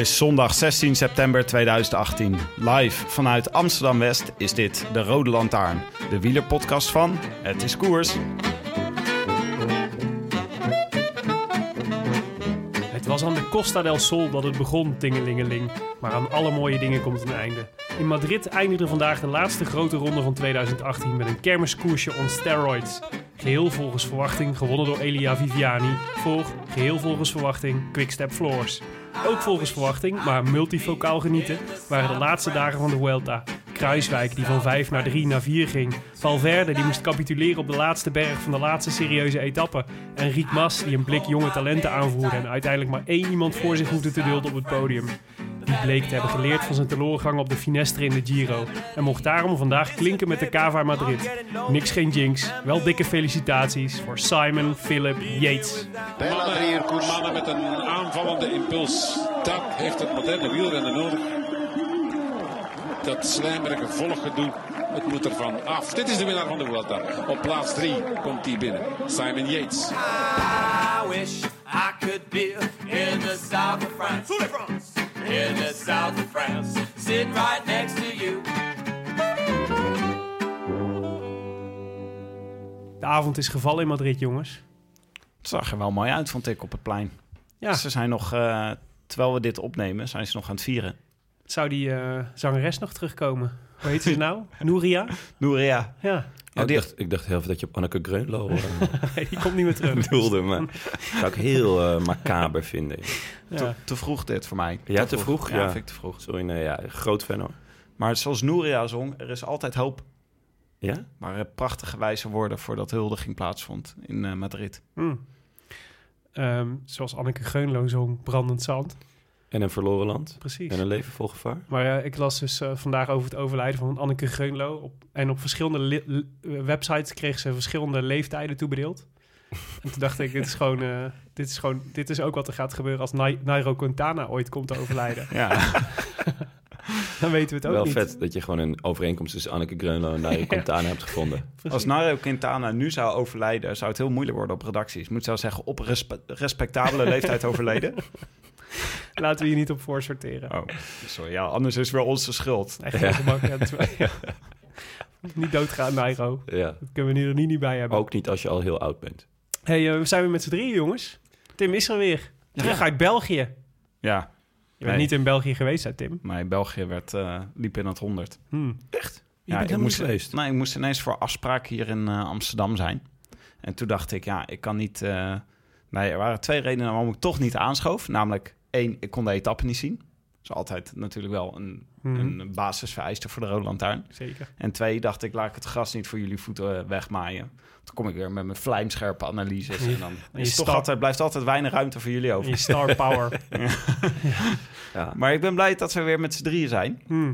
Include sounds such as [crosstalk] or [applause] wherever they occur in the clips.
Is zondag 16 september 2018. Live vanuit Amsterdam West is dit de Rode Lantaarn, de wielerpodcast van Het is Koers. Het was aan de Costa del Sol dat het begon, tingelingeling. Maar aan alle mooie dingen komt een einde. In Madrid eindigde vandaag de laatste grote ronde van 2018 met een kermiskoersje on steroids. Geheel volgens verwachting gewonnen door Elia Viviani. Volg, geheel volgens verwachting, Quickstep Floors. Ook volgens verwachting, maar multifocaal genieten, waren de laatste dagen van de Vuelta. Kruiswijk die van 5 naar 3 naar 4 ging. Valverde die moest capituleren op de laatste berg van de laatste serieuze etappe. En Riek Mas die een blik jonge talenten aanvoerde en uiteindelijk maar één iemand voor zich hoefde te dulden op het podium. Die bleek te hebben geleerd van zijn teleurgang op de Finestre in de Giro. En mocht daarom vandaag klinken met de Cava Madrid. Niks geen jinx, wel dikke felicitaties voor Simon Philip Yates. Mannen, mannen met een aanvallende impuls. Dat heeft het moderne wielrennen nodig. Dat slijmerige volggedoe, het moet ervan af. Dit is de winnaar van de Vuelta. Op plaats 3 komt hij binnen. Simon Yates. I wish I could be in the south of France. In the south of France. Sitting right next to you. De avond is gevallen in Madrid, jongens. Het zag er wel mooi uit, vond ik, op het plein. Ja. Ze zijn nog, eh, terwijl we dit opnemen, zijn ze nog aan het vieren. Zou die eh, zangeres nog terugkomen? Hoe heet ze nou? [laughs] Nouria? Nouria. Ja, Ja, ik, die- dacht, ik dacht heel even dat je op Anneke Greunlo eh, [laughs] die komt niet meer terug. [laughs] bedoelde, maar zou ik heel eh, macaber vinden. Ja. Te vroeg dit voor mij. Ja, te vroeg? Ja, Ja. vind ik te vroeg. Sorry, nee, ja, groot fan hoor. Maar zoals Nouria zong, er is altijd hoop. Ja? Maar eh, prachtige wijze woorden voordat huldiging plaatsvond in eh, Madrid. Hm. Ehm, zoals Anneke Geunlo zong, Brandend Zand. En een verloren land. Precies. En een leven vol gevaar. Maar eh, ik las dus eh, vandaag over het overlijden van Anneke Geunlo. Op, en op verschillende eh, websites kreeg ze verschillende leeftijden toebedeeld. [laughs] en toen dacht ik, dit is gewoon, eh, dit is gewoon, dit is ook wat er gaat gebeuren als Nai- Nairo Quintana ooit komt te overlijden. Ja, [laughs] Dan weten we het ook Wel niet. vet dat je gewoon een overeenkomst tussen Anneke Greunlo en Nairo [laughs] Quintana hebt gevonden. Precies. als Nairo Quintana nu zou overlijden, zou het heel moeilijk worden op redacties. Moet zou zeggen, op respe- respectabele leeftijd overleden. [laughs] Laten we hier niet op voor sorteren. Oh, sorry. Ja, anders is het weer onze schuld. Echt geen gemak. Ja. [laughs] Niet doodgaan, Nairo. Ja. Dat kunnen we er niet, niet bij hebben. Ook niet als je al heel oud bent. hey, eh, we zijn weer met z'n drieën, jongens. Tim is er weer. Terug uit België. Ja, Je bent Nee. niet in België geweest, hè, Tim? maar België werd, eh, liep in het 100. Hm. Je Ja, bent ik moest, geweest. Nee, ik moest ineens voor afspraak hier in eh, Amsterdam zijn. En toen dacht ik, ja, ik kan niet... eh, nee, er waren twee redenen waarom ik toch niet aanschoof. Namelijk, één, ik kon de etappe niet zien. Dat is altijd natuurlijk wel een, Mhm. een basisvereiste voor de Rode Lantaarn. Zeker. En twee, dacht ik, laat ik het gras niet voor jullie voeten eh, wegmaaien. Toen kom ik weer met mijn vlijmscherpe analyses. En dan [laughs] je is het toch altijd, blijft altijd weinig ruimte voor jullie En over. je star [laughs] power. Ja. Maar ik ben blij dat we weer met z'n drieën zijn. Hm.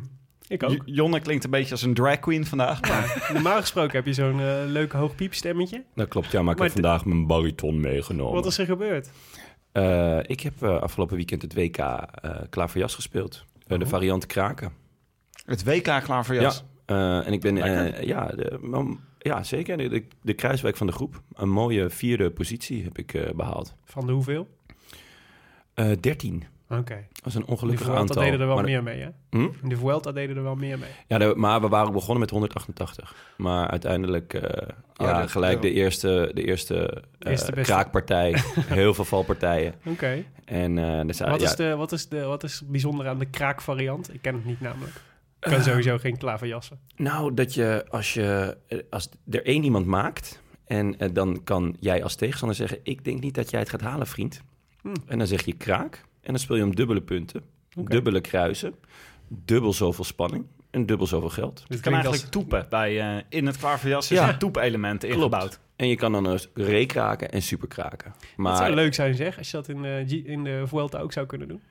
Ik ook. J- Jonne klinkt een beetje als een drag queen vandaag. maar- [laughs] Normaal gesproken heb je zo'n eh leuk hoog piepstemmetje. Dat klopt, ja, maar ik Maar heb vandaag mijn bariton meegenomen. Wat is er gebeurd? Eh, ik heb eh, afgelopen weekend het WK eh Klaverjas gespeeld. De variant kraken. Het WK klaar voor jas. Ja, eh, en ik ben... eh, ja, de, ja, zeker. De, de, de kruiswijk van de groep. Een mooie vierde positie heb ik eh, behaald. Van de hoeveel? Eh 13. Oké. Dat was een De ongelukkig Vuelta aantal. deden er wel maar, meer mee, hè? Hm? De Vuelta deden er wel meer mee. Ja, de- maar we waren begonnen met 188. Maar uiteindelijk eh, ja, dat- gelijk de ja. eerste, de eerste, eh, Eerste kraakpartij. [laughs] heel veel valpartijen. Oké. En eh er zijn, Wat, ja, is de, wat, is de, wat is bijzonder aan de kraakvariant? Ik ken het niet namelijk. Ik kan sowieso geen klaverjassen. Nou, dat je als je als er één iemand maakt en dan kan jij als tegenstander zeggen: ik denk niet dat jij het gaat halen, vriend. Hmm. En dan zeg je kraak en dan speel je om dubbele punten, dubbele kruisen, dubbel zoveel spanning en dubbel zoveel geld. Dit Het kan eigenlijk toepen. Bij, eh, in het klaverjas is Ja. een toepelement ingebouwd. En je kan dan eens reekraken en superkraken. Dat Maar zou leuk zijn, zeg, als je dat in, eh, G- in de Vuelta ook zou kunnen doen.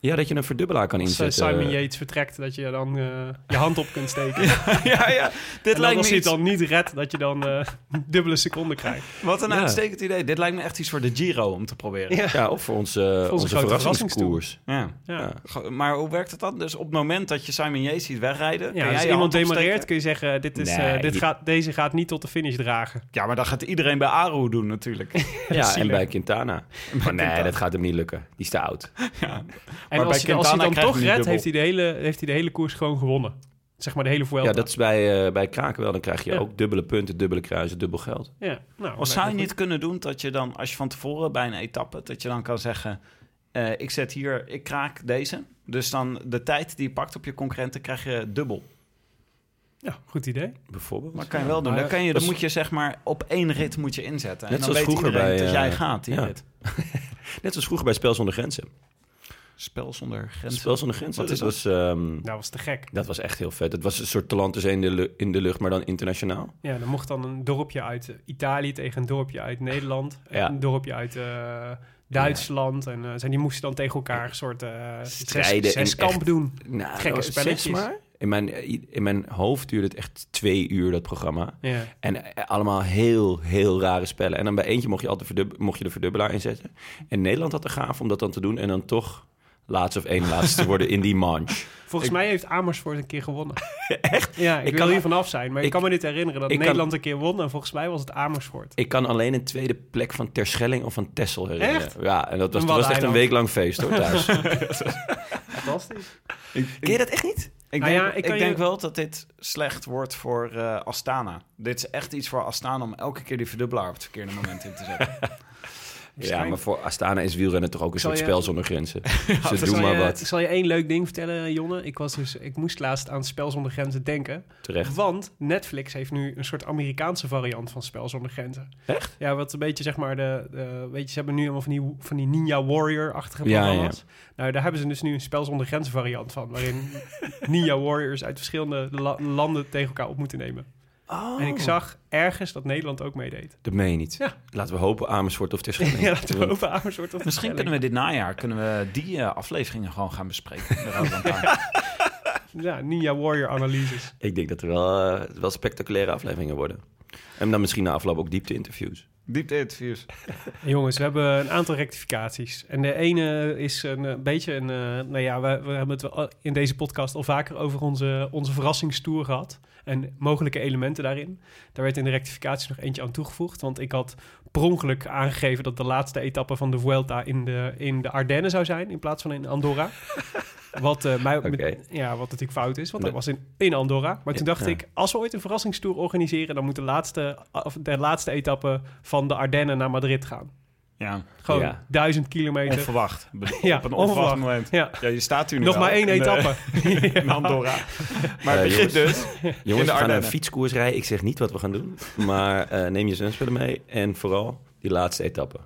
Ja, dat je een verdubbelaar kan Als eh, inzetten. Simon Yates vertrekt, dat je dan eh, je hand op kunt steken. [laughs] ja, ja. Dit en dan lijkt als me je het dan niet redt, dat je dan eh, [laughs] dubbele seconden krijgt. wat een Ja. uitstekend idee. Dit lijkt me echt iets voor de Giro om te proberen. Ja. Ja, of voor onze, onze, grote verrassingskoers. Ja. Ja. Ja. Go- Maar hoe werkt het dan? Dus op het moment dat je Simon Yates ziet wegrijden... Ja, kun als iemand demareert, kun je zeggen, dit is, Nee, dit gaat, deze gaat niet tot de finish dragen. Ja, maar dat gaat iedereen bij Aru doen natuurlijk. Ja, en bij Quintana. Maar nee, Quintana. dat gaat hem niet lukken. Die is te oud. ja. En als, hij dan toch redt, heeft hij, de hele, heeft hij de hele koers gewoon gewonnen. Zeg maar de hele Vuelta. Ja, dat is bij, eh, bij kraken wel. Dan krijg je Ja. ook dubbele punten, dubbele kruisen, dubbel geld. Ja, nou, Of zou je niet kunnen doen dat je dan, als je van tevoren bij een etappe, dat je dan kan zeggen: eh, Ik zet hier, ik kraak deze. Dus dan de tijd die je pakt op je concurrenten krijg je dubbel. goed. Ja, goed idee. Bijvoorbeeld. Maar kan je wel doen. Dan, kan je, dan moet je zeg maar op één rit moet je inzetten. Net en dan zoals weet vroeger iedereen bij, dat jij eh, gaat, die ja. rit. [laughs] Net zoals vroeger bij Spel zonder Grenzen. Spel zonder grenzen. Spel zonder Grenzen, Wat is dat, was, ehm, Nou, was te gek. dat was echt heel vet. Het was een soort in de, lu- in de lucht, maar dan internationaal. Ja, dan mocht dan een dorpje uit eh, Italië tegen een dorpje uit Nederland. en Ja. Een dorpje uit eh, Duitsland. En eh, zijn die moesten dan tegen elkaar een soort eh Strijden zes, zes in kamp echt- doen. Nou, Gekke was spelletjes. maar. In mijn, in mijn hoofd duurde het echt twee uur, dat programma. Ja. En allemaal heel, heel rare spellen. En dan bij eentje mocht je, altijd verdub- mocht je de verdubbelaar inzetten. En Nederland had de gaaf om dat dan te doen. En dan toch laatste of één laatste te worden in die manche. Volgens mij heeft Amersfoort een keer gewonnen. [laughs] Echt? Ja, ik, Ik wil kan- hier vanaf zijn. Maar ik, ik- kan me niet herinneren dat kan- Nederland een keer won. En volgens mij was het Amersfoort. Ik kan alleen een tweede plek van Terschelling of van Tessel herinneren. Echt? Ja, en dat was, dat was echt een week lang feest hoor, thuis. [laughs] Fantastisch. Ken je dat echt niet? Ik Nou denk, ja, ik denk je- wel dat dit slecht wordt voor eh, Astana. Dit is echt iets voor Astana om elke keer die verdubbelaar op het verkeerde moment in te zetten. [laughs] Ja, maar voor Astana is wielrennen toch ook een Zal soort je- spel zonder grenzen. [laughs] Ze doen maar je, wat. zal je één leuk ding vertellen, Jonne? Ik, was dus, ik moest laatst aan Spel Zonder Grenzen denken. Terecht. Want Netflix heeft nu een soort Amerikaanse variant van Spel Zonder Grenzen. Echt? Ja, wat een beetje zeg maar de... de weet je, ze hebben nu allemaal van die, van die Ninja Warrior-achtige Ja, programma's. Nou, daar hebben ze dus nu een Spel Zonder Grenzen variant van. Waarin [laughs] Ninja Warriors uit verschillende la- landen tegen elkaar op moeten nemen. Oh. En ik zag ergens dat Nederland ook meedeed. Dat meen je niet. Ja. Laten we hopen Amersfoort of Terschelling. [laughs] Ja, laten we over Amersfoort of Misschien kunnen we dit najaar kunnen we die eh, afleveringen gewoon gaan bespreken. Daar houden we [laughs] een paar. Ja, Ninja Warrior analyses. Ik denk dat er wel, eh, wel spectaculaire afleveringen worden. En dan misschien na afloop ook diepte-interviews. [laughs] Diepte-interviews. Jongens, we hebben een aantal rectificaties. En de ene is een eh, beetje een... eh, nou ja, we, we hebben het wel in deze podcast al vaker over onze, onze verrassingstour gehad. En mogelijke elementen daarin. Daar werd in de rectificatie nog eentje aan toegevoegd. Want ik had per ongeluk aangegeven dat de laatste etappe van de Vuelta in de, in de Ardennen zou zijn. In plaats van in Andorra. [laughs] Wat, eh, mij, met- ja, wat natuurlijk fout is, want dat was in, in Andorra. Maar toen Ja, dacht ja. ik, als we ooit een verrassingstour organiseren... dan moet de laatste, of de laatste etappe van de Ardennen naar Madrid gaan. Ja, Gewoon Ja. duizend kilometer. onverwacht. [laughs] Ja, op een onverwacht. onverwacht moment. Ja, Ja, je staat hier nu nog wel maar één etappe. [laughs] in Andorra. Maar het begint dus. Jongens, we gaan een Ardennen. fietskoers rijden. Ik zeg niet wat we gaan doen. Maar eh, neem je zwemspullen mee. En vooral die laatste etappe.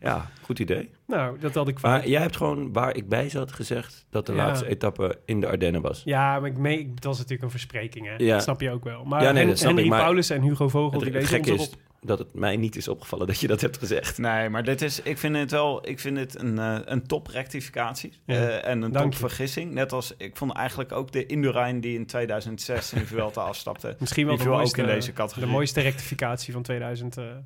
Ja, goed idee. Nou, dat had ik Maar fout. jij hebt gewoon, waar ik bij zat, gezegd... dat de Ja. laatste etappe in de Ardennen was. Ja, maar ik mee, dat was natuurlijk een verspreking, hè? Ja. Dat snap je ook wel. Maar Ja, nee, Hen- dat snap Henry ik, maar- Paulus en Hugo Vogel, Het, die het is erop. Dat het mij niet is opgevallen dat je dat hebt gezegd. Nee, maar dit is, ik vind het wel ik vind het een, eh, een top rectificatie. Ja, eh, en een dank top je. vergissing. Net als, ik vond eigenlijk ook de Indurain die in 2006 in de Vuelta afstapte. [laughs] Misschien wel de mooiste, ook in deze categorie. de mooiste rectificatie van 2018.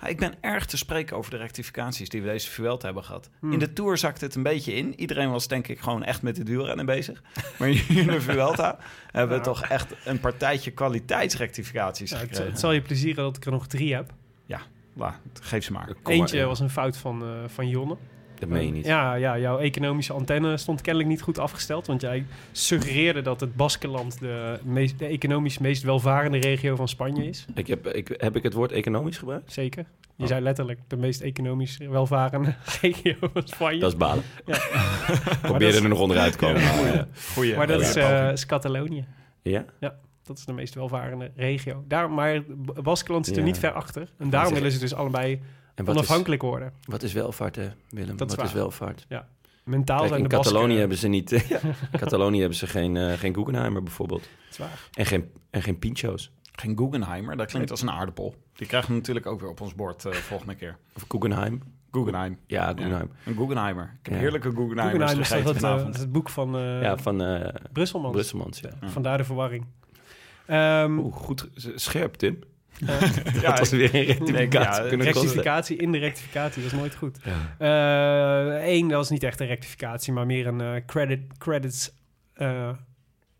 Ja, ik ben erg te spreken over de rectificaties die we deze Vuelta hebben gehad. Hmm. In de Tour zakte het een beetje in. Iedereen was denk ik gewoon echt met de wielrennen bezig. [laughs] Maar in de Vuelta hebben we toch echt een partijtje kwaliteitsrectificaties Ja, het, het zal je plezieren dat ik er nog drie heb. Nou, geef ze maar. Kom Eentje maar, was een fout van, eh, van Jonne. Dat meen je niet. Ja, ja, jouw economische antenne stond kennelijk niet goed afgesteld. Want jij suggereerde dat het Baskenland de, meest, de economisch meest welvarende regio van Spanje is. Ik heb, ik, heb ik het woord economisch gebruikt? Zeker. Je Oh. zei letterlijk de meest economisch welvarende [laughs] regio van Spanje. Dat is balen. Ja. [laughs] Probeerde dat er nog onderuit te komen. maar, eh, Goeie. maar dat goeie is, eh, is Catalonië. ja? Dat is de meest welvarende regio. Daar, maar Baskeland zit er Ja. niet ver achter. En daarom zeg- willen ze dus allebei En is, onafhankelijk worden. wat is welvaart, hè, Willem? Dat is wat is welvaart? Mentaal Kijk, zijn in de Basken... Catalonië hebben ze niet... ja, [laughs] [laughs] in Catalonië hebben ze geen, eh, geen Guggenheimer bijvoorbeeld. Dat is waar. En geen, en geen pincho's. Geen Guggenheimer, dat klinkt als een aardappel. Die krijgen we natuurlijk ook weer op ons bord eh, volgende keer. Of Guggenheim. Guggenheim. Ja, Guggenheim. Een Guggenheimer. Ik heb Ja. heerlijke Guggenheimers Guggenheim is gegeten dat het, eh, het boek van eh Ja, van eh Brusselmans. Brusselmans. Ja. Ja. Vandaar de verwarring. Ehm, Oeh, goed scherp, Tim. eh, [laughs] Ja, dat was weer een rectificatie ja, kunnen kosten. rectificatie in de rectificatie, dat is nooit goed. Ja. Eén, dat was niet echt een rectificatie, maar meer een eh, credit, credits... eh, Where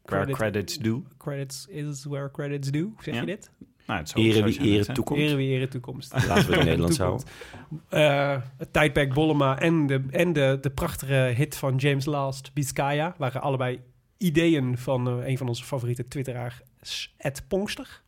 credit- credits do. credits is where credits do. Zeg Ja. je dit? Nou, het zou- Ere wie ere. Ere ere toekomst. Laten we het in [laughs] Nederlands houden. Toekomst. Eh, het tijdperk Bollema en, de, en de, de prachtige hit van James Last, Biscaya, waren allebei ideeën van eh, een van onze favoriete twitteraars, Ed Pongster.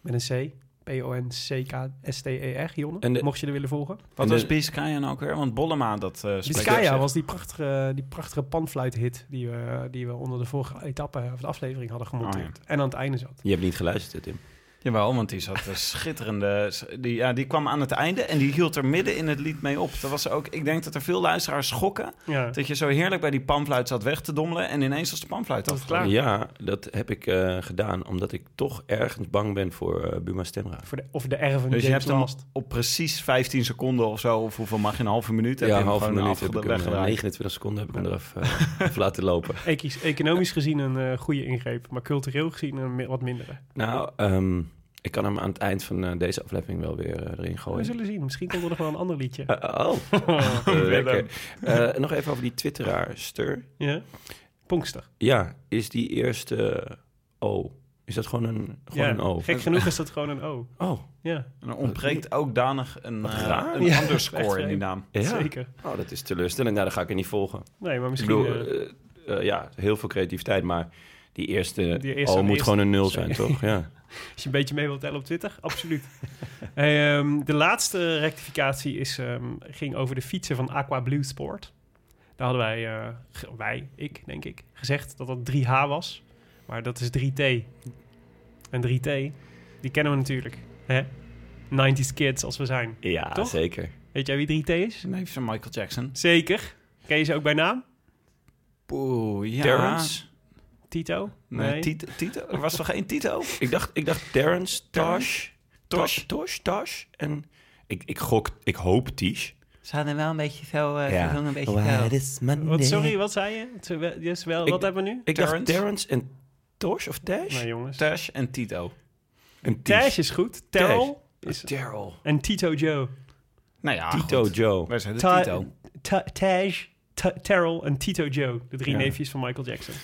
Met een C. P-O-N-C-K-S-T-E-R, Jonne. En de- Mocht je er willen volgen. Wat was Biscaya nou ook weer? Want Bollema, dat uh, Biscaya was die prachtige, die prachtige panfluithit die we, die we onder de vorige etappe of de aflevering hadden gemonteerd. En aan het einde zat. Je hebt niet geluisterd, Tim. Jawel, want die zat een schitterende... Die, ja, die kwam aan het einde en die hield er midden in het lied mee op. Dat was ook... Ik denk dat er veel luisteraars schokken... Ja. dat je zo heerlijk bij die panfluit zat weg te dommelen... en ineens was de panfluit Dat klaar. Ja, dat heb ik eh, gedaan omdat ik toch ergens bang ben voor eh, Buma Stemra. Voor de, of de R van Dus je James hebt hem Last. op precies 15 seconden of zo... of hoeveel mag je, een halve minuut? heb je Ja, een halve minuut heb ik afgeda- hem, eh, weggedraaid. 29 seconden heb ik hem eraf laten lopen. [laughs] Economisch gezien een goede ingreep, maar cultureel gezien een wat mindere. Nou, ehm, ik kan hem aan het eind van eh, deze aflevering wel weer eh, erin We gooien. zullen zien. Misschien komt er nog wel een ander liedje. Eh, oh, [laughs] eh, lekker. Eh, nog even over die twitteraarster. Ja? Pongster. Ja, is die eerste O? Is dat gewoon een, gewoon Ja, een O? gek genoeg is dat gewoon een O. Oh, Ja, En er ontbreekt ook danig een, raar. een Ja, underscore in die naam. ja. zeker. Oh, dat is teleurstellend. Nou, dan ga ik er niet volgen. Nee, maar Ik misschien... bedoel, eh, ja, heel veel creativiteit, maar die eerste, Die eerste- O moet eerste- gewoon een nul sorry. zijn, toch? Ja. [laughs] als je een beetje mee wilt tellen op Twitter, absoluut. [laughs] Hey, ehm, de laatste rectificatie is, ehm, ging over de fietsen van Aqua Blue Sport. Daar hadden wij, eh, wij, ik denk ik, gezegd dat dat 3H was. Maar dat is 3T. En 3T, die kennen we natuurlijk. Hè? 90s kids als we zijn. Ja, Toch? zeker. Weet jij wie 3T is? Nee, van Michael Jackson. Zeker. Ken je ze ook bij naam? Oeh, ja. Terrence? Tito? Nee, Tito, Tito. Er was toch geen Tito? Ik dacht, ik dacht Terrence, Tosh, Tosh. Tosh, Tosh, Tosh. En ik, ik gok, ik hoop Tish. Ze hadden wel een beetje zo... eh, Ja. een beetje Monday? Wat, sorry, wat zei je? Is wel- Yes, wel, Ik- wat hebben we nu? Ik dacht Terrence? Terrence en Tosh of Tash? Nee, jongens. Tash en Tito. En. Tash is goed. Terrell is... Daryl. En Tito Joe. Nou ja, Tito goed. Joe. Wij zijn de Ta- Tito. Ta- Taj, Ta- Terrell en Tito Joe. De drie Ja. neefjes van Michael Jackson.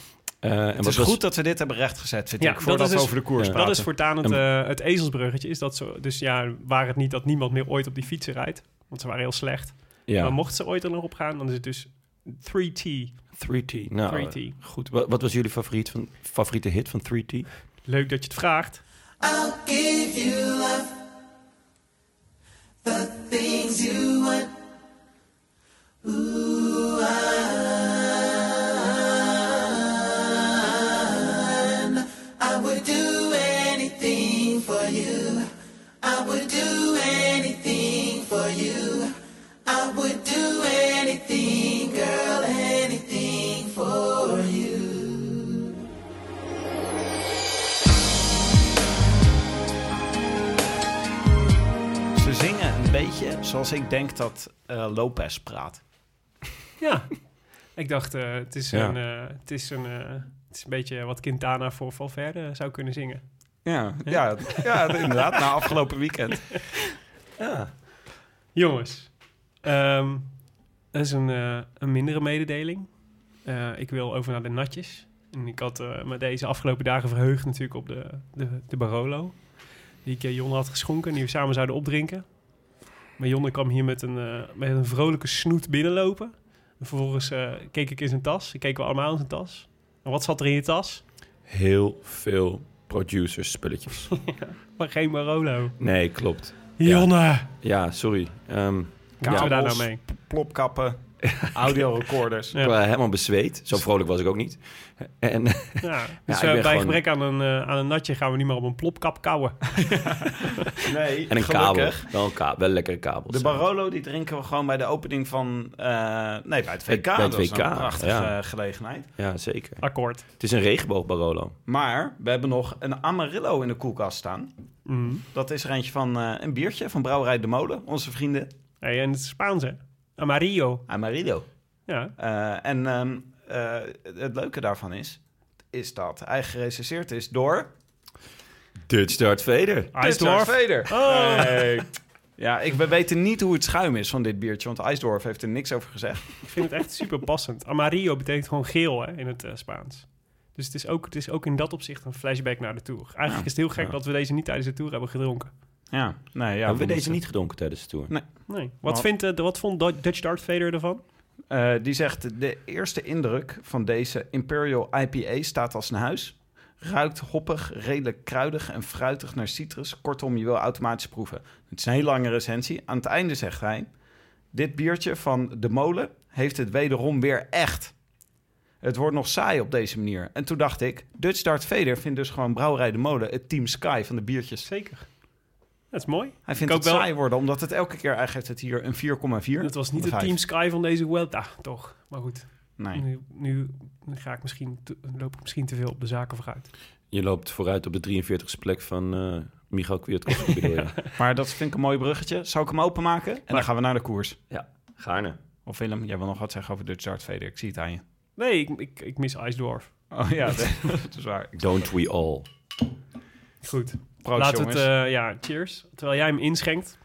Eh, en Het is goed dat we dit hebben rechtgezet, vind Ja, ik, dat voordat is we dus- over de koers Ja. praten. Dat is voortaan het, eh, het ezelsbruggetje. Is dat zo, dus ja, waar het niet dat niemand meer ooit op die fietsen rijdt. Want ze waren heel slecht. ja, Maar mocht ze ooit er nog op gaan, dan is het dus 3T. 3T. Nou, 3T. eh, goed. Wat, wat was jullie favoriet van, favoriete hit van 3T? Leuk dat je het vraagt. I'll give you love. The things you want. Ooh, I, I would do anything for you. I would do anything, girl, anything for you. Ze zingen een beetje zoals ik denk dat eh, Lopez praat. [laughs] Ja. Ik dacht, eh, het, is Ja. een, eh, het, is een, eh, het is een beetje wat Quintana voor Valverde zou kunnen zingen. Ja, ja, ja inderdaad. Na afgelopen weekend. Ja. Jongens, ehm, dat is een, eh, een mindere mededeling. Eh, ik wil over naar de natjes. En ik had eh, me deze afgelopen dagen verheugd natuurlijk op de, de, de Barolo. Die ik Jon had geschonken, die we samen zouden opdrinken. Maar Jonne kwam hier met een, eh, met een vrolijke snoet binnenlopen. En vervolgens eh, keek ik in zijn tas. Ik keken we allemaal in zijn tas. En wat zat er in je tas? Heel veel producers spulletjes. [laughs] Maar geen Barolo. Nee, klopt. Jonne! Ja, sorry. Ehm moeten we daar nou mee? Plopkappen, [laughs] audiorecorders. Ja. Ik was helemaal bezweet. Zo vrolijk was ik ook niet. En Ja, [laughs] dus ik eh, bij gewoon- gebrek aan een, eh, aan een natje gaan we niet meer op een plopkap kouwen. [laughs] Nee, En een gelukkig. kabel. Wel, een ka wel lekkere kabels. De Barolo die drinken we gewoon bij de opening van... eh, nee, bij het VK. Bij het dat een prachtige ja. gelegenheid. Ja, zeker. Akkoord. Het is een regenboog Barolo. Maar we hebben nog een Amarillo in de koelkast staan. Mhm. Dat is er eentje van eh, een biertje van Brouwerij De Molen. Onze vrienden Hey, en het is Spaans, hè? Amarillo. Amarillo. Ja. Eh, en ehm, eh, het leuke daarvan is... is dat hij gerecenseerd is door... Dutch Dart Vader. IJsdorf. Vader. Oh. Hey. Ja, ik, we weten niet hoe het schuim is van dit biertje, want IJsdorf heeft er niks over gezegd. Ik vind het echt super passend. Amarillo betekent gewoon geel hè, in het eh, Spaans. Dus het is, ook, het is ook in dat opzicht een flashback naar de Tour. Eigenlijk is het heel gek Ja. dat we deze niet tijdens de Tour hebben gedronken. Ja, nee, ja. hebben we deze moeten- niet gedronken tijdens de tour? Nee. Nee. Wat, Maar- vindt, eh, de- wat vond Dutch Dart Vader ervan? Eh, die zegt, de eerste indruk van deze Imperial IPA staat als een huis. Ruikt hoppig, redelijk kruidig en fruitig naar citrus. Kortom, je wil automatisch proeven. Het is een hele lange recensie. Aan het einde zegt hij... Dit biertje van De Molen heeft het wederom weer echt. Het wordt nog saai op deze manier. En toen dacht ik, Dutch Dart Vader vindt dus gewoon Brouwerij De Molen... het Team Sky van de biertjes. Zeker. Dat is mooi. Hij vindt Ik het wel- saai worden, omdat het elke keer... Hij geeft het hier een 4,4. Het was niet het. Team Sky van deze Vuelta, toch? Maar goed, Nee. nu, nu ga ik misschien te- loop ik misschien te veel op de zaken vooruit. Je loopt vooruit op de 43e plek van eh Michal Kwiatkowski? [laughs] Maar dat vind ik een mooi bruggetje. Zou ik hem openmaken? En dan gaan we naar de koers. Gaarne. Of Willem, jij wil nog wat zeggen over Dutch Dart Vader. Ik zie het aan je. Nee, ik, ik, ik mis IJsdorf. Oh ja, [laughs] dat is waar. Don't we all. Goed. Proost, jongens. het, eh, ja, cheers. Terwijl jij hem inschenkt,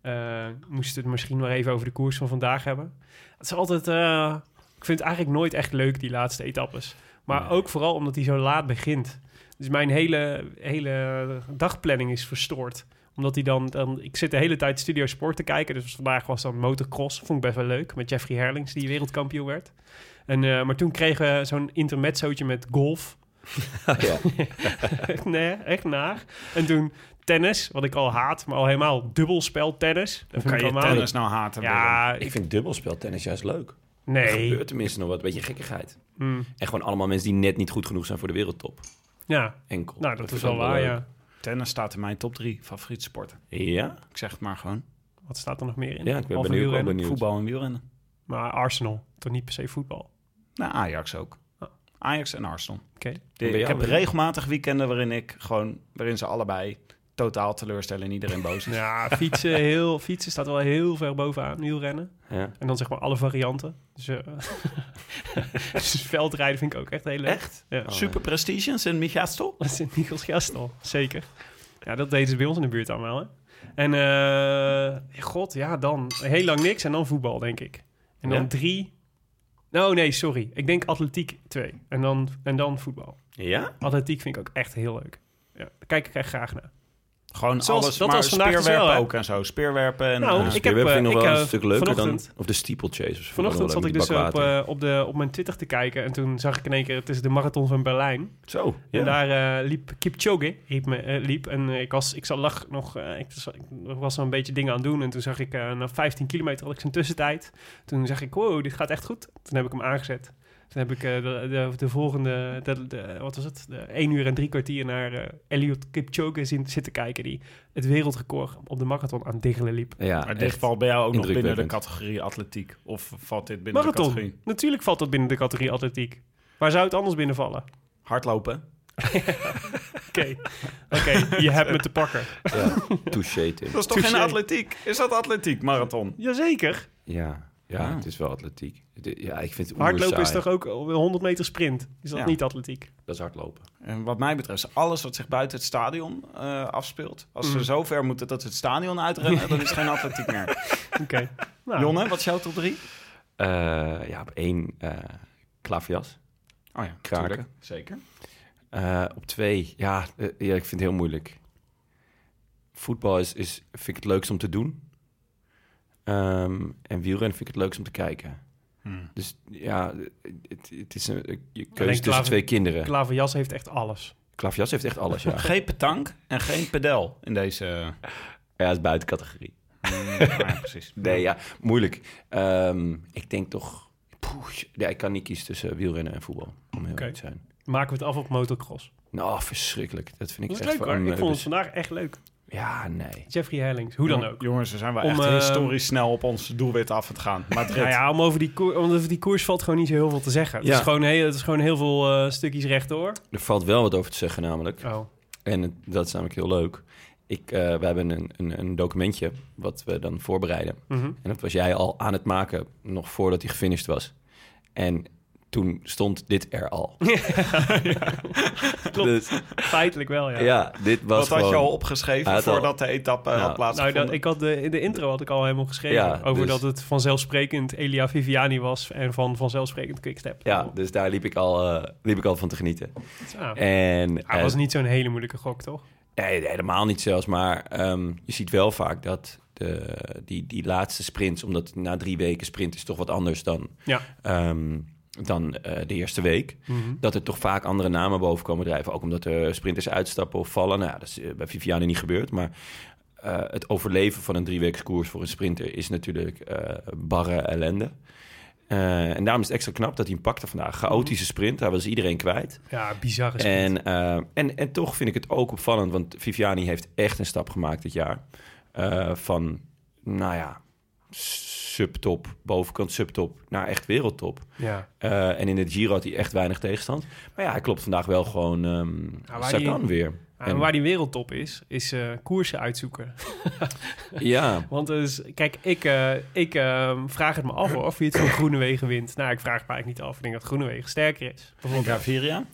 eh moest het misschien nog even over de koers van vandaag hebben. Het is altijd, eh, ik vind het eigenlijk nooit echt leuk, die laatste etappes. Maar Nee. ook vooral omdat hij zo laat begint. Dus mijn hele, hele dagplanning is verstoord. Omdat hij dan, dan... Ik zit de hele tijd Studio Sport te kijken. Dus vandaag was dan motocross. Vond ik best wel leuk. Met Jeffrey Herlings, die wereldkampioen werd. En, maar toen kregen we zo'n intermezzootje met golf. [laughs] ja. [laughs] nee, echt naar. En toen tennis, wat ik al haat, maar al helemaal dubbelspel tennis. Dat Hoe vind kan je allemaal- tennis nou haten? Ja, Ik vind dubbelspeltennis juist leuk. Er nee. gebeurt tenminste nog wat, een beetje gekkigheid. Mm, En gewoon allemaal mensen die net niet goed genoeg zijn voor de wereldtop. ja, Enkel. nou, dat, is wel waar, leuk. ja. Tennis staat in mijn top drie favoriete sporten. Ja? Ik zeg het maar gewoon. Wat staat er nog meer in? Ja, ik ben benieuwd. benieuwd. Voetbal en wielrennen. Maar Arsenal, toch niet per se voetbal. Nou, Ajax ook. Oh. Ajax en Arsenal. Oké. Ik heb regelmatig weekenden waarin ik gewoon... waarin ze allebei totaal teleurstellen en iedereen boos is. Ja, fietsen, heel, fietsen staat wel heel ver bovenaan, wielrennen. Ja. En dan zeg maar alle varianten. Dus, eh, [laughs] dus veldrijden vind ik ook echt heel leuk. Echt? Ja. Super en Michastel? Dat is in Michels [laughs] Gestel, zeker. Ja, dat deden ze bij ons in de buurt allemaal, hè. En, eh, god, ja, dan heel lang niks en dan voetbal, denk ik. En dan Ja? drie... Oh, nee, sorry. Ik denk atletiek twee. En dan, en dan voetbal. Ja? Atletiek vind ik ook echt heel leuk. Ja, daar kijk ik echt graag naar. Gewoon Zoals- alles, dat maar was vandaag dus speerwerpen wel, ook en zo. Speerwerpen en... Nou, eh, ik heb, vind ik eh, nog ik, wel eh, een stuk leuker dan... Of de steeplechasers. Vanochtend zat ik dus op, eh, op, de, op mijn Twitter te kijken... en toen zag ik in één keer... het is de marathon van Berlijn. Zo, ja. En daar eh, liep Kipchoge, riep me, eh, liep. En eh, ik was, ik zat, lag nog, eh, ik, was- ik was nog een beetje dingen aan het doen. En toen zag ik, eh na 15 kilometer had ik zijn tussentijd. Toen zag ik, wow, dit gaat echt goed. Toen heb ik hem aangezet. Toen heb ik eh, de, de, de volgende, de, de- wat was het? De 1 uur en drie kwartier naar eh Eliud Kipchoge zien, zitten kijken. Die het wereldrecord op de marathon aan het diggelen liep. Ja, maar dit valt bij jou ook nog binnen de categorie atletiek? Of valt dit binnen de Marathon, categorie natuurlijk valt dat binnen de categorie atletiek. Waar zou het anders binnenvallen? hardlopen? [laughs] Oké, oké, je hebt me te pakken. Ja, touché, Tim. Dat is toch geen Touché. atletiek? Is dat atletiek, marathon? Jazeker. Ja, ja het is wel atletiek. Ja, ik vind het Hardlopen is toch ook 100 meter sprint? Is dat Ja. niet atletiek? Dat is hardlopen. En wat mij betreft, alles wat zich buiten het stadion eh, afspeelt... als ze Mm. zo ver moeten dat ze het stadion uitrennen... [laughs] dan is het geen atletiek meer. [laughs] Oké. Nou, Jonne, wat is jouw top drie? Eh, ja, op één eh klavias. Oh ja, Kraken. tuurlijk. Zeker. Eh, op twee, ja, ja, ik vind het heel moeilijk. Voetbal is, is, vind ik het leukst om te doen. Ehm, en wielrennen vind ik het leukst om te kijken. Hmm. Dus ja, het, het is een je keuze tussen Klaver- twee kinderen. Klaverjas heeft echt alles. Klavias heeft echt alles, ja. [laughs] Geen petank en geen pedel in deze... Ja, het is buiten categorie. Hmm, ja, [laughs] precies. Nee, ja, moeilijk. Ehm, ik denk toch... Poeh, ja, ik kan niet kiezen tussen wielrennen en voetbal, om heel eerlijk te zijn. Maken we het af op motocross. Nou, verschrikkelijk. Dat vind ik Dat is echt leuk hoor. een- Ik vond het vandaag echt leuk. Ja, nee. Jeffrey Herlings, hoe dan ook. Jongens, we zijn wel Om, echt eh, historisch snel op ons doelwit af te gaan. Madrid. Nou ja, om over die, koer, om over die koers valt gewoon niet zo heel veel te zeggen. Het, Ja. is, gewoon heel, het is gewoon heel veel eh, stukjes rechtdoor. Er valt wel wat over te zeggen namelijk. Oh. En het- dat is namelijk heel leuk. Ik, eh, we hebben een, een, een documentje wat we dan voorbereiden. Mhm. En dat was jij al aan het maken, nog voordat hij gefinished was. En toen stond dit er al. [laughs] Klopt. Dus, Feitelijk wel, ja. ja. dit was Wat had je al opgeschreven al- voordat de etappe Ja. had Nou, plaatsgevonden? dat, ik had de, in de intro had ik al helemaal geschreven Ja, over dus- dat het vanzelfsprekend Elia Viviani was en van vanzelfsprekend Quickstep. Ja, dus daar liep ik al, eh, liep ik al van te genieten. Ja. En, Hij eh, was niet zo'n hele moeilijke gok, toch? Nee, helemaal niet zelfs. Maar ehm, je ziet wel vaak dat de, die, die laatste sprints... omdat na drie weken sprint is toch wat anders dan, Ja. ehm, dan eh, de eerste week. Mhm. Dat er toch vaak andere namen boven komen drijven. Ook omdat er sprinters uitstappen of vallen. Nou, ja, dat is eh, bij Viviani niet gebeurd. Maar eh, het overleven van een drieweeks koers voor een sprinter... is natuurlijk barre ellende. En daarom is het extra knap dat hij hem pakte vandaag. Chaotische sprint, daar was iedereen kwijt. Ja, bizarre sprint. En, en, en toch vind ik het ook opvallend, want Viviani heeft echt een stap gemaakt dit jaar. Van, nou ja, subtop, bovenkant subtop, naar echt wereldtop. Ja. Eh, en in het Giro had hij echt weinig tegenstand. Maar ja, hij klopt vandaag wel gewoon ehm Sagan die- weer. Ja, en waar die wereldtop is, is eh, koersen uitzoeken. [laughs] Ja, Want dus, kijk, ik, eh, ik eh, vraag het me af hoor, of hij het van Groenewegen wint. Nou, ik vraag het me eigenlijk niet af. Ik denk dat Groenewegen sterker is. Bijvoorbeeld, Gaviria?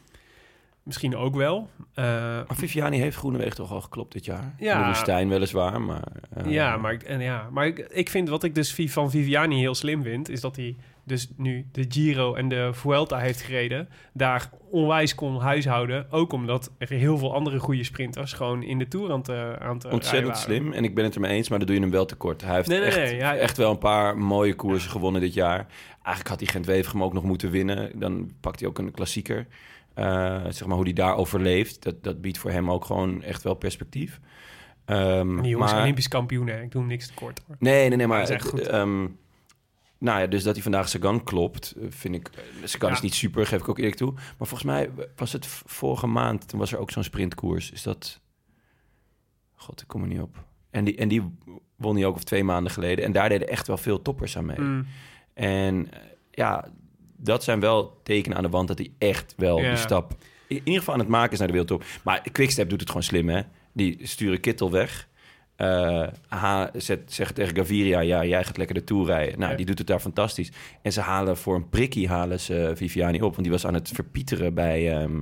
Misschien ook wel. Eh, maar Viviani heeft Groenewegen toch al geklopt dit jaar? Ja. De woestijn weliswaar, maar... eh, ja, maar, ik- en ja, maar ik, ik vind wat ik dus van Viviani heel slim vind, is dat hij dus nu de Giro en de Vuelta heeft gereden. Daar onwijs kon huishouden. Ook omdat er heel veel andere goede sprinters gewoon in de Tour aan te, aan te Ontzettend slim. En ik ben het ermee eens, maar dan doe je hem wel tekort. Hij heeft Nee, nee, echt, nee, ja. echt wel een paar mooie koersen gewonnen dit jaar. Eigenlijk had hij Gent-Wevelgem ook nog moeten winnen. Dan pakt hij ook een klassieker. Eh, zeg maar hoe hij daar overleeft. Dat, dat biedt voor hem ook gewoon echt wel perspectief. Die jongens maar- Olympisch kampioen, hè. Ik doe hem niks tekort hoor. Nee, nee, nee, maar... Dat is echt goed. ehm, nou ja, dus dat hij vandaag Sagan klopt, eh, vind ik... Sagan Ja. is niet super, geef ik ook eerlijk toe. Maar volgens mij was het vorige maand, toen was er ook zo'n sprintkoers. Is dat... God, ik kom er niet op. En die, en die won hij ook of twee maanden geleden. En daar deden echt wel veel toppers aan mee. Mm. En eh, ja, dat zijn wel tekenen aan de wand dat hij echt wel die stap... In ieder geval aan het maken is naar de wereldtop. Maar Quickstep doet het gewoon slim, hè? Die sturen Kittel weg. Eh, ha, zet, zegt tegen Gaviria, ja, jij gaat lekker de Tour rijden. Nou, Ja. die doet het daar fantastisch. En ze halen voor een prikkie halen ze Viviani op. Want die was aan het verpieteren bij, ehm,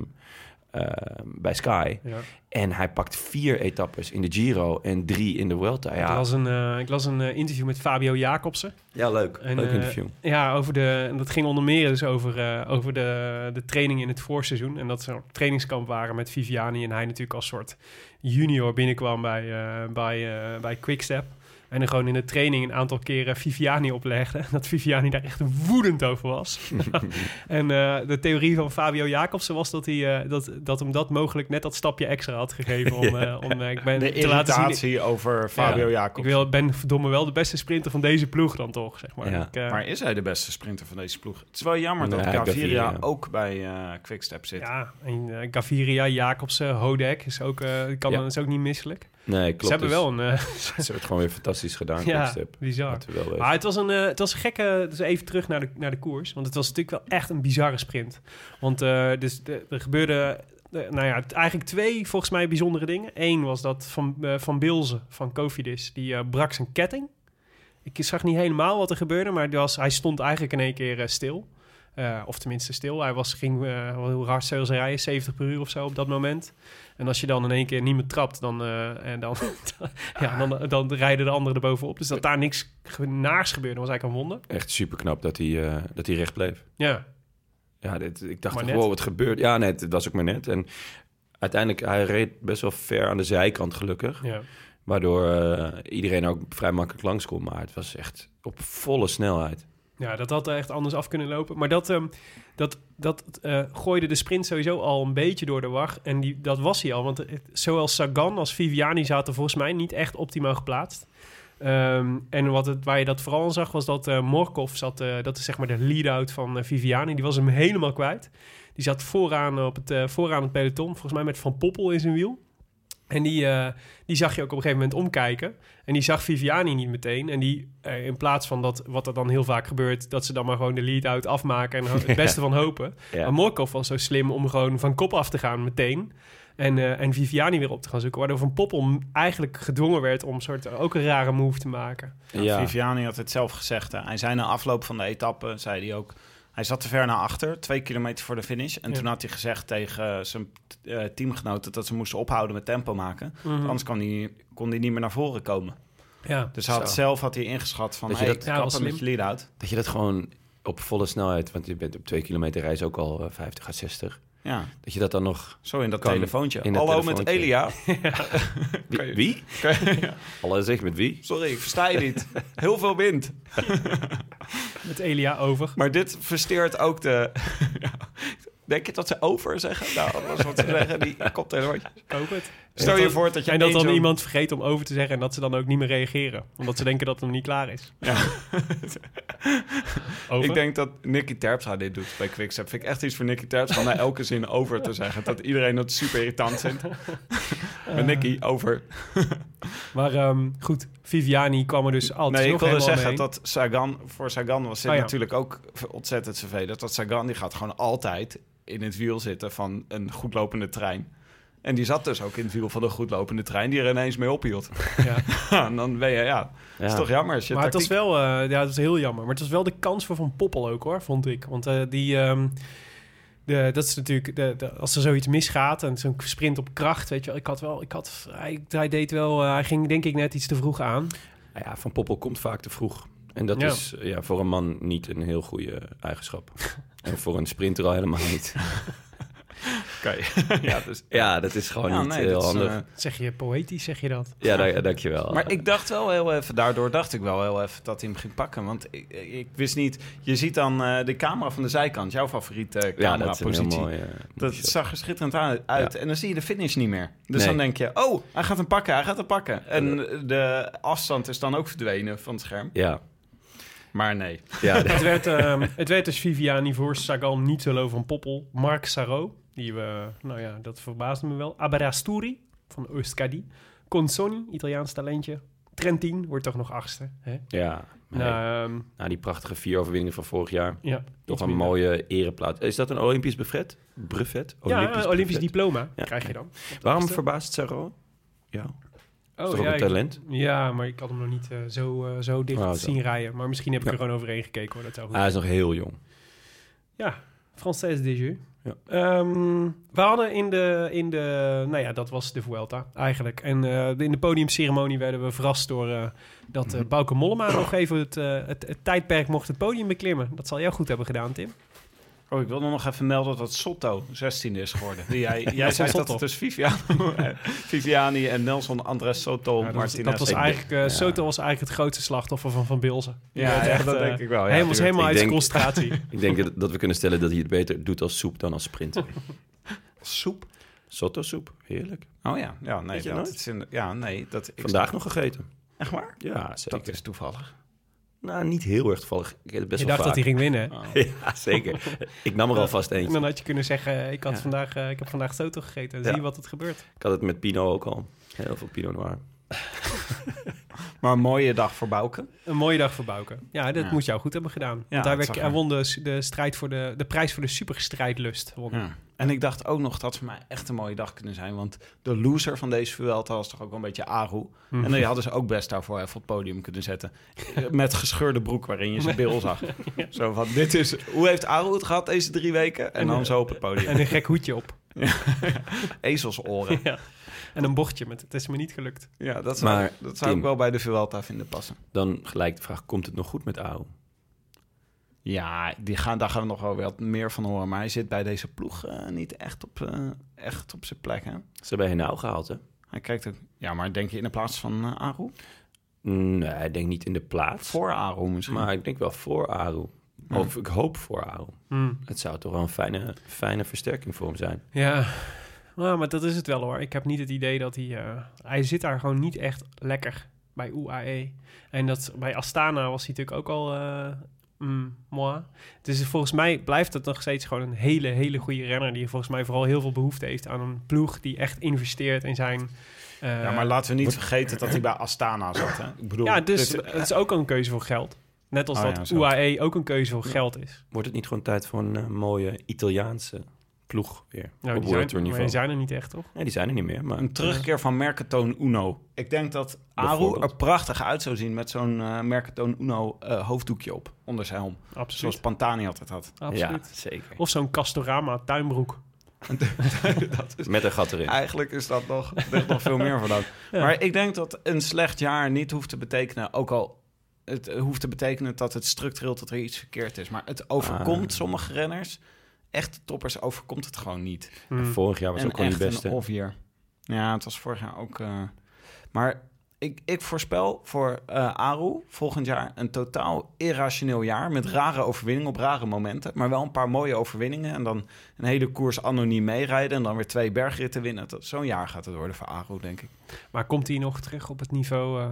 eh, bij Sky. Ja. En hij pakt vier etappes in de Giro en drie in de Vuelta. Ik Ja, las een, eh, ik las een eh, interview met Fabio Jacobsen. ja leuk. En, leuk eh, interview. Ja, over de, en dat ging onder meer dus over, eh, over de, de training in het voorseizoen. En dat ze op trainingskamp waren met Viviani. En hij natuurlijk als soort junior binnenkwam bij, eh, bij, eh, bij Quickstep. En er gewoon in de training een aantal keren Viviani oplegde. [laughs] Dat Viviani daar echt woedend over was. [laughs] en eh, de theorie van Fabio Jacobsen was dat, hij, eh, dat, dat hem dat mogelijk net dat stapje extra had gegeven. Om, [laughs] eh, om eh, ik ben De te laten zien... irritatie over Fabio Ik Jacobs. wil, ben verdomme wel de beste sprinter van deze ploeg dan toch, zeg maar. Ja. Ik, eh, Maar is hij de beste sprinter van deze ploeg? Het is wel jammer dat Nee, Gaviria Gaviria. ook bij eh Quickstep zit. Ja, en Gaviria, Jacobsen, Hodek is ook, eh, kan, Ja. is ook niet misselijk. Nee, klopt. Ze hebben dus wel een... eh, [laughs] Ze hebben het gewoon weer fantastisch gedaan, ja, bizar. We. Maar het was een, eh, het was een gekke... Dus even terug naar de, naar de koers. Want het was natuurlijk wel echt een bizarre sprint. Want eh, dus de- er gebeurde... nou ja, eigenlijk twee volgens mij bijzondere dingen. Eén was dat van, van Bilze, van Cofidis, die brak zijn ketting. Ik zag niet helemaal wat er gebeurde, maar was, hij stond eigenlijk in één keer stil. Of tenminste stil. Hij was, ging, hoe hard zou ze rijden? 70 per uur of zo op dat moment. En als je dan in één keer niet meer trapt, dan, eh, en dan, [laughs] ja, dan, dan rijden de anderen er bovenop. Dus dat daar niks naars gebeurde, was eigenlijk een wonder. Echt super knap dat hij, eh, dat hij recht bleef. Ja, Ja, dit, ik dacht toch, wow, wat gebeurt? Ja, nee, het was ook maar net. En uiteindelijk, hij reed best wel ver aan de zijkant gelukkig. ja. Waardoor eh, iedereen ook vrij makkelijk langs kon. Maar het was echt op volle snelheid. Ja, dat had echt anders af kunnen lopen. Maar dat, ehm, dat, dat eh, gooide de sprint sowieso al een beetje door de war. En die, dat was hij al. Want zowel Sagan als Viviani zaten volgens mij niet echt optimaal geplaatst. Ehm, en wat het, waar je dat vooral aan zag, was dat eh Morkov zat... eh, dat is zeg maar de lead-out van Viviani. Die was hem helemaal kwijt. Die zat vooraan, op het, vooraan het peloton. Volgens mij met Van Poppel in zijn wiel. En die, eh, die zag je ook op een gegeven moment omkijken. En die zag Viviani niet meteen. En die, eh, in plaats van dat, wat er dan heel vaak gebeurt... dat ze dan maar gewoon de lead-out afmaken... en [laughs] het beste van hopen. Ja. Maar Morkov was zo slim om gewoon van kop af te gaan meteen... En, eh, en Viviani weer op te gaan zoeken. Waardoor Van Poppel eigenlijk gedwongen werd om soort, ook een rare move te maken. Ja, Viviani had het zelf gezegd. Hè. Hij zei na afloop van de etappe, zei hij ook... Hij zat te ver naar achter, twee kilometer voor de finish. En Ja. toen had hij gezegd tegen eh, zijn eh, teamgenoten... dat ze moesten ophouden met tempo maken. Anders kon hij, kon hij niet meer naar voren komen. Ja, Dus hij had, zelf had hij ingeschat van... Dat je hey, dat- Ja, was met je lead-out. dat je dat gewoon op volle snelheid... want je bent op twee kilometer reis ook al eh, 50 à 60... Ja, dat je dat dan nog... zo in dat Kan telefoontje. in dat Hallo met. Elia. [laughs] [laughs] Wie? wie? [laughs] Alle zeg met wie? Sorry, ik versta je niet. Heel veel wind. met Elia over. Maar dit versteert ook de... Denk je dat ze over zeggen? Nou, dat is wat ze [laughs] zeggen. Die koptelefoontje. Ik hoop het. Stel je voor dat je En dat dan iemand vergeet om over te zeggen... en dat ze dan ook niet meer reageren. Omdat ze denken dat het nog niet klaar is. Ja. [laughs] Over? Ik denk dat Nicky Terpstra dit doet bij Quickstep. Vind ik echt iets voor Nicky Terpstra om na elke zin over te zeggen. Dat iedereen dat super irritant vindt. [laughs] Maar Nicky, over. Maar ehm, goed, Viviani kwam er dus altijd Nee, ik wilde zeggen mee. dat Sagan... Voor Sagan was dit Oh ja. natuurlijk ook ontzettend vervelend. Dat Sagan, die gaat gewoon altijd in het wiel zitten van een goedlopende trein. En die zat dus ook in het wiel van een goedlopende trein... die er ineens mee ophield. Ja. [laughs] en dan ben je, ja... Ja. is toch jammer als je Maar het was wel, eh, ja, het was heel jammer. Maar het was wel de kans voor Van Poppel ook hoor, vond ik. Want eh, die, ehm, de, dat is natuurlijk, de, de- als er zoiets misgaat en zo'n sprint op kracht, weet je wel. Ik had wel, ik had, hij, hij deed wel, eh, hij ging denk ik net iets te vroeg aan. Nou ja, Van Poppel komt vaak te vroeg. En dat Ja. is ja, voor een man niet een heel goede eigenschap. [laughs] en voor een sprinter al helemaal niet. [laughs] Oké. [laughs] ja, dus... Ja, dat is gewoon Ja, niet nee, heel dat is, handig. eh, Zeg je poëtisch, zeg je dat? ja, dank, dankjewel. Maar ik dacht wel heel even, daardoor dacht ik wel heel even dat hij hem ging pakken. Want ik, ik wist niet, je ziet dan eh, de camera van de zijkant, jouw favoriete ja, dat heel camerapositie. mooi... eh, Dat shot. zag er schitterend uit. En dan zie je de finish niet meer. Dus Nee. dan denk je, oh, hij gaat hem pakken, hij gaat hem pakken. En de afstand is dan ook verdwenen van het scherm. Ja, Maar nee. ja [laughs] Het werd, ehm, het werd dus Viviani voor Sagan, niet zo van Poppel. Mark Sarro, die we, nou ja, dat verbaasde me wel. Aberasturi van Euskadi. Consoni, Italiaans talentje. Trentin wordt toch nog achtste. Hè? ja. Ehm, Na die prachtige vier overwinningen van vorig jaar. ja, Toch een mooie ereplaats. Is dat een Olympisch brevet? Brevet? Ja, Olympisch, brevet. diploma Ja. krijg je dan. Waarom Achtste. verbaast Sarro? Ja, Oh, toch ja, een ik- talent? ja, maar ik had hem nog niet eh, zo, eh, zo dicht Oh, zo. zien rijden. Maar misschien heb ik er gewoon overheen gekeken hoor. Dat zou goed hij is nog heel jong. Ja, Française des Jeux. Ja. Ehm, we hadden in de, in de, nou ja, dat was de Vuelta eigenlijk. En eh, in de podiumceremonie werden we verrast door eh, dat Mhm. eh Bauke Mollema nog even het, het, het tijdperk mocht het podium beklimmen. Dat zal jou goed hebben gedaan, Tim. Oh, ik wilde nog even melden dat Sotto 16e is geworden. Die jij, [laughs] jij zei dat het dus Viviano, eh, [laughs] Viviani en Nelson Andres Soto Ja, dat, was, Martinez. dat was eigenlijk, eh, denk- Soto was eigenlijk het grootste slachtoffer van Van Bilzen. Ja, echt, dat eh, denk ik wel. Ja, hij was helemaal ik uit zijn denk- concentratie. [laughs] Ik denk dat- dat we kunnen stellen dat hij het beter doet als soep dan als sprint. Soep. Sotto soep, heerlijk. Oh ja, ja nee, dat is in, ja, nee, dat ik Vandaag nog gegeten. Echt waar? Ja, zeker. Dat is toevallig. Nou, niet heel erg toevallig. Ik het best Je wel dacht dat hij ging winnen. [laughs] Ja, zeker. Ik nam er alvast En eentje. dan had je kunnen zeggen, ik, had Ja. vandaag, eh, ik heb vandaag Soto gegeten. Zie Ja. wat het gebeurt. Ik had het met Pino ook al. Heel veel Pinot Noir. [laughs] Maar een mooie dag voor Bouke. Een mooie dag voor Bouke. Ja, dat Ja. moet jou goed hebben gedaan. Ja, Want hij, dat werd- hij won de, de, strijd voor de, de prijs voor de superstrijdlust. Won. En ik dacht ook nog dat voor mij echt een mooie dag kunnen zijn. Want de loser van deze Vuelta was toch ook wel een beetje Aru. Hm. En die hadden ze ook best daarvoor even op het podium kunnen zetten. Met gescheurde broek waarin je zijn bil zag. [laughs] Zo van, dit is... Hoe heeft Aru het gehad deze drie weken? En, En, dan zo op het podium. En een gek hoedje op. [laughs] Ezelsoren. ja. En een bochtje met het is me niet gelukt. Ja, dat zou, Maar, dat zou Tim. ik wel bij de Vuelta vinden passen. Dan gelijk de vraag, komt het nog goed met Aru? Ja, die gaan, daar gaan we nog wel wat meer van horen. Maar hij zit bij deze ploeg eh, niet echt op, eh, echt op zijn plek, hè? Ze hebben Henao gehaald, hè? Hij kijkt ook... Ja, maar denk je in de plaats van uh, Aru? Nee, ik denk niet in de plaats. Voor Aru misschien. Maar ik denk wel voor Aru. Of ik hoop voor Aru. Hmm. Het zou toch wel een fijne, fijne versterking voor hem zijn. Ja, nou, maar dat is het wel hoor. Ik heb niet het idee dat hij... eh, hij zit daar gewoon niet echt lekker bij UAE. En dat, bij Astana was hij natuurlijk ook al... eh mm, moi. Dus volgens mij blijft het nog steeds gewoon een hele, hele goede renner... die volgens mij vooral heel veel behoefte heeft aan een ploeg... die echt investeert in zijn... eh, ja, maar laten we niet vergeten dat hij bij Astana zat. Hè? Ik bedoel, ja, dus het is ook een keuze voor geld. Net als Oh dat. UAE ook een keuze voor geld is. Wordt het niet gewoon tijd voor een eh, mooie Italiaanse ploeg weer Nou, op die, zijn, maar die zijn er niet echt, toch? Nee, die zijn er niet meer. Maar Een terugkeer van Mercatoon Uno. Ik denk dat Aru er prachtig uit zou zien met zo'n Mercatoon Uno eh, hoofddoekje op onder zijn helm. Absoluut. Zoals Pantani altijd had. ja, Absoluut. zeker. Of zo'n Castorama tuinbroek. [laughs] Met een gat erin. Eigenlijk is dat nog, er is nog veel meer van dat. [laughs] Maar ik denk dat een slecht jaar niet hoeft te betekenen, ook al het hoeft te betekenen dat het structureel dat er iets verkeerd is. Maar het overkomt Ah. sommige renners, echte toppers, overkomt het gewoon niet. Hmm. Vorig jaar was en ook gewoon echt niet beste. een off-year. Ja, het was vorig jaar ook. eh, maar ik, ik voorspel voor eh Aru volgend jaar een totaal irrationeel jaar. Met rare overwinningen op rare momenten. Maar wel een paar mooie overwinningen. En dan een hele koers anoniem meerijden. En dan weer twee bergritten winnen. Dat- Zo'n jaar gaat het worden voor Aru, denk ik. Maar komt hij nog terug op het niveau eh,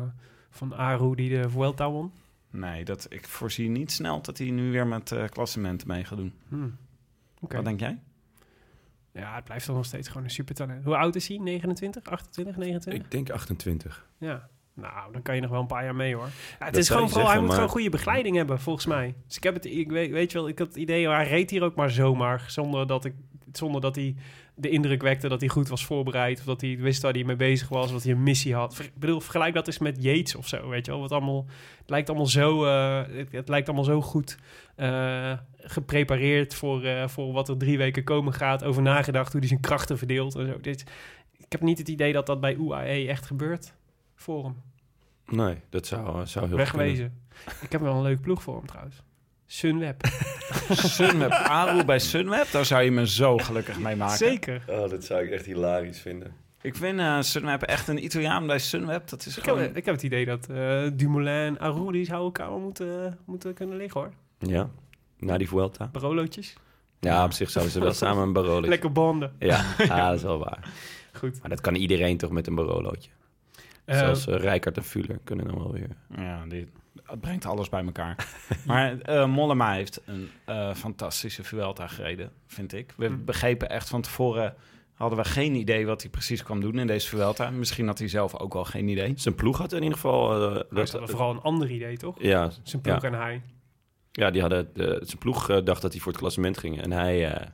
van Aru die de Vuelta won? Nee, dat, ik voorzie niet snel dat hij nu weer met eh klassementen mee gaat doen. Hmm. Oké. Wat denk jij? Ja, het blijft toch nog steeds gewoon een supertalent. Hoe oud is hij? 29, 28, 29? Ik denk 28. Ja. Nou, dan kan je nog wel een paar jaar mee hoor. Ja, het is gewoon vooral, hij moet maar- gewoon goede begeleiding hebben, volgens mij. Dus ik heb het, ik weet, weet je wel, ik had het idee, hij reed hier ook maar zomaar, zonder dat, ik, zonder dat hij de indruk wekte dat hij goed was voorbereid, of dat hij wist waar hij mee bezig was, of dat hij een missie had. Ver- Ik bedoel, vergelijk dat eens met Yates of zo, weet je wel. Wat allemaal, het lijkt allemaal zo, eh, het, het lijkt allemaal zo goed eh, geprepareerd voor, eh, voor wat er drie weken komen gaat, over nagedacht, hoe hij zijn krachten verdeelt en zo. Dit, ik heb niet het idee dat dat bij UAE echt gebeurt voor hem. Nee, dat zou, zou heel. Wegwezen. Ik heb wel een leuk ploeg voor hem trouwens. Sunweb. [laughs] Sunweb, Aru bij Sunweb, daar zou je me zo gelukkig mee maken. Zeker. Oh, dat zou ik echt hilarisch vinden. Ik vind eh, Sunweb echt een Italiaan bij Sunweb. Dat is Ik gewoon... heb, ik heb het idee dat eh, Dumoulin en Aru die zouden elkaar wel moeten, moeten kunnen liggen hoor. Ja, na die Vuelta. Barolootjes. Ja, op zich zouden ze wel [laughs] samen een Barolo. Lekker banden. Ja, [laughs] ja, dat is wel waar. Goed. Maar dat kan iedereen toch met een Barolootje. Eh, Zelfs uh, Rijkaard en Fuller kunnen dan wel weer. Ja, dit, het brengt alles bij elkaar. [laughs] maar eh, Mollema heeft een eh, fantastische Vuelta gereden, vind ik. We Hm. begrepen echt van tevoren... hadden we geen idee wat hij precies kwam doen in deze Vuelta. Misschien had hij zelf ook wel geen idee. Zijn ploeg had in ieder geval... uh, dat vooral een ander idee, toch? Ja. Zijn ploeg ja. en hij. Ja, die hadden, de, zijn ploeg uh, dacht dat hij voor het klassement ging. En hij...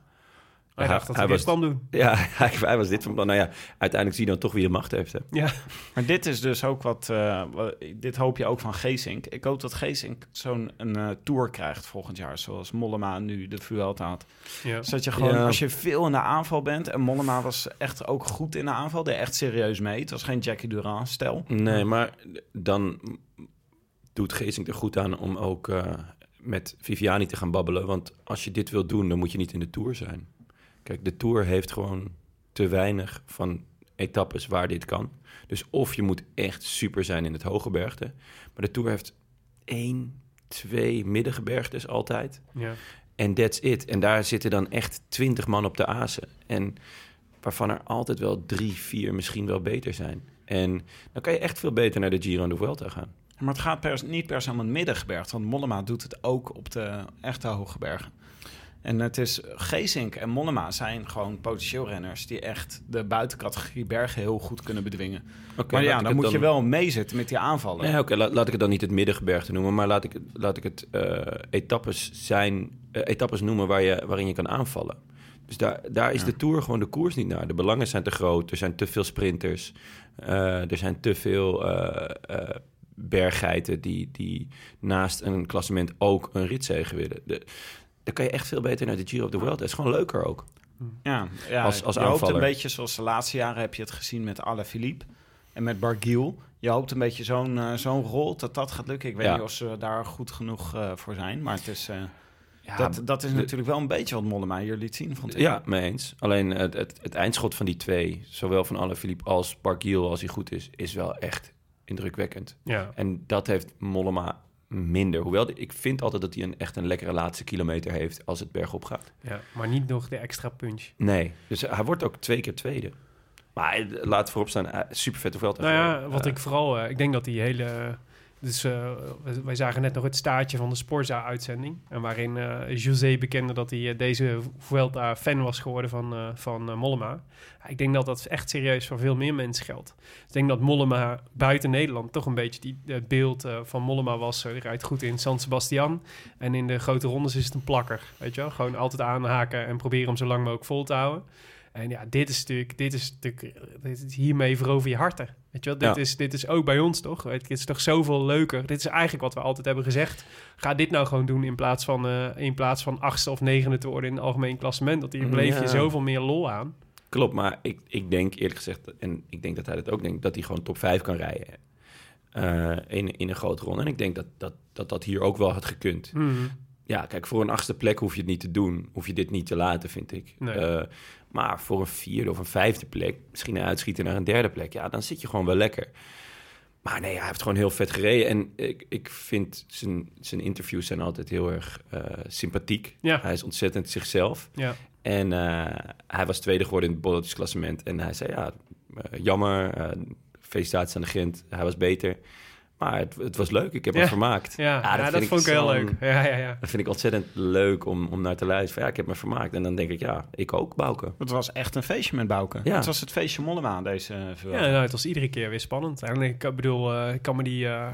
Hij dacht dat hij, hij was, kwam doen. Ja, [laughs] hij, hij, was dit van plan. Nou ja, uiteindelijk zie je dan toch wie de macht heeft. Hè? Ja. Maar dit is dus ook wat, uh, wat... dit hoop je ook van Geesink. Ik hoop dat Geesink zo'n een, uh, tour krijgt volgend jaar. Zoals Mollema nu de Vuelta had. Ja. Zodat je gewoon, Ja. als je veel in de aanval bent... En Mollema was echt ook goed in de aanval. Deed echt serieus mee. Het was geen Jackie Durand stel. Nee, maar dan doet Geesink er goed aan om ook... Uh, met Viviani te gaan babbelen. Want als je dit wil doen, dan moet je niet in de Tour zijn. Kijk, de Tour heeft gewoon te weinig van etappes waar dit kan. Dus of je moet echt super zijn in het hoge bergte. Maar de Tour heeft één, twee middengebergtes altijd. Ja. En that's it. En daar zitten dan echt twintig man op de azen. En waarvan er altijd wel drie, vier misschien wel beter zijn. En dan kan je echt veel beter naar de Giro en de Vuelta gaan. Maar het gaat per, niet per se om het middengebergte. Want Mollema doet het ook op de echte hoge bergen. En het is Geesink en Mollema zijn gewoon potentieel renners die echt de buitencategorie bergen heel goed kunnen bedwingen. Okay, maar ja, dan moet dan... je wel meezitten met die aanvallen. Nee, oké, okay, laat, laat, ik het dan niet het middengebergte noemen, maar laat ik, laat ik het uh, etappes zijn, uh, etappes noemen waar je, waarin je kan aanvallen. Dus daar, daar is ja. de Tour gewoon de koers niet naar. De belangen zijn te groot, er zijn te veel sprinters, uh, er zijn te veel berggeiten die, die naast een klassement ook een ritzege willen. De, dan kan je echt veel beter naar de Giro of the World. Het is gewoon leuker ook. Ja, ja als, als je aanvaller. hoopt een beetje zoals de laatste jaren heb je het gezien met Alain Philippe en met Barguil. Je hoopt een beetje zo'n uh, zo'n rol dat dat gaat lukken. Ik weet Ja. niet of ze daar goed genoeg uh, voor zijn, maar het is... Uh, Ja, dat, dat is de- natuurlijk wel een beetje wat Mollema hier liet zien, vond ik. Ja, mee eens. Alleen het, het, het eindschot van die twee, zowel van Alaphilippe als Barguil, als hij goed is, is wel echt indrukwekkend. Ja. En dat heeft Mollema minder. Hoewel, ik vind altijd dat hij een, echt een lekkere laatste kilometer heeft als het bergop gaat. ja, maar niet nog de extra punch. Nee, dus hij wordt ook twee keer tweede. Maar eh, laat voorop staan, eh, super vette veld. Nou ja, wat ik vooral... eh, ik denk dat die hele... Dus eh, wij- zagen net nog het staartje van de Sporza-uitzending. En waarin eh, José bekende dat hij eh, deze Vuelta fan was geworden van, van Mollema. Ik denk dat dat echt serieus voor veel meer mensen geldt. Ik denk dat Mollema buiten Nederland toch een beetje die, het beeld van Mollema was. die rijdt goed in San Sebastian. En in de grote rondes is het een plakker. Weet je wel? Gewoon altijd aanhaken en proberen hem zo lang mogelijk vol te houden. En ja, dit is natuurlijk, dit is natuurlijk, dit is hiermee verover je harten. Weet je wel, dit, Ja. is, dit is ook bij ons toch? Het is toch zoveel leuker. Dit is eigenlijk wat we altijd hebben gezegd. Ga dit nou gewoon doen in plaats van, eh, in plaats van achtste of negende te worden in het algemeen klassement. Dat hier bleef je zoveel meer lol aan. Klopt, maar ik, ik denk eerlijk gezegd, en ik denk dat hij dat ook denkt, dat hij gewoon top 5 kan rijden eh, in, in een grote ronde. En ik denk dat dat, dat dat hier ook wel had gekund. Mhm. Ja, kijk, voor een achtste plek hoef je het niet te doen. Hoef je dit niet te laten, vind ik. Nee. Eh, maar voor een vierde of een vijfde plek, misschien een uitschieten naar een derde plek, ja, dan zit je gewoon wel lekker. Maar nee, hij heeft gewoon heel vet gereden. En ik, ik vind zijn, zijn interviews zijn altijd heel erg eh, sympathiek. Ja. Hij is ontzettend zichzelf. Ja. En eh, hij was tweede geworden in het bolletjesklassement. En hij zei, ja, eh, jammer, felicitaties aan de Gent. Hij was beter. Maar het, het was leuk, ik heb Ja. me vermaakt. Ja, ja, dat, vond ik heel leuk. Ja, ja, ja. Dat vind ik ontzettend leuk om, om naar te luisteren. Ja, ik heb me vermaakt. En dan denk ik, ja, ik ook, Bouke. Het was echt een feestje met Bouke. Ja. Het was het feestje Mollema, deze uh, Ja, nou, het was iedere keer weer spannend. En ik bedoel, eh, ik kan me die, eh,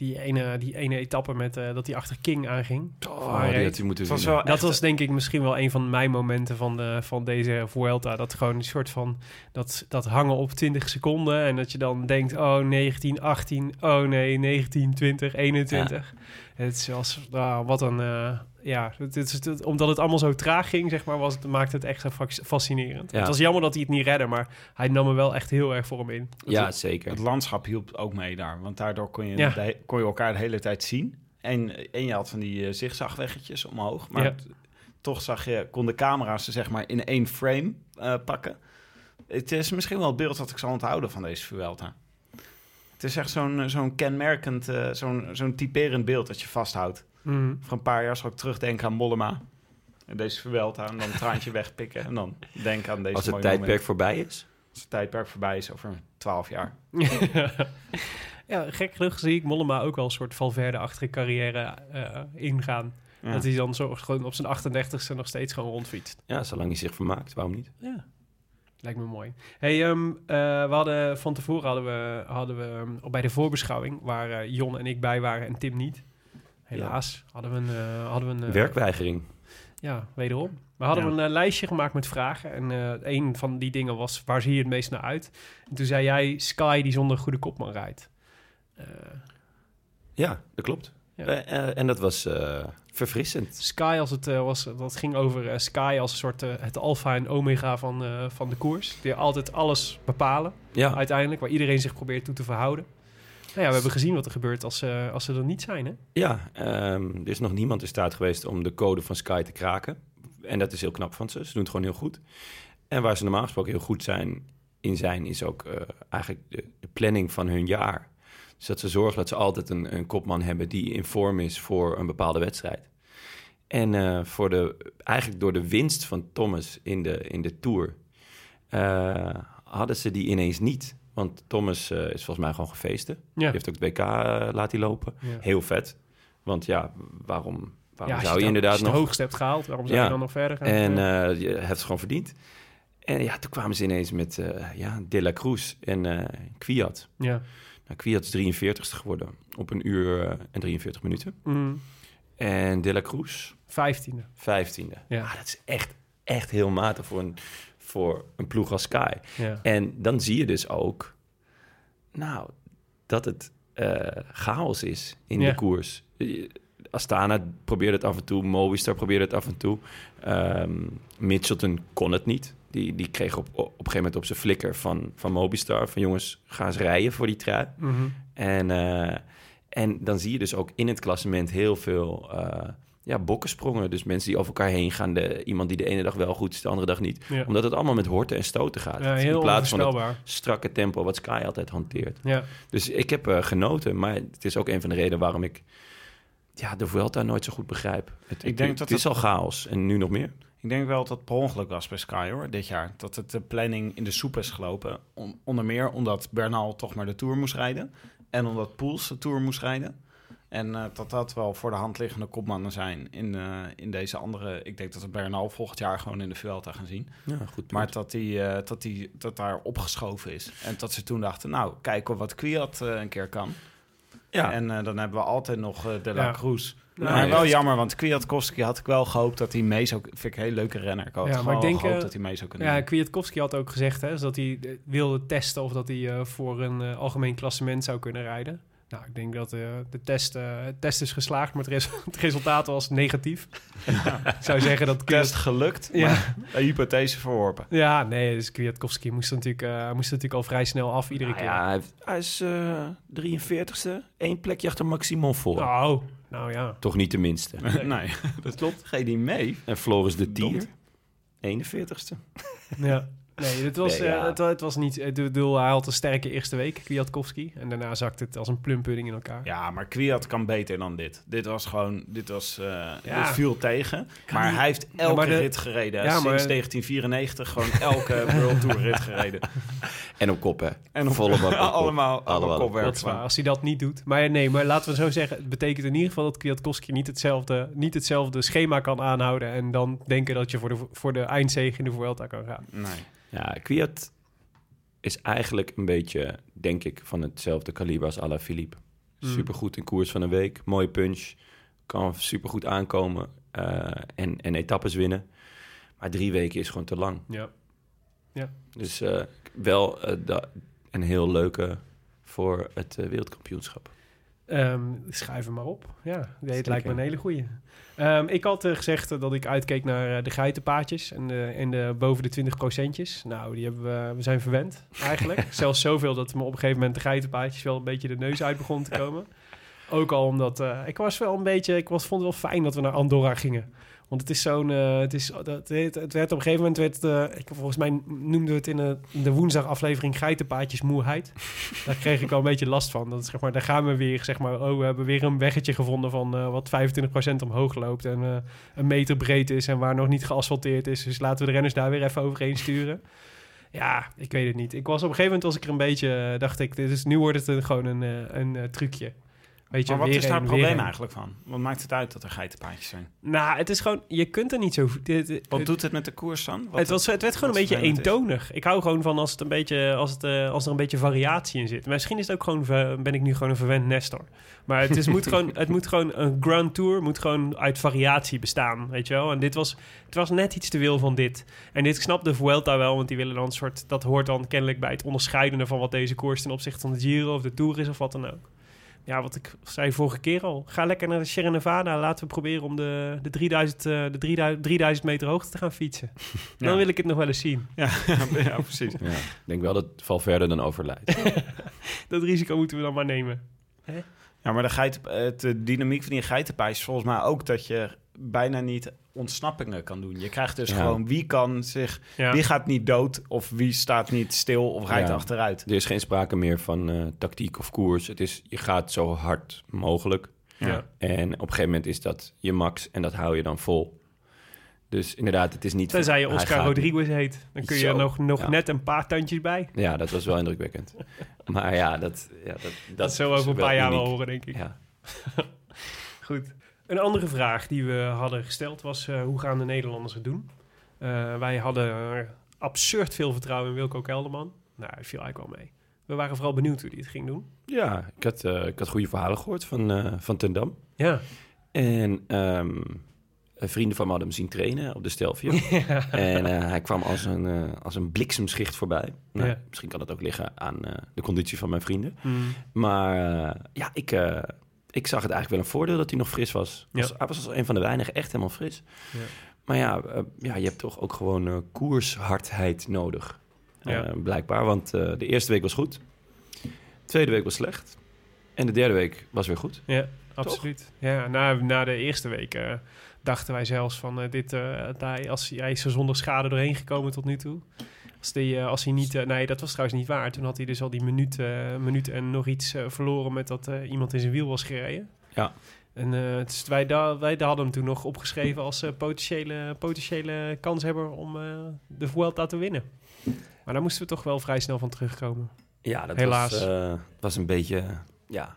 die, ene, die ene etappe met eh, dat hij achter King aanging. Oh, die had hij moeten was wel Dat was denk ik misschien wel een van mijn momenten van, de, van deze Vuelta. Dat gewoon een soort van dat, dat hangen op 20 seconden. En dat je dan denkt, oh 19, 18, oh nee, 19, 20, 21. Het was, ah, wat een, eh, ja, het, het- omdat het allemaal zo traag ging, zeg maar, was het, maakte het echt fascinerend. Ja. Het was jammer dat hij het niet redde, maar hij nam er wel echt heel erg voor hem in. Ja, zeker. Het landschap hielp ook mee daar. Want daardoor kon je, Ja. de he- kon je elkaar de hele tijd zien. En, en je had van die uh, zigzagweggetjes omhoog. Maar Ja. toch zag je, kon de camera's ze zeg maar in één frame eh, pakken. Het is misschien wel het beeld dat ik zal onthouden van deze Vuelta. Het is echt zo'n eh, zo'n kenmerkend, eh, zo'n zo'n typerend beeld dat je vasthoudt. Mhm. Van een paar jaar zal ik terugdenken aan Mollema. En deze Vuelta. En dan een traantje [laughs] wegpikken. En dan denken aan deze Als het mooie tijdperk voorbij is. Als het tijdperk voorbij is over twaalf jaar. [laughs] ja, gek genoeg zie ik Mollema ook wel een soort Valverde-achtige carrière eh, ingaan. Ja. Dat hij dan zo gewoon op zijn 38ste nog steeds gewoon rondfietst. Ja, zolang hij zich vermaakt, waarom niet? Ja. Lijkt me mooi. Hey, ehm, eh, we hadden van tevoren hadden we, hadden we ehm, bij de voorbeschouwing, waar eh, Jon en ik bij waren en Tim niet. Helaas hadden we een, eh, hadden we een eh, Werkweigering. Ja, wederom. We hadden Ja. een eh, lijstje gemaakt met vragen. En eh een van die dingen was, waar zie je het meest naar uit? En toen zei jij, Sky die zonder goede kopman rijdt. Ja, dat klopt. Ja. En dat was verfrissend. Sky als het was, dat ging over Sky als een soort het alfa en omega van, van de koers. Die altijd alles bepalen Ja, uiteindelijk, waar iedereen zich probeert toe te verhouden. Nou ja, we hebben gezien wat er gebeurt als, eh, als ze er niet zijn, hè? ja ehm, er is nog niemand in staat geweest om de code van Sky te kraken. En dat is heel knap van ze. Ze doen het gewoon heel goed. En waar ze normaal gesproken heel goed zijn in zijn, is ook eh, eigenlijk de, planning van hun jaar. Dus dat ze zorgen dat ze altijd een, een kopman hebben die in vorm is voor een bepaalde wedstrijd. En eh, voor de, eigenlijk door de winst van Thomas in de, in de Tour hadden ze die ineens niet. Want Thomas eh, is volgens mij gewoon gefeesten. Ja. Die heeft ook het WK eh, laten lopen. Ja. Heel vet. Want ja, waarom, waarom zou je inderdaad als je nog... het hoogste hebt gehaald, waarom zou je dan nog verder gaan? En eh, je hebt het gewoon verdiend. En ja, toen kwamen ze ineens met ja, De La Cruz en Kwiat. ja. Nou, Kwiat is 43ste geworden op een uur en 43 minuten. Mm, En De La Cruz, vijftiende. 15e. Ja. Ah, dat is echt, echt heel matig voor een, voor een ploeg als Sky. Ja. En dan zie je dus ook, nou, dat het eh, chaos is in Ja. de koers. Astana probeert het af en toe, Movistar probeert het af en toe. Ehm Mitchelton kon het niet. Die, die kreeg op, op een gegeven moment op zijn flikker van, van Movistar... van jongens, ga eens rijden voor die trui. Mhm. En, eh, en dan zie je dus ook in het klassement heel veel... eh, ja, bokkensprongen. Dus mensen die over elkaar heen gaan. De, iemand die de ene dag wel goed is, de andere dag niet. Ja. Omdat het allemaal met horten en stoten gaat. Ja, heel In plaats van het strakke tempo wat Sky altijd hanteert. Ja. Dus ik heb eh, genoten. Maar het is ook een van de redenen waarom ik ja, de Vuelta nooit zo goed begrijp. Het, Ik denk het, dat het is al chaos. En nu nog meer. Ik denk wel dat het per ongeluk was bij Sky hoor, dit jaar. Dat het de planning in de soep is gelopen. On- onder meer omdat Bernal toch maar de Tour moest rijden. En omdat Poels de Tour moest rijden. En eh, dat dat wel voor de hand liggende kopmannen zijn in, eh, in deze andere... Ik denk dat we Bernal volgend jaar gewoon in de Vuelta gaan zien. Ja, goed. Maar dat, die, eh, dat, die, dat daar opgeschoven is. En dat ze toen dachten, nou, kijken wat Kwiat een keer kan. ja, En eh, dan hebben we altijd nog De La Ja. Cruz. Nou, maar wel jammer, want Kwiatkowski had ik wel gehoopt dat hij mee zou... Vind ik een hele leuke renner. Ik had Ja, maar ik denk, gehoopt eh, dat hij mee zou kunnen Ja, doen. Kwiatkowski had ook gezegd hè, dat hij wilde testen of dat hij eh, voor een algemeen klassement zou kunnen rijden. Nou, ik denk dat eh, de test, eh, het test is geslaagd, maar het, res- [laughs] het resultaat was negatief. ik zou zeggen dat Test gelukt, Ja. maar een hypothese verworpen. Ja, nee, dus Kwiatkowski moest natuurlijk, eh, moest natuurlijk al vrij snel af iedere Nou keer. ja, hij, heeft- hij is eh 43ste. Eén plekje achter Maximon voor. Oh, nou ja. Toch niet de minste. nee, [laughs] dat klopt. Ga je die mee? En Floris de Tier, Domt. 41ste. Ja. Nee, het was, Nee, ja. eh, het, het was niet... Ik bedoel, hij had een sterke eerste week, Kwiatkowski. En daarna zakte het als een plumpudding in elkaar. Ja, maar Kwiat kan beter dan dit. Dit was gewoon... Dit was... eh Ja. Dit viel tegen. Maar hij heeft elke de- rit gereden. maar- Sinds 1994 gewoon elke [laughs] World Tour rit gereden. En op kop, hè? En op- Volle [laughs] bak op kop. allemaal, allemaal Allemaal. kopwerk. Dat is waar, als hij dat niet doet. Maar nee, maar laten we zo zeggen... het betekent in ieder geval dat Kwiatkowski niet hetzelfde, niet hetzelfde schema kan aanhouden... en dan denken dat je voor de, voor de eindzege in de Vuelta kan gaan. Nee. Ja, Kwiat is eigenlijk een beetje, denk ik, van hetzelfde kaliber als Alaphilippe. Mm. Supergoed in koers van een week, mooie punch, kan supergoed aankomen eh, en, en etappes winnen. Maar drie weken is gewoon te lang. Ja. Dus eh, wel eh, da- een heel leuke voor het wereldkampioenschap. Ehm schrijf hem maar op. Ja, Zeker. lijkt me een hele goeie. Ehm, ik had eh, gezegd dat ik uitkeek naar eh, de geitenpaadjes en de, en de boven de 20 procentjes. Nou, die hebben we, we zijn verwend eigenlijk. [laughs] Zelfs zoveel dat me op een gegeven moment de geitenpaadjes wel een beetje de neus uit begon te komen. [laughs] Ook al omdat eh, ik was wel een beetje, ik was, vond het wel fijn dat we naar Andorra gingen. Want het is zo'n, eh, het is, dat, het, het werd op een gegeven moment, werd, eh, ik, volgens mij noemden we het in de, in de woensdagaflevering geitenpaadjes moeheid. [laughs] Daar kreeg ik wel een beetje last van. Dat is, zeg maar, daar gaan we weer, zeg maar, oh, we hebben weer een weggetje gevonden van eh, wat 25% omhoog loopt en een meter breed is en waar nog niet geasfalteerd is. Dus laten we de renners daar weer even overheen sturen. Ja, ik weet het niet. Ik was op een gegeven moment was ik er een beetje, dacht ik, dit is, nu wordt het een, gewoon een, een trucje. Weet je, Maar wat weer is daar een, het probleem eigenlijk van? Wat maakt het uit dat er geitenpaadjes zijn? Nou, het is gewoon, je kunt er niet zo... Dit, dit- Wat het- doet het met de koers dan? Wat het, was, het werd gewoon een beetje is? eentonig. Ik hou gewoon van als, het een beetje, als, het, eh, als er een beetje variatie in zit. Misschien is het ook gewoon, ben ik nu gewoon een verwend Nestor. Maar het, is, moet gewoon, [laughs] het moet gewoon, een Grand Tour moet gewoon uit variatie bestaan, weet je wel. En dit was, het was net iets te veel van dit. En dit snapt de Vuelta wel, want die willen dan een soort... Dat hoort dan kennelijk bij het onderscheidende van wat deze koers ten opzichte van de Giro of de Tour is of wat dan ook. Ja, wat ik zei vorige keer al. Ga lekker naar de Sierra Nevada. Laten we proberen om de, de, 3000, eh, de 3000, 3000 meter hoogte te gaan fietsen. [laughs] Dan wil ik het nog wel eens zien. Ja, [laughs] ja, precies. Ja, ik denk wel dat Valverde dan overlijdt. [laughs] Dat risico moeten we dan maar nemen. Ja, maar de, geiten, eh, de dynamiek van die geitenpaadjes is volgens mij ook dat je bijna niet ontsnappingen kan doen. Je krijgt dus Ja. gewoon wie kan zich, Ja. wie gaat niet dood of wie staat niet stil of rijdt Ja. achteruit. Er is geen sprake meer van eh, tactiek of koers. Het is, je gaat zo hard mogelijk. Ja. En op een gegeven moment is dat je max en dat hou je dan vol. Dus inderdaad, het is niet... Tenzij je Oscar gaat- Rodriguez heet. Dan kun je Zo, er nog, nog ja. net een paar tandjes bij. Ja, dat was wel indrukwekkend. maar ja, dat... Ja, dat, dat, Dat zo over een paar jaar wel horen, denk ik. Ja. [laughs] Goed. Een andere vraag die we hadden gesteld was... eh, hoe gaan de Nederlanders het doen? Eh, wij hadden absurd veel vertrouwen in Wilco Kelderman. Nou, hij viel eigenlijk wel mee. We waren vooral benieuwd hoe hij het ging doen. Ja, ik had, eh, ik had goede verhalen gehoord van, van Ten Dam. Ja. En ehm, vrienden van me hadden hem zien trainen op de Stelvio. [laughs] En eh, hij kwam als een, als een bliksemschicht voorbij. Nou, Ja. Misschien kan dat ook liggen aan de conditie van mijn vrienden. Hmm. Maar ja, ik, ik zag het eigenlijk wel een voordeel dat hij nog fris was. Ja. was hij was als een van de weinigen echt helemaal fris. Ja. Maar ja, eh, ja, je hebt toch ook gewoon eh, koershardheid nodig. Ja. Eh, blijkbaar, want de eerste week was goed. De tweede week was slecht. En de derde week was weer goed. Ja, absoluut. Ja, na, na de eerste week dachten wij zelfs van dit, hij, als hij is er zonder schade doorheen gekomen tot nu toe. Als, die, eh, als hij niet, eh, nee, dat was trouwens niet waar. Toen had hij dus al die minuut, eh, minuut en nog iets verloren met dat iemand in zijn wiel was gereden. Ja. En eh, dus wij, da wij hadden hem toen nog opgeschreven als potentiële, potentiële kanshebber om eh, de Vuelta te winnen. Maar daar moesten we toch wel vrij snel van terugkomen. Ja, dat Helaas. Was, was een beetje ja,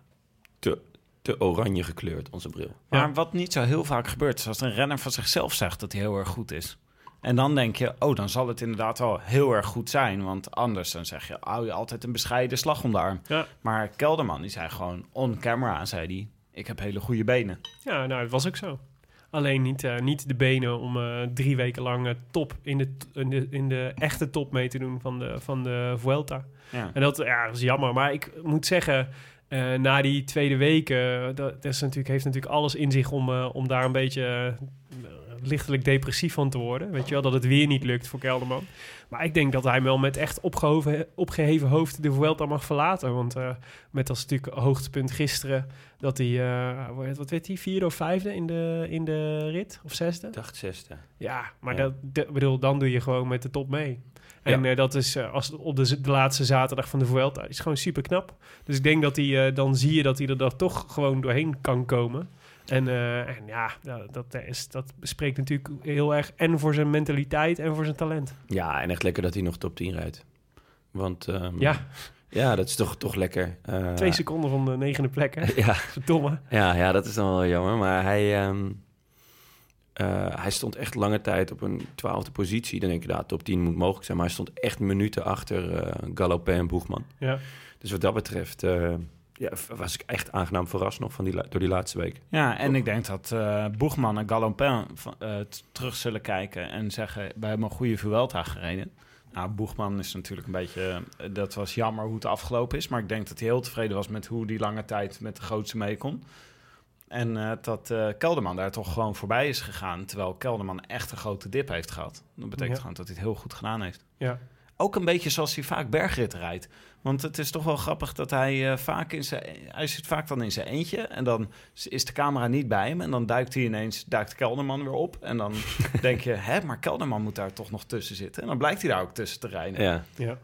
te, te oranje gekleurd, onze bril. Maar wat niet zo heel vaak gebeurt, is als een renner van zichzelf zegt dat hij heel erg goed is. En dan denk je, oh, dan zal het inderdaad wel heel erg goed zijn. Want anders dan zeg je, hou je altijd een bescheiden slag om de arm. Ja. Maar Kelderman, die zei gewoon on camera, zei hij, ik heb hele goede benen. Ja, nou, het was ook zo. Alleen niet, eh, niet de benen om eh, drie weken lang eh, top in de, in, de, in de echte top mee te doen van de, van de Vuelta. Ja. En dat, ja, dat is jammer. Maar ik moet zeggen, na die tweede week, eh, dat, dat is natuurlijk, heeft natuurlijk alles in zich om, om daar een beetje lichtelijk depressief van te worden. Weet je wel, dat het weer niet lukt voor Kelderman. Maar ik denk dat hij wel met echt opgehoven, opgeheven hoofd de Vuelta mag verlaten. Want eh, met als natuurlijk hoogtepunt gisteren dat hij, eh, wat weet hij, vierde of vijfde in de, in de rit? Of zesde? Ik dacht zesde. Ja, maar Ja. Dat, bedoel, dan doe je gewoon met de top mee. En Ja. eh, dat is als op de, de laatste zaterdag van de Vuelta is gewoon super knap. Dus ik denk dat hij dan zie je dat hij er dan toch gewoon doorheen kan komen. En, eh, en ja, dat, is, dat spreekt natuurlijk heel erg en voor zijn mentaliteit en voor zijn talent. Ja, en echt lekker dat hij nog top 10 rijdt. Want ehm, Ja, ja, dat is toch, toch lekker. Eh, twee seconden van de negende plek, hè? [laughs] Ja, Verdomme. ja, ja, dat is dan wel jammer. Maar hij, ehm, eh, hij stond echt lange tijd op een twaalfde positie. Dan denk je, nou, top 10 moet mogelijk zijn. Maar hij stond echt minuten achter Galopin en Boegman. Ja. Dus wat dat betreft ja, was ik echt aangenaam verrast nog van die, door die laatste week. Ja, en ik denk dat eh Boegman en Galopin eh, terug zullen kijken en zeggen... wij hebben een goede Vuelta gereden. Nou, Boegman is natuurlijk een beetje... eh, dat was jammer hoe het afgelopen is. Maar ik denk dat hij heel tevreden was met hoe die lange tijd met de grootste mee kon. En dat Kelderman daar toch gewoon voorbij is gegaan... terwijl Kelderman echt een grote dip heeft gehad. Dat betekent Ja. gewoon dat hij het heel goed gedaan heeft. Ja. Ook een beetje zoals hij vaak bergritten rijdt. Want het is toch wel grappig dat hij eh, vaak in zijn... Hij zit vaak dan in zijn eentje en dan is de camera niet bij hem. En dan duikt hij ineens, duikt Kelderman weer op. En dan [laughs] denk je, hè, maar Kelderman moet daar toch nog tussen zitten. En dan blijkt hij daar ook tussen te rijden. Ja, ja.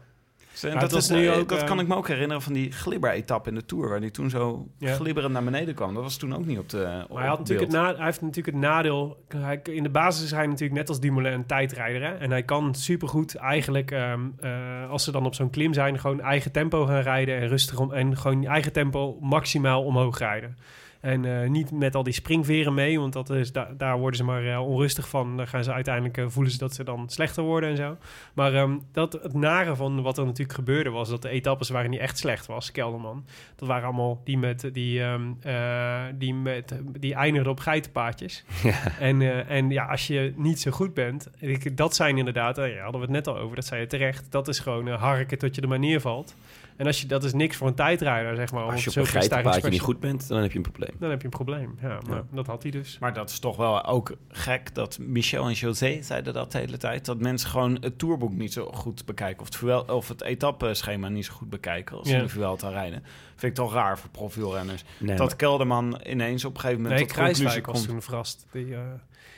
En dat is nu ook, dat kan ik me ook herinneren van die glibber-etappe in de Tour... waar hij toen zo Ja. glibberend naar beneden kwam. Dat was toen ook niet op de op Maar hij, had natuurlijk beeld. het na, hij heeft natuurlijk het nadeel. Hij, in de basis is hij natuurlijk net als Dumoulin een tijdrijder. Hè? En hij kan supergoed eigenlijk, ehm, eh, als ze dan op zo'n klim zijn, gewoon eigen tempo gaan rijden en rustig om, en gewoon eigen tempo maximaal omhoog rijden. En eh, niet met al die springveren mee, want dat is, da- daar worden ze maar eh, onrustig van. Dan gaan ze uiteindelijk eh, voelen ze dat ze dan slechter worden en zo. Maar ehm, dat, het nare van wat er natuurlijk gebeurde was dat de etappes waarin hij echt slecht was, Kelderman, dat waren allemaal die met die, ehm, eh, die, met, die eindigden op geitenpaadjes. [laughs] En, en ja, als je niet zo goed bent, ik, dat zijn inderdaad, ja, hadden we het net al over, dat zei je terecht, dat is gewoon harken tot je er maar neervalt. En als je, dat is niks voor een tijdrijder, zeg maar. als je op een geitenpaadje niet goed bent, dan heb je een probleem. Dan heb je een probleem, ja. Maar Ja. dat had hij dus. Maar dat is toch wel ook gek dat Michel en José zeiden dat de hele tijd. Dat mensen gewoon het tourboek niet zo goed bekijken. Of het, Vuel- of het etappeschema niet zo goed bekijken als ze Ja. de Vuelta rijden. Vind ik toch raar voor profielrenners. Nee, dat Kelderman ineens op een gegeven moment Nee, tot de conclusie Kruiswijk was toen verrast. Die, eh,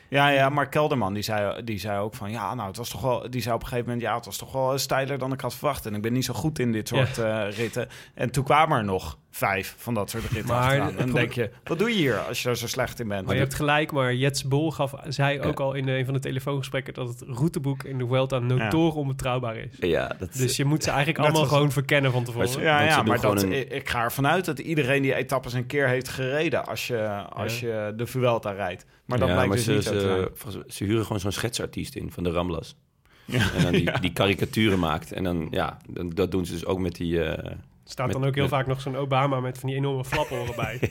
Ja, ja, maar Kelderman die zei, die zei ook van... Ja, nou, het was toch wel... Die zei op een gegeven moment... Ja, het was toch wel steiler dan ik had verwacht. En ik ben niet zo goed in dit soort eh, ritten. En toen kwamen er nog vijf van dat soort ritten Maar En dan denk je... Wat doe je hier als je er zo slecht in bent? Maar je hebt gelijk, maar Jets Bol gaf, zei ook al in een van de telefoongesprekken dat het routeboek in de Vuelta notoren onbetrouwbaar is. Ja, dat Dus je moet ze eigenlijk allemaal was- gewoon verkennen van tevoren. Maar ze- Ja, ja maar dat, een- ik, ik ga ervan uit dat iedereen die etappes een keer heeft gereden als je, als je de Vuelta rijdt. Maar dat ja, blijkt maar dus ze, niet zo te zijn. ze, huren gewoon zo'n schetsartiest in van de Ramblas. Ja. En dan die, [laughs] Ja. die karikaturen maakt. En dan, ja, dan- dat doen ze dus ook met die... eh, staat Met- dan ook heel met- vaak nog zo'n Obama met van die enorme flaporen bij. [laughs]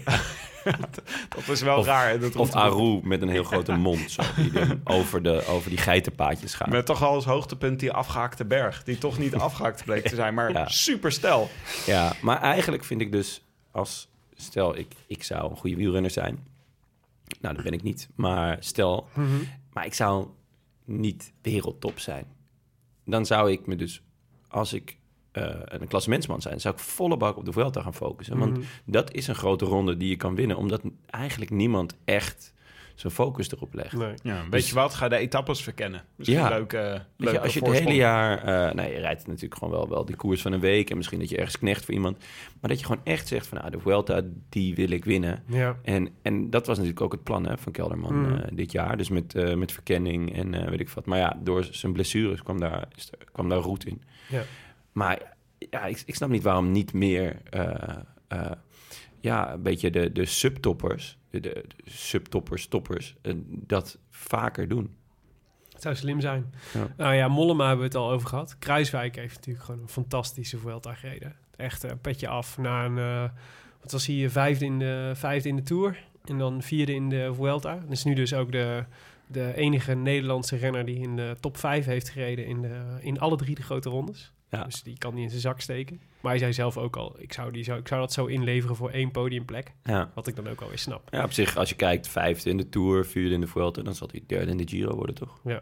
[laughs] Dat is wel Of- raar. Dat of Aru met een heel grote mond. Zo, die over, de, over die geitenpaadjes gaat. Met toch al als hoogtepunt die afgehaakte berg. Die toch niet afgehaakt bleek te zijn, maar Ja. super stel. Ja, maar eigenlijk vind ik dus als... Stel, ik, ik zou een goede wielrenner zijn. Nou, dat ben ik niet. Maar stel, maar ik zou niet wereldtop zijn. Dan zou ik me dus, als ik eh, een klassementsman zijn, zou ik volle bak op de Vuelta gaan focussen. Want Mhm. dat is een grote ronde die je kan winnen, omdat eigenlijk niemand echt zijn focus erop legt. Nee. Ja, weet Dus- je wat? Ga de etappes verkennen. Misschien Ja. een leuke, Weet je, leuke als je het hele jaar... eh nou, je rijdt natuurlijk gewoon wel, wel die koers van een week... en misschien dat je ergens knecht voor iemand... maar dat je gewoon echt zegt van... nou, de Vuelta, die wil ik winnen. Ja. En, en dat was natuurlijk ook het plan hè, van Kelderman Mm. eh, dit jaar. Dus met, eh, met verkenning en eh, weet ik wat. Maar ja, door zijn blessures kwam daar, is er- kwam daar roet in. Ja. Maar ja, ik, ik snap niet waarom niet meer... eh, eh, ja, een beetje de, de subtoppers... De, de, subtoppers, toppers... eh, dat vaker doen. Het zou slim zijn. Ja. Nou ja, Mollema hebben we het al over gehad. Kruiswijk heeft natuurlijk gewoon een fantastische Vuelta gereden. Echt een petje af na een... eh, wat was hij? Vijfde in, de, vijfde in de Tour. En dan vierde in de Vuelta. En is nu dus ook de, de enige Nederlandse renner... die in de top 5 heeft gereden in, de, in alle drie de grote rondes. Ja. Dus die kan niet in zijn zak steken. Maar hij zei zelf ook al... Ik zou, die zou, ik zou dat zo inleveren voor één podiumplek. Ja. Wat ik dan ook alweer snap. ja, op zich, als je kijkt, vijfde in de Tour, vierde in de Vuelta... dan zal hij derde in de Giro worden, toch? Ja,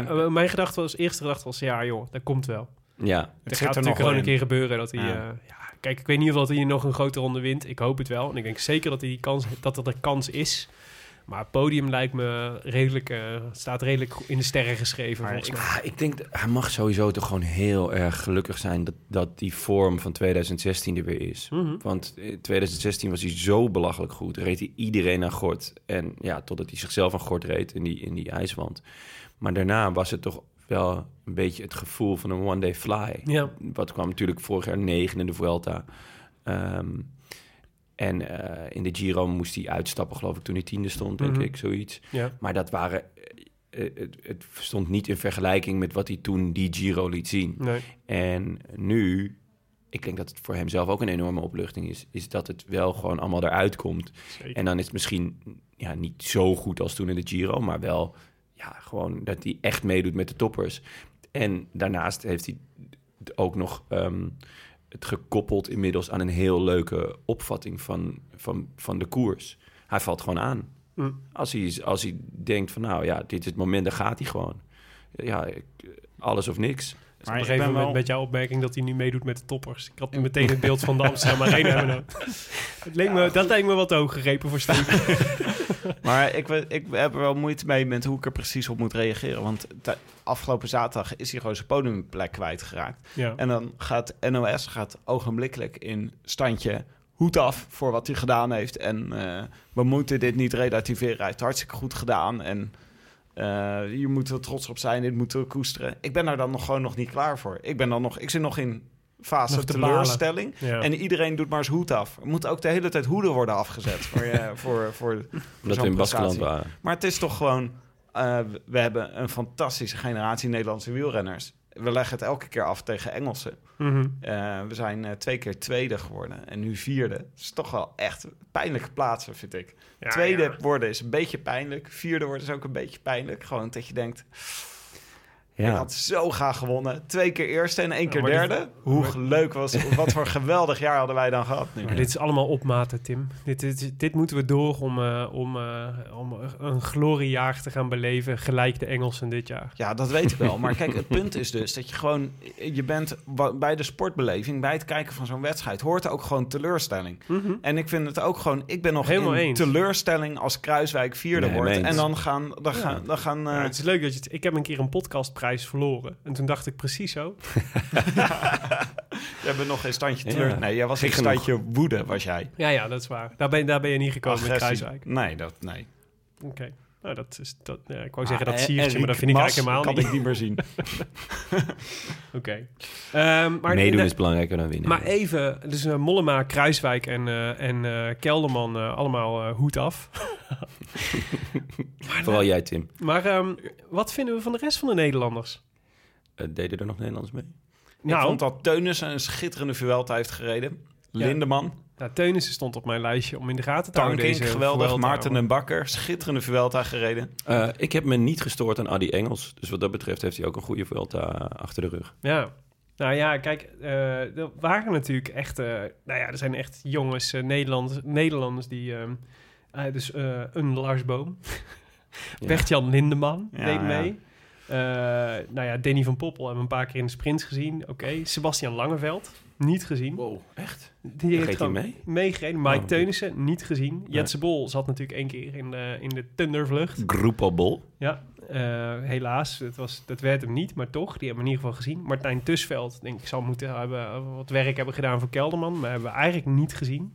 denk- eh, mijn gedachte was... Eerste gedachte was... Ja joh, dat komt wel. Ja, Het gaat er natuurlijk nog gewoon een keer gebeuren dat hij... Ja. Ja. ja, kijk, ik weet niet of dat hij nog een grote ronde wint. Ik hoop het wel. En ik denk zeker dat, hij die kans, dat er de kans is. Maar het podium lijkt me redelijk... eh, staat redelijk in de sterren geschreven, Maar volgens mij. Ah, ik denk, dat- hij mag sowieso toch gewoon heel erg gelukkig zijn dat, dat die vorm van 2016 er weer is. Mhm. Want in 2016 was hij zo belachelijk goed. Reed hij iedereen aan gort. En ja, totdat hij zichzelf aan gort reed in die, in die ijswand. Maar daarna was het toch wel een beetje het gevoel van een one-day fly. Ja. Wat kwam natuurlijk vorig jaar negen in de Vuelta. Ehm, en eh, in de Giro moest hij uitstappen, geloof ik, toen hij tiende stond, denk Mhm. ik, zoiets. Ja. Maar dat waren... eh, eh, het, het stond niet in vergelijking met wat hij toen die Giro liet zien. Nee. En nu, ik denk dat het voor hem zelf ook een enorme opluchting is, is dat het wel gewoon allemaal eruit komt. Zeker. En dan is het misschien ja, niet zo goed als toen in de Giro, maar wel ja, gewoon dat hij echt meedoet met de toppers. En daarnaast heeft hij ook nog ehm, het gekoppeld inmiddels aan een heel leuke opvatting van, van, van de koers. Hij valt gewoon aan. Mm. Als hij, als hij denkt van nou ja, dit is het moment, dan gaat hij gewoon. Ja, alles of niks. Maar op een gegeven moment wel- met jouw opmerking dat hij nu meedoet met de toppers. Ik had meteen het beeld van de Amsterdam Arena. [laughs] Het leek me, dat lijkt me wat hoog gegrepen voor Steve. [laughs] Maar ik, ik heb er wel moeite mee met hoe ik er precies op moet reageren. Want afgelopen zaterdag is hij gewoon zijn podiumplek kwijtgeraakt. ja. En dan gaat NOS gaat ogenblikkelijk in standje hoed af voor wat hij gedaan heeft. En eh, we moeten dit niet relativeren. Hij heeft hartstikke goed gedaan. En eh hier moeten we trots op zijn. Dit moeten we koesteren. Ik ben daar dan nog gewoon nog niet klaar voor. Ik ben dan nog, ik zit nog in fase Nog te teleurstelling. Ja. En iedereen doet maar zijn hoed af. Er moet ook de hele tijd hoeden worden afgezet voor, je, [laughs] voor, voor, we in Baskeland waren. maar het is toch gewoon... eh, we hebben een fantastische generatie Nederlandse wielrenners. We leggen het elke keer af tegen Engelsen. Mhm. Eh, we zijn eh, twee keer tweede geworden en nu vierde. Dat is toch wel echt pijnlijke plaatsen, vind ik. Ja, tweede ja. worden is een beetje pijnlijk. Vierde worden is ook een beetje pijnlijk. Gewoon dat je denkt, ik Ja. had zo graag gewonnen. Twee keer eerste en één keer dit- derde. Hoe leuk was Wat voor [laughs] geweldig jaar hadden wij dan gehad nu. Maar dit is allemaal opmaten, Tim. Dit, dit, dit moeten we door om, eh, om, eh, om een gloriejaar te gaan beleven. Gelijk de Engelsen dit jaar. Ja, dat weet ik wel. Maar kijk, het [laughs] punt is dus dat je gewoon... Je bent bij de sportbeleving, bij het kijken van zo'n wedstrijd... hoort ook gewoon teleurstelling. En ik vind het ook gewoon... Ik ben nog Helemaal in eens. teleurstelling als Kruiswijk vierde Nee, wordt. En dan gaan... Dan gaan, dan gaan eh, Ja, het is leuk dat je het... Ik heb een keer een podcastprijs verloren. En toen dacht ik precies zo. [laughs] jij bent nog een standje Ja. teleur. Nee, jij was een Gek genoeg. standje woede, was jij. Ja, ja, dat is waar. Daar ben, daar ben je niet gekomen met Agressie. Kruiswijk. Nee, dat... Nee. Oké. Nou, dat is... Dat, ja, ik wou zeggen dat Ah, siertje, en maar dat vind ik eigenlijk helemaal kan niet. ik niet meer zien. [laughs] [laughs] Oké. Ehm, maar Meedoen de- is belangrijker dan winnen. Maar even, dus Mollema, Kruiswijk en, eh, en eh, Kelderman allemaal hoed af. [laughs] Vooral jij, Tim. Maar ehm, wat vinden we van de rest van de Nederlanders? Deden er nog Nederlands mee? Ik vond dat Teunissen een schitterende Vuelta heeft gereden. Ja. Lindeman, nou, Teunissen stond op mijn lijstje om in de gaten te houden. Tankink, deze geweldig. Vuelta. Maarten en Bakker, schitterende Vuelta gereden. Eh, ik heb me niet gestoord aan Adi Engels. Dus wat dat betreft heeft hij ook een goede Vuelta achter de rug. Ja. Nou ja, kijk, eh, er waren natuurlijk echt... eh, nou ja, er zijn echt jongens, eh, Nederlanders, Nederlanders die... ehm, eh, dus eh, een Lars Boom. Ja. Bert-Jan Lindeman Ja, deed ja. mee. Eh, nou ja, Danny van Poppel hebben we een paar keer in de sprints gezien. Oké, Sebastian Langeveld, niet gezien. Wow, echt? Die heeft gewoon mee? meegereden. Mike Oh, Teunissen, niet gezien. Jetse Bol zat natuurlijk één keer in de, in de Thundervlucht. Grupo Bol. Ja, eh, helaas. Het was, dat werd hem niet, maar toch. Die hebben we in ieder geval gezien. Martijn Tusveld, denk ik, zal moeten hebben, eh, wat werk hebben gedaan voor Kelderman. Maar hebben we eigenlijk niet gezien.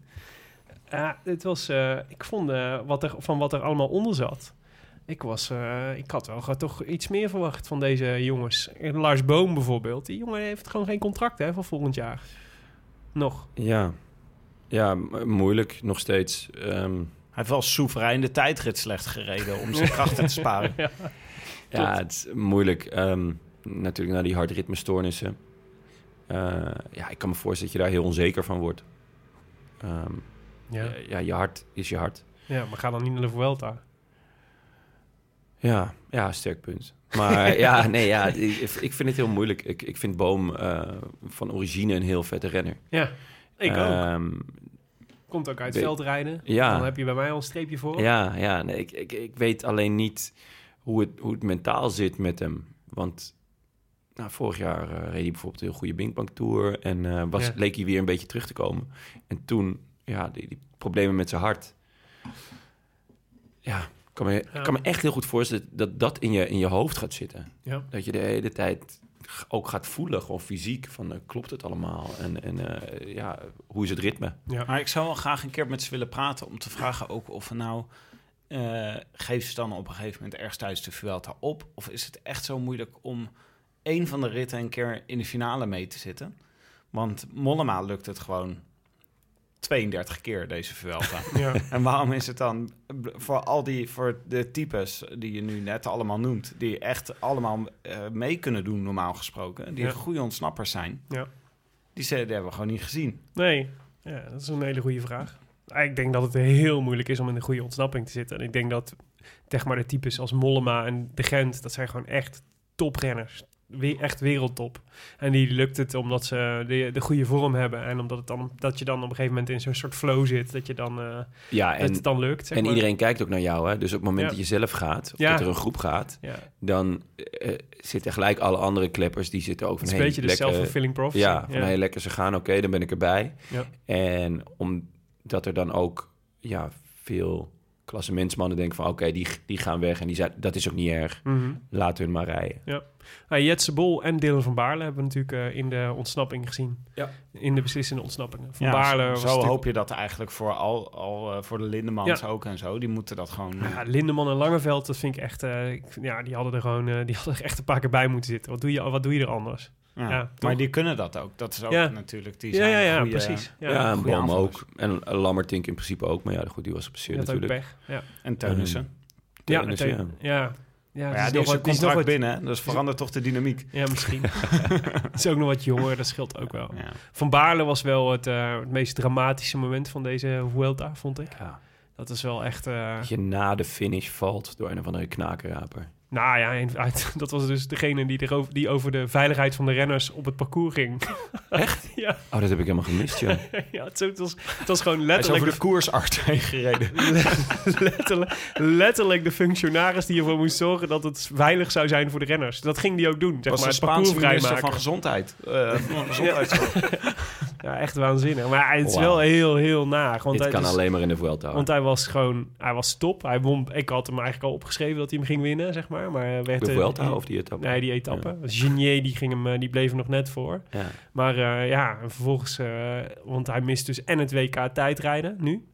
Ja, het was, eh, ik vond wat er, van wat er allemaal onder zat. Ik, was, eh, ik had wel toch iets meer verwacht van deze jongens. En Lars Boom bijvoorbeeld. Die jongen heeft gewoon geen contract hè, voor volgend jaar. Nog. Ja. Ja, moeilijk nog steeds. Ehm, Hij heeft wel soeverein de tijdrit slecht gereden om zijn krachten te sparen. [laughs] Ja. ja, het is moeilijk. Ehm, natuurlijk naar die hartritmestoornissen. Eh ja, ik kan me voorstellen dat je daar heel onzeker van wordt. Ehm, Ja. ja. ja, je hart is je hart. ja, maar ga dan niet naar de Vuelta. Ja, ja, sterk punt. Maar [laughs] ja, nee, ja, ik, ik vind het heel moeilijk. Ik, ik vind Boom eh, van origine een heel vette renner. Ja, ik ook. Ehm, Komt ook uit weet- veldrijden. Ja. Dan heb je bij mij al een streepje voor. Ja, ja nee, ik, ik, ik weet alleen niet hoe het, hoe het mentaal zit met hem. Want nou, vorig jaar eh, reed hij bijvoorbeeld een heel goede Binkbank Tour. En eh, was, Ja. leek hij weer een beetje terug te komen. En toen, ja, die, die problemen met zijn hart. Ja, kan me, ik Ja. kan me echt heel goed voorstellen dat dat in je, in je hoofd gaat zitten. Ja. Dat je de hele tijd ook gaat voelen, gewoon fysiek, van eh, klopt het allemaal? En, en eh, ja, hoe is het ritme? Ja. Maar ik zou wel graag een keer met ze willen praten om te vragen ook of we nou... eh geef ze dan op een gegeven moment ergens thuis de Vuelta op? Of is het echt zo moeilijk om één van de ritten een keer in de finale mee te zitten? Want Mollema lukt het gewoon 32 keer deze Vuelta. [laughs] Ja. En waarom is het dan voor al die, voor de types die je nu net allemaal noemt, die echt allemaal eh, mee kunnen doen normaal gesproken, die Ja. goede ontsnappers zijn, Ja. die, die hebben we gewoon niet gezien. Nee, ja, dat is een hele goede vraag. Ik denk dat het heel moeilijk is om in een goede ontsnapping te zitten. En ik denk dat zeg maar, de types als Mollema en De Gent, dat zijn gewoon echt toprenners. We- echt wereldtop. En die lukt het omdat ze de, de goede vorm hebben. En omdat het dan, dat je dan op een gegeven moment in zo'n soort flow zit. Dat, je dan, eh, Ja, dat en, het dan lukt. En maar. iedereen kijkt ook naar jou. Hè? Dus op het moment Ja. dat je zelf gaat, of Ja. dat er een groep gaat, dan eh, zitten gelijk alle andere kleppers, die zitten ook het van... is een hey, beetje de lekker- self-fulfilling prophecy. Ja, van hey, lekker ze gaan, oké, dan ben ik erbij. Ja. En omdat er dan ook ja, veel klassementsmannen denken van... oké, die, die gaan weg en die zijn, dat is ook niet erg. Mhm. Laten hun maar rijden. Nou, Jetse Bol en Dylan van Baarle hebben we natuurlijk eh, in de ontsnapping gezien. Ja. In de beslissende ontsnappingen. Van Ja, Baarle zo was zo natuurlijk- hoop je dat eigenlijk voor al, al eh, voor de Lindemans Ja. ook en zo. Die moeten dat gewoon. Ja, Lindeman en Langeveld, dat vind ik echt... eh, ik ja, die hadden er gewoon eh, die hadden er echt een paar keer bij moeten zitten. Wat doe je, wat doe je er anders? Ja, maar die kunnen dat ook. Dat is ook Ja. natuurlijk. Die Ja, zijn ja, ja, goeie- precies. Ja, Ja, en ook. En Lammertink in principe ook. Maar ja, goed, die was Die geblesseerd had ook natuurlijk. pech. Ja, En Teunissen. ja, ja. ja. Ja, die ja, is die nog is nog contract wat- binnen, hè? dus verandert toch de dynamiek. Ja, misschien. [laughs] [laughs] is ook nog wat jonger, dat scheelt ook wel. Ja. Van Baarle was wel het, eh, het meest dramatische moment van deze Vuelta, vond ik. Ja. Dat is wel echt... eh, Dat je na de finish valt door een of andere knakenraper. Nou ja, uit- [laughs] dat was dus degene die, erover, die over de veiligheid van de renners op het parcours ging. [laughs] Echt? [laughs] ja, Oh, dat heb ik helemaal gemist, ja. ja het, het was, het was gewoon Hij is letterlijk over de koersart heen gereden. letterlijk, letterlijk de functionaris die ervoor moest zorgen dat het veilig zou zijn voor de renners. Dat ging die ook doen, zeg was maar, de het parcours vrijmaken. van Gezondheid. Eh, van gezondheidszorg. Ja, echt waanzinnig. Maar het is wel heel, heel naar. Want Dit hij, kan dus- alleen maar in de Vuelta. want hij was gewoon, hij was top. Hij won, ik had hem eigenlijk al opgeschreven dat hij hem ging winnen, zeg maar. Maar hij werd, de eh, Vuelta die- of die etappe? Nee, die etappe. Genier, die, ging hem, eh, die bleef er nog net voor. Ja. Maar eh, ja, en vervolgens... eh, want hij mist dus en het WK tijdrijden nu.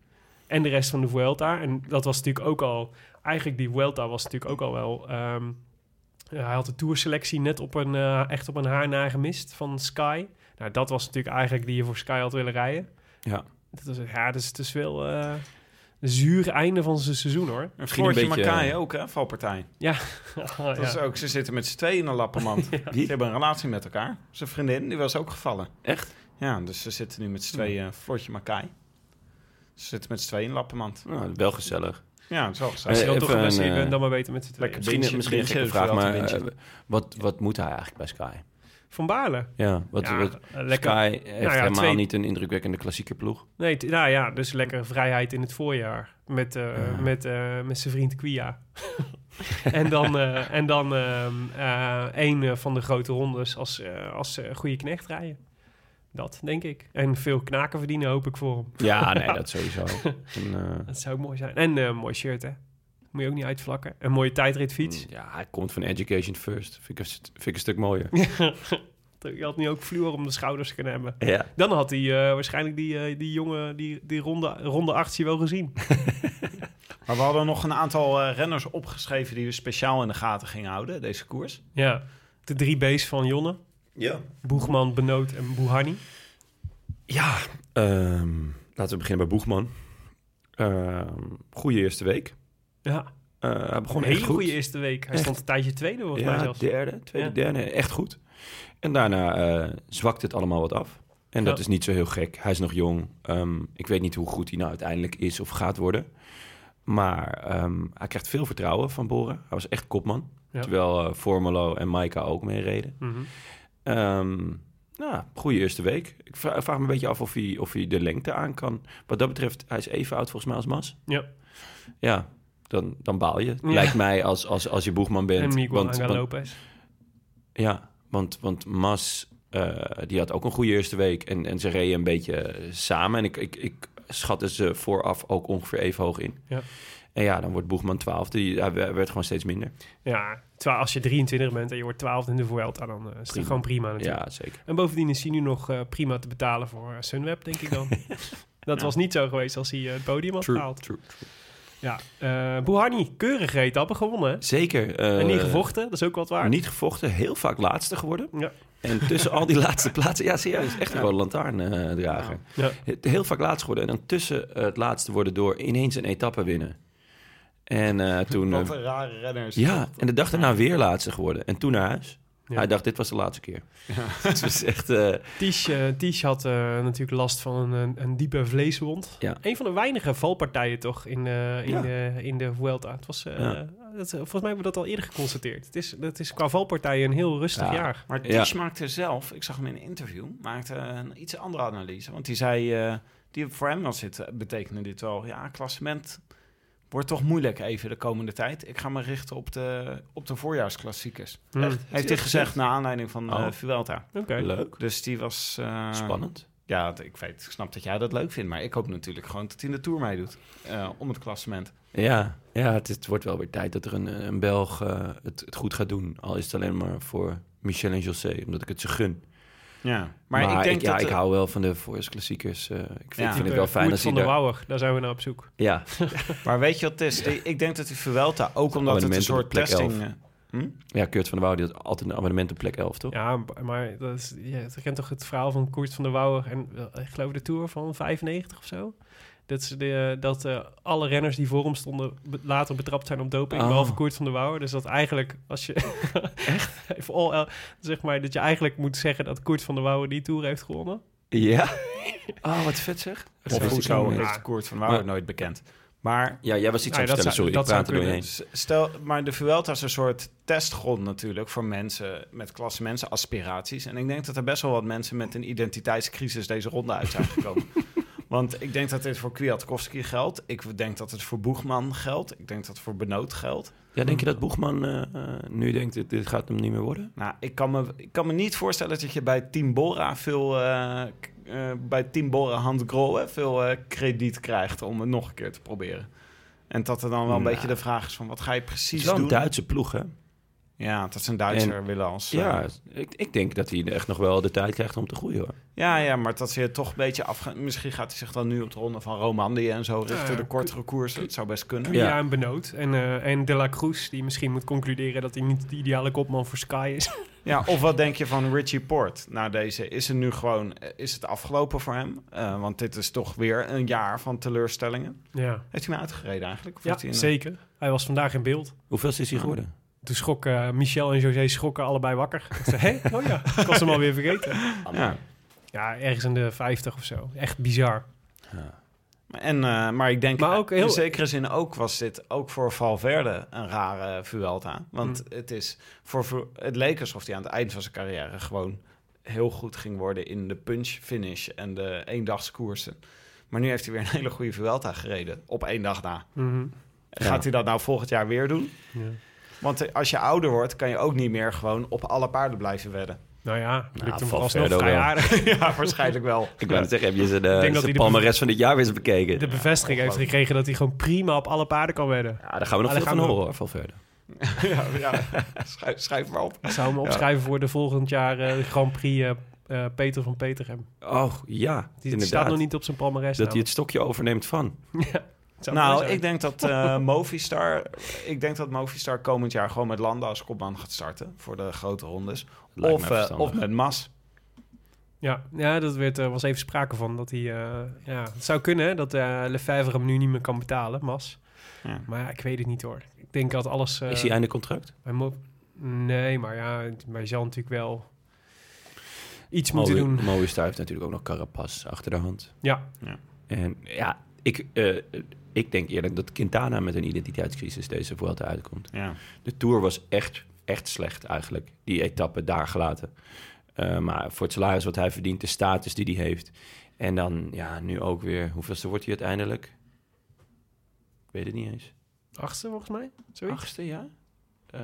En de rest van de Vuelta. En dat was natuurlijk ook al... Eigenlijk die Vuelta was natuurlijk ook al wel... ehm, hij had de tourselectie net op een, eh, echt op een haar na gemist van Sky. Nou, dat was natuurlijk eigenlijk die je voor Sky had willen rijden. Ja. Dat was, ja, dus het is eh, een zuur einde van zijn seizoen, hoor. Een Floortje beetje- Makai ook, hè, valpartij. Ja. Dat [laughs] is ook, ze zitten met z'n tweeën in een lappenmand. [laughs] Ze hebben een relatie met elkaar. Zijn vriendin, die was ook gevallen. Echt? Ja, dus ze zitten nu met z'n tweeën, Floortje Makai. Ze zitten met z'n tweeën in lappenmand. Nou, wel gezellig. Ja, het is wel Als je dan even toch bent, eh, dan maar beter met z'n tweeën. lekker Misschien, Bintje- misschien een gekke vraag, maar eh, wat, wat moet hij eigenlijk bij Sky? Van Baarle. Ja, wat, Ja, wat eh, lekker. Sky heeft Nou ja, helemaal twee- niet een indrukwekkende klassieke ploeg. Nee, nou ja, dus lekker vrijheid in het voorjaar. Met, Ja. met, eh, met zijn vriend Quia. [laughs] en dan, en dan ehm, eh, een van de grote rondes als, als goede knecht rijden. Dat, denk ik. En veel knaken verdienen, hoop ik voor hem. Ja, [laughs] nee, dat sowieso. [laughs] En, Dat zou mooi zijn. En een mooi shirt, hè? Moet je ook niet uitvlakken. Een mooie tijdritfiets. ja, hij komt van Education First. Vind ik, vind ik een stuk mooier. [laughs] Je had nu ook fluor om de schouders kunnen hebben. Ja. Dan had hij eh, waarschijnlijk die, eh, die jongen, die, die ronde, ronde actie wel gezien. [laughs] Maar we hadden nog een aantal eh, renners opgeschreven die we speciaal in de gaten gingen houden, deze koers. Ja, de drie B's van Jonne. Ja. Boegman, Benoot en Bouhanni. Ja, ehm, laten we beginnen bij Boegman. Ehm goede eerste week. Ja, Eh, hij begon een hele goed. goede eerste week. Hij Echt. stond een tijdje tweede volgens mij Ja, zelfs. derde, tweede, Ja. derde. Echt goed. En daarna eh zwakt het allemaal wat af. En dat is niet zo heel gek. Hij is nog jong. Ehm, ik weet niet hoe goed hij nou uiteindelijk is of gaat worden. Maar ehm, hij krijgt veel vertrouwen van Boren. Hij was echt kopman. Terwijl eh Formelo en Maika ook meereden. Mhm. Ehm nou, goede eerste week. Ik vra- vraag me een beetje af of hij, of hij de lengte aan kan. Wat dat betreft, hij is even oud volgens mij als Mas. Ja, Ja, dan, dan baal je. Ja. Lijkt mij als, als, als je boegman bent. en Miguel want, want- Lopez. ja, want, want Mas, eh, die had ook een goede eerste week. En, en ze reden een beetje eh, samen. En ik, ik, ik schatte ze vooraf ook ongeveer even hoog in. Ja. En ja, dan wordt Boegman twaalfde. Die- Hij werd gewoon steeds minder. Ja, terwijl als je 23 bent en je wordt 12 in de Vuelta, dan eh, is het Prima. gewoon prima natuurlijk. Ja, zeker. En bovendien is hij nu nog prima te betalen voor Sunweb, denk ik dan. [laughs] Dat was niet zo geweest als hij het podium had True, gehaald. true. Ja, eh Bouhanni, keurige etappe gewonnen. hè? Zeker. eh, en niet gevochten, dat is ook wat waard. Niet gevochten, heel vaak laatste geworden. Ja. En tussen al die [laughs] laatste plaatsen... Ja, serieus, echt een rode lantaarndrager. Ja. Heel vaak laatst geworden. En dan tussen eh, het laatste worden door ineens een etappe winnen. En eh, toen... eh, Wat een rare renners. ja, en de dag daarna weer laatste geworden. En toen naar huis. Ja. Hij dacht, dit was de laatste keer. [laughs] Het was echt... eh, Ties, eh, Ties had eh, natuurlijk last van een, een diepe vleeswond. Ja. Een van de weinige valpartijen toch in, eh, in, Ja. de, in de Vuelta. Het was, eh, Ja. dat, volgens mij hebben we dat al eerder geconstateerd. Het is, het is qua valpartijen een heel rustig Ja. jaar. Maar Ja. Tisch maakte zelf, ik zag hem in een interview, maakte een iets andere analyse. Want die zei, eh, die, voor hem was dit, eh, betekende dit wel, ja, klassement wordt toch moeilijk even de komende tijd. Ik ga me richten op de, op de voorjaarsklassiekers. Hmm. Heeft hij gezegd naar aanleiding van Oh. eh Vuelta. Oké. leuk. Dus die was... eh, Spannend. Ja, ik weet, ik snap dat jij dat leuk vindt. Maar ik hoop natuurlijk gewoon dat hij in de Tour meedoet. eh, om het klassement. Ja, ja het, het wordt wel weer tijd dat er een, een Belg het, het goed gaat doen. Al is het alleen maar voor Michel en José, omdat ik het ze gun. Ja, maar, ik denk ja, dat... ik eh, hou wel van de voorjaarsklassiekers. eh ik vind, Ja. vind het wel fijn als van hij de daar... Wouwer, daar zijn we naar op zoek. Ja, [laughs] Maar weet je wat het is? Ik- Ik denk dat die Vuelta, ook omdat het een soort plek testing... 11. eh, hm? ja, Kurt van der Wouw die had altijd een abonnement op plek 11, toch? Ja, maar dat is, ja, je kent toch het verhaal van Koert van der Wouwer en ik geloof de Tour van 95 of zo? Dat, ze de, dat eh, alle renners die voor hem stonden later betrapt zijn op doping, Oh. behalve Koert van der Wouwer. Dus dat eigenlijk, als je... [laughs] Echt? [laughs] All, zeg maar, dat je eigenlijk moet zeggen dat Koert van der Wouwer die Tour heeft gewonnen. Ja. Oh, wat vet zeg. Of hoezo heeft Koert van Wouwer Maar- nooit bekend. Maar Ja, jij was iets aan Nee, het zou- sorry. dat ik praat er doorheen. Stel, maar de Vuelta is een soort testgrond natuurlijk voor mensen met klasse mensen aspiraties. En ik denk dat er best wel wat mensen met een identiteitscrisis deze ronde uit zijn gekomen. [laughs] Want ik denk dat dit voor Kwiatkowski geldt. Ik denk dat het voor Boegman geldt. Ik denk dat het voor Benoot geldt. Ja, denk je dat Boegman eh, eh, nu denkt, dit, dit gaat hem niet meer worden? Nou, ik kan me, ik kan me niet voorstellen dat je bij Team Bora veel... eh, bij Team Bora Hand Grohe veel krediet krijgt om het nog een keer te proberen. En dat er dan wel een Nou. beetje de vraag is van wat ga je Het precies is wel doen? een Duitse ploeg, hè? Ja, dat ze een Duitser En- willen als... eh, Ja, ik, ik denk dat hij echt nog wel de tijd krijgt om te groeien, hoor. ja, ja, maar dat ze toch een beetje af. Misschien gaat hij zich dan nu op de ronde van Romandie en zo richten. De kortere koersen. Het zou best kunnen. Ja, Ja. en Benoot. En, eh, en De La Cruz, die misschien moet concluderen dat hij niet de ideale kopman voor Sky is. [laughs] Ja, of wat denk je van Richie Port? Na deze is het nu gewoon eh, is het afgelopen voor hem? Eh, want dit is toch weer een jaar van teleurstellingen. ja, Heeft hij me uitgereden eigenlijk? Of ja hij een- zeker. Hij was vandaag in beeld. Hoeveel is hij geworden? Toen schrokken eh, Michel en José schrokken allebei wakker. Ik zei, hé, oh ja, ik was hem alweer vergeten. Ja. Ja, ergens in de 50 of zo. Echt bizar. Ja. En, eh, maar ik denk, Maar ook in heel- zekere zin ook was dit ook voor Valverde een rare Vuelta. Want Mm. het, is voor, het leek alsof hij aan het eind van zijn carrière gewoon heel goed ging worden in de punch finish en de eendagskoersen. Maar nu heeft hij weer een hele goede Vuelta gereden op één dag na. Mhm. Gaat hij dat nou volgend jaar weer doen? Ja. Want als je ouder wordt, kan je ook niet meer gewoon op alle paarden blijven wedden. Nou ja, lukt hem Valverde vooralsnog vrij aardig. [laughs] [laughs] ja, waarschijnlijk wel. Ik wou net zeggen, heb je zijn, uh, zijn de palmares van dit jaar weer eens bekeken? De bevestiging heeft gekregen dat hij gewoon prima op alle paarden kan wedden. Ja, daar gaan we nog Ah, veel van horen hoor, Valverde. [laughs] ja, ja. Schrijf, schrijf maar op. Ik zou hem opschrijven voor de volgend jaar eh, Grand Prix eh, Peter van Petergem. Oh, ja, Die inderdaad. staat nog niet op zijn palmarès. Dat hij het stokje overneemt van. Mooi [laughs] Nou, ik denk dat eh, [laughs] Movistar... Ik denk dat Movistar komend jaar gewoon met Landa als kopman gaat starten... voor de grote rondes. Of, eh, of met Mas. Ja, ja dat werd, er was even sprake van. Dat hij, eh, ja, het zou kunnen hè, dat eh Lefebvre hem nu niet meer kan betalen, Mas. Ja. Maar ja, ik weet het niet hoor. Ik denk dat alles... eh, Is hij einde contract? bij Mo- nee, maar ja, wij zal natuurlijk wel iets moeten Mooi- doen. Movistar heeft natuurlijk ook nog Carapaz achter de hand. Ja, En ja, ik, eh, ik denk eerlijk dat Quintana met een identiteitscrisis deze Vuelta uitkomt. Ja. De Tour was echt, echt slecht eigenlijk, die etappe daar gelaten. Eh, maar voor het salaris wat hij verdient, de status die hij heeft... en dan ja, nu ook weer... Hoeveelste wordt hij uiteindelijk? Ik weet het niet eens. achtste volgens mij. Zoiets. Achtste, ja? Eh,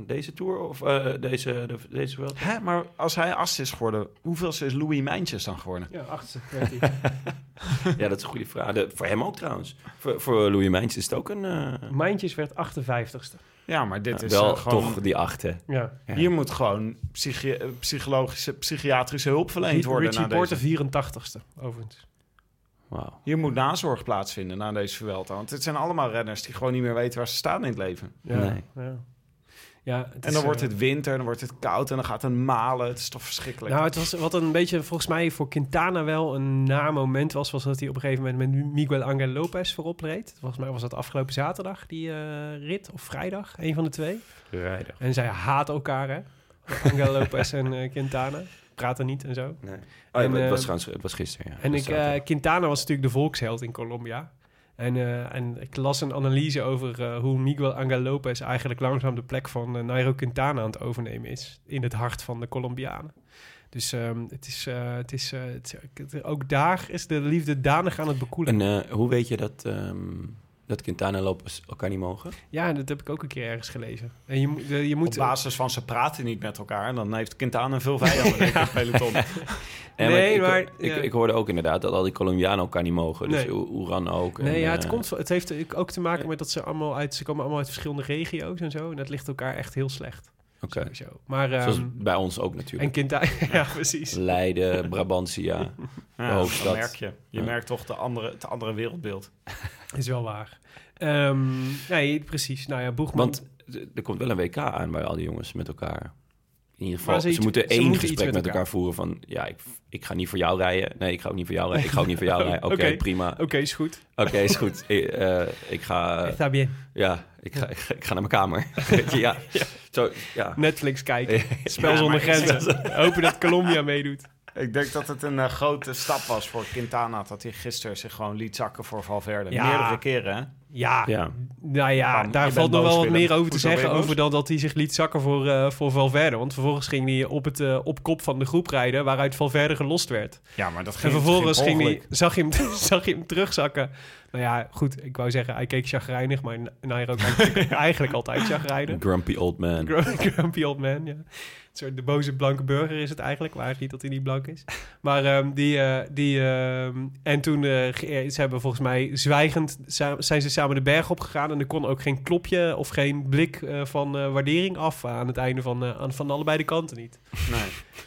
deze Tour of eh, deze, de, deze Vuelta? Hè, maar als hij acht is geworden... hoeveel is Louis Mijntjes dan geworden? Ja, achtste. [laughs] Ja, dat is een goede vraag. De- voor hem ook trouwens. Voor, voor Louis Mijntjes is het ook een... eh, Mijntjes werd 58ste. Ja, maar dit is wel gewoon... toch die achte. Ja. Ja. Hier moet gewoon psychi- psychologische, psychiatrische hulp verleend worden. Richie Porter deze. 84ste, overigens. Wauw. Hier moet nazorg plaatsvinden na deze Vuelta. Want het zijn allemaal renners die gewoon niet meer weten waar ze staan in het leven. Ja, Nee. ja. Ja het En is, dan wordt eh, het winter, dan wordt het koud en dan gaat het malen. Het is toch verschrikkelijk. Nou, het was wat een beetje volgens mij voor Quintana wel een na moment was, was dat hij op een gegeven moment met Miguel Angel Lopez voorop reed. Volgens mij was dat afgelopen zaterdag die eh, rit of vrijdag, een van de twee. Rijder. En zij haat elkaar, hè? Angel Lopez en eh, Quintana praten niet en zo. Nee. Oh, ja, En, het, was trouwens, het was gisteren, ja. En ik, eh, Quintana was natuurlijk de volksheld in Colombia. En, eh, en ik las een analyse over eh, hoe Miguel Angel Lopez eigenlijk langzaam de plek van eh, Nairo Quintana aan het overnemen is. In het hart van de Colombianen. Dus ehm, het is, het is, ook daar is de liefde danig aan het bekoelen. En hoe weet je dat, ehm, dat Quintana en Lopez elkaar niet mogen? Ja, dat heb ik ook een keer ergens gelezen. En je, moet- je Op moet... basis van ze praten niet met elkaar. Dan heeft Quintana veel vijanden [laughs] in peloton. En Nee, [laughs] ik, maar, ik, ja. ik hoorde ook inderdaad dat al die Colombianen elkaar niet mogen. Dus Nee. Oe- Oeran ook. Nee, en, ja, het, eh, komt, het heeft ook te maken met dat ze allemaal uit... Ze komen allemaal uit verschillende regio's en zo. En dat ligt elkaar echt heel slecht. Oké. Sowieso. Maar, Zoals ehm, bij ons ook en natuurlijk. Quintana... [laughs] ja, precies. Leiden, Brabantia. Ja, hoofdstad. dat merk je. Je Ja. merkt toch de andere, het andere wereldbeeld. Is wel waar. Ehm, nee, precies. Nou ja, Boegman... Want er komt wel een WK aan waar al die jongens met elkaar... In ieder geval, ze moeten ze één moeten gesprek met met elkaar. elkaar. voeren van... Ja, ik, ik ga niet voor jou rijden. Nee, ik ga ook niet voor jou rijden. Ik ga ook niet voor jou [laughs] rijden. Oké, prima. Oké, is goed. Oké, is goed. Ik, [laughs] eh, ik ga... Está bien. ja, ik ga, ik, ga, ik ga naar mijn kamer. Weet je, ja. Zo, ja. Netflix kijken. [laughs] Spel Ja, zonder grenzen. Hopen dat Colombia meedoet. Ik denk dat het een eh, grote stap was voor Quintana... dat hij gisteren zich gewoon liet zakken voor Valverde. Ja. Meerdere keren, hè? Ja, Ja. nou ja, Bam, daar valt nog wel wat meer over te zeggen. Over dan dat hij zich liet zakken voor, eh, voor Valverde. Want vervolgens ging hij op, het, eh, op kop van de groep rijden... waaruit Valverde gelost werd. Ja, maar dat En ging vervolgens ging hij, zag, je hem, [laughs] zag je hem terugzakken. Nou ja, goed, ik wou zeggen, hij keek chagrijnig... maar Nairo [laughs] kijkt eigenlijk altijd chagrijnig. Grumpy old man. Gr- [laughs] Grumpy old man, ja. Een soort de boze blanke burger is het eigenlijk. Maar niet dat hij niet blank is. Maar ehm, die... eh, die ehm, en toen... eh, ze hebben volgens mij zwijgend... zijn ze samen de berg opgegaan. En er kon ook geen klopje of geen blik van waardering af... aan het einde van, aan, van allebei de kanten niet. Nee.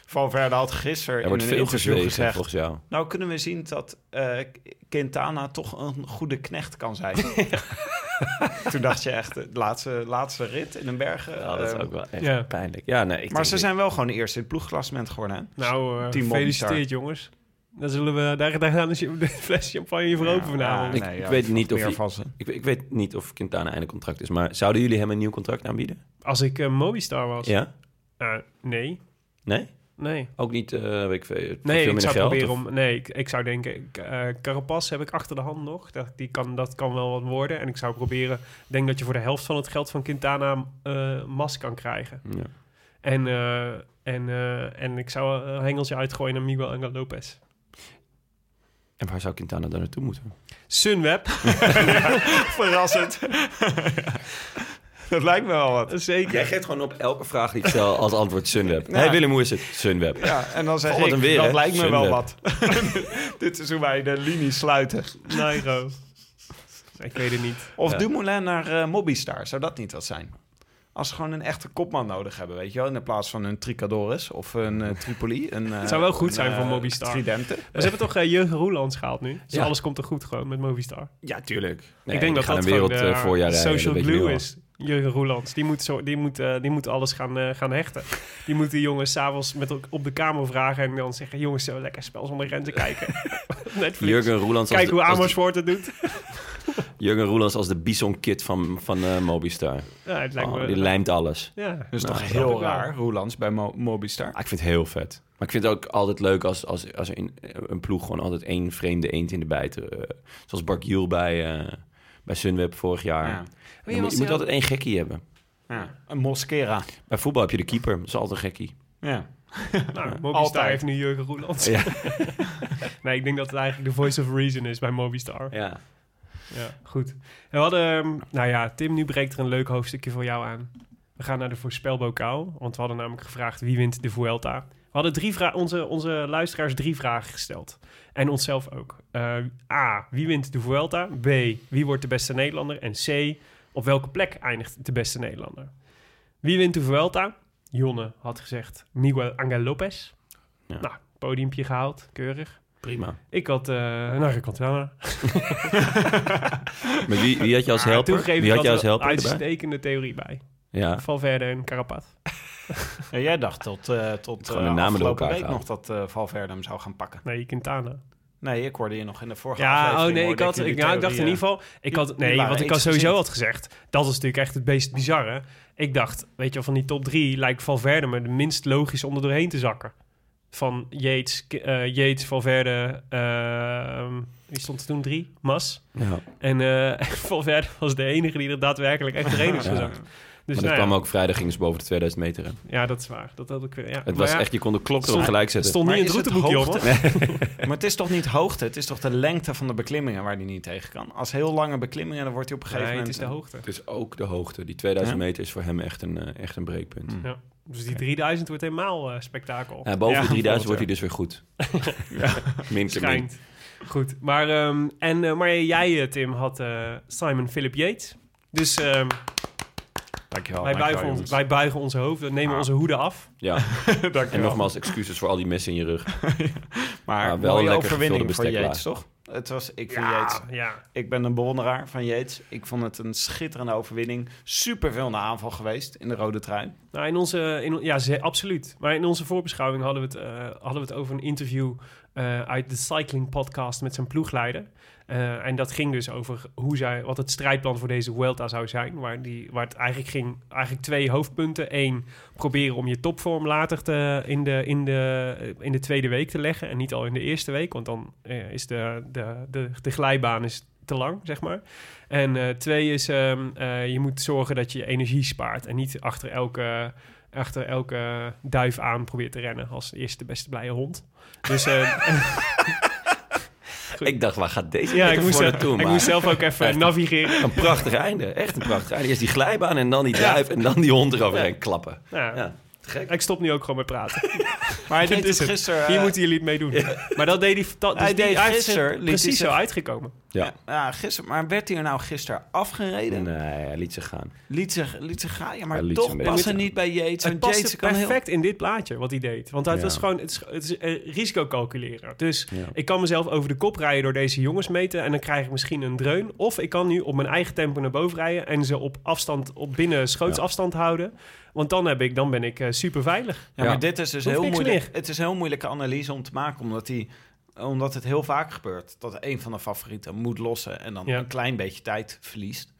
Valverde had gisteren Er in wordt een veel interview gezwegen, gezegd... volgens jou. Nou kunnen we zien dat eh, Quintana toch een goede knecht kan zijn. [laughs] [laughs] Toen dacht je echt, de laatste, laatste rit in een bergen. Ja, dat is eh, ook wel echt Ja. pijnlijk. Ja, nee, ik maar ze niet- zijn wel gewoon de eerste in het ploegklassement geworden. Hè? Nou, eh, gefeliciteerd jongens. Dan zullen we... Daar, daar gaan de de fles champagne voor open vanavond. Ik- nee, ik ja, weet niet of van. Ik, ik weet niet of Quintana einde contract is, maar zouden jullie hem een nieuw contract aanbieden? Als ik eh, Movistar was... Ja? Eh, nee. Nee? Nee. Ook niet, eh weet ik veel, Nee, veel ik zou geld? proberen of- om... Nee, ik, ik zou denken... ik, eh, Carapaz heb ik achter de hand nog. Dat, die kan, dat kan wel wat worden. En ik zou proberen... Denk dat je voor de helft van het geld van Quintana eh Mas kan krijgen. Ja. En, en, en ik zou een hengeltje uitgooien naar Miguel Angel Lopez. En waar zou Quintana dan naartoe moeten? Sunweb. [laughs] [laughs] Verrassend. [laughs] [laughs] dat lijkt me wel wat. Zeker. Jij geeft gewoon op elke vraag die ik stel als antwoord Sunweb. Ja. Hey Willem, hoe is het? Sunweb. Ja, en dan zeg Oh, ik, weer, dat hè? lijkt me wel wat. [laughs] Dit is hoe wij de linie sluiten. Nairo. Ik weet het niet. Of Ja. Dumoulin naar eh Mobbystar, zou dat niet wat zijn? Als ze gewoon een echte kopman nodig hebben, weet je wel? In plaats van een Tricadores of een eh, Tripoli. Een, eh, zou wel goed een, zijn voor Mobbystar. Tridente. Maar ze hebben toch uh, Jurgen Roelands gehaald nu? Dus Ja. alles komt er goed gewoon met Movistar. Ja, tuurlijk. Nee, ik denk dat dat een wereld gewoon eh, social glue is. Jurgen Roelands. Die moet, zo, die moet, eh, die moet alles gaan, eh, gaan hechten. Die moet die jongens s'avonds met op de kamer vragen en dan zeggen... jongens, zo lekker spel zonder grenzen kijken. [laughs] Netflix. Jurgen Roelands als Kijk de- hoe de- Amersfoort het doet. [laughs] Jurgen Roelands als de Bison Kid van, van eh, Mobistar. Ja, het lijkt Oh, me... die lijmt alles. ja. Dat is Nou, toch dat heel raar, Roelands bij Mo Mobbystar. Ah, ik vind het heel vet. Maar ik vind het ook altijd leuk als, als, als in een ploeg gewoon altijd één vreemde eend in de bijt. zoals Bark bij, eh, bij Sunweb vorig jaar. Ja. Je, moet, je moet altijd één gekkie hebben. Ja. Een Mosquera. Bij voetbal heb je de keeper. Dat is altijd een gekkie. Ja. [laughs] Nou, Movistar Altijd. heeft nu Jurgen Roelands. Ja. [laughs] nee, ik denk dat het eigenlijk de voice of reason is bij Movistar. ja. Ja, goed. En we hadden, ehm, nou ja, Tim, nu breekt er een leuk hoofdstukje voor jou aan. We gaan naar de voorspelbokaal, want we hadden namelijk gevraagd wie wint de Vuelta. We hadden drie vra- onze, onze luisteraars drie vragen gesteld. En onszelf ook. Eh, A, wie wint de Vuelta? B, wie wordt de beste Nederlander? En C, op welke plek eindigt de beste Nederlander? Wie wint de Vuelta? Jonne had gezegd Miguel Angel Lopez. Ja. Nou, podiumpje gehaald, keurig. Prima. Ik had, uh, nou, had wel [laughs] Maar wie, wie had je als Ah, helper? geef Wie had je als helper erbij? uitstekende theorie bij. Ja. Valverde en Carapaz. Ja, jij dacht tot, eh tot door afgelopen week nog dat eh, Valverde hem zou gaan pakken. Nee, Quintana. Nee, ik hoorde je nog in de vorige Ja, aflevering. oh nee, ik, had, ik, nou, ik dacht in ieder geval... Ik had, nee, wat ik al sowieso had gezegd... Dat is natuurlijk echt het meest bizarre. Ik dacht, weet je wel, van die top drie... lijkt Valverde me de minst logisch om er doorheen te zakken. Van Yates, eh, Yates Valverde... ehm, wie stond er toen? Drie? Mas. ja. En eh [laughs] Valverde was de enige die er daadwerkelijk echt doorheen is [laughs] Ja. Dus maar dat nou ja, kwam ook vrijdag gingen ze boven de 2000 meter. hè. ja, dat is waar. Dat had ik weer. Ja. Het Maar was ja, echt, je kon de klok erop gelijk Het zetten. stond niet Maar in het is het routeboekje. [laughs] Maar het is toch niet hoogte, het is toch de lengte van de beklimmingen waar hij niet tegen kan. Als heel lange beklimmingen, dan wordt hij op een gegeven Nee, het moment... is de hoogte. Het is ook de hoogte. Die 2000 Ja. meter is voor hem echt een, eh, echt een breekpunt. Ja. Dus die 3000 wordt helemaal eh, spektakel. Ja, boven Ja, de 3000 [laughs] wordt hij dus weer goed. [laughs] ja. Min. Schijnt. Goed. Maar, ehm, en, eh, maar jij, Tim, had eh, Simon Philip Yates. Dus ehm, Dankjewel, wij, dankjewel, buigen ons, wij buigen onze hoofden, nemen Ah. onze hoeden af. Ja. [laughs] Dankjewel. En nogmaals excuses voor al die messen in je rug. [laughs] Maar wel een overwinning voor Yates, toch? Het was, ik vind Ja, Yates... ja. Ik ben een bewonderaar van Yates. Ik vond het een schitterende overwinning. Super veel naar aanval geweest in de rode trui. Nou, in onze, in, ja, ze, absoluut. Maar in onze voorbeschouwing hadden we het, eh, hadden we het over een interview eh, uit de Cycling Podcast met zijn ploegleider. Eh, en dat ging dus over hoe zij, wat het strijdplan voor deze Vuelta zou zijn. Waar, die, waar het eigenlijk ging, eigenlijk twee hoofdpunten. Eén, proberen om je topvorm later te, in, de, in, de, in de tweede week te leggen. En niet al in de eerste week, want dan eh, is de, de, de, de glijbaan is te lang, zeg maar. En eh, twee is, ehm, eh, je moet zorgen dat je je energie spaart. En niet achter elke, achter elke duif aan probeert te rennen als eerste beste blije hond. Dus [laughs] Ik dacht, waar gaat deze ja, ik moest, zelf, naartoe? ik moest zelf ook even Echt. navigeren. Een prachtig einde. Echt een prachtig einde. Eerst die glijbaan en dan die duif en dan die hond eroverheen klappen. Ja, gek. Ik stop nu ook gewoon met praten. [laughs] Maar hij deed is het het. gisteren... Hier eh, moeten jullie het mee doen. Maar dat deed hij... Dat, Hij dus deed die- heeft gisteren, liet hij precies zo zich- uitgekomen. Ja. Ja, gisteren, maar werd hij er nou gisteren afgereden? Nee, hij liet zich gaan. Liet, zich, liet zich gaan. Ja, maar Hij toch passen gaan. niet bij Yates. Het heel- perfect in dit plaatje wat hij deed. Want het Ja. was gewoon het is, het is risico calculeren. Dus Ja. ik kan mezelf over de kop rijden door deze jongens meten en dan krijg ik misschien een dreun. Of ik kan nu op mijn eigen tempo naar boven rijden en ze op afstand, op binnen schootsafstand houden. Want dan, heb ik, dan ben ik eh, super veilig. Ja, Ja. maar dit is dus heel moeilijk. meer. Het is een heel moeilijke analyse om te maken, omdat, die, omdat het heel vaak gebeurt dat een van de favorieten moet lossen en dan Ja. een klein beetje tijd verliest.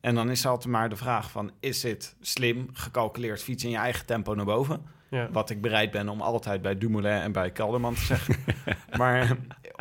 En dan is altijd maar de vraag van, is dit slim gecalculeerd fietsen in je eigen tempo naar boven? Ja. Wat ik bereid ben om altijd bij Dumoulin en bij Kelderman te zeggen. [laughs] maar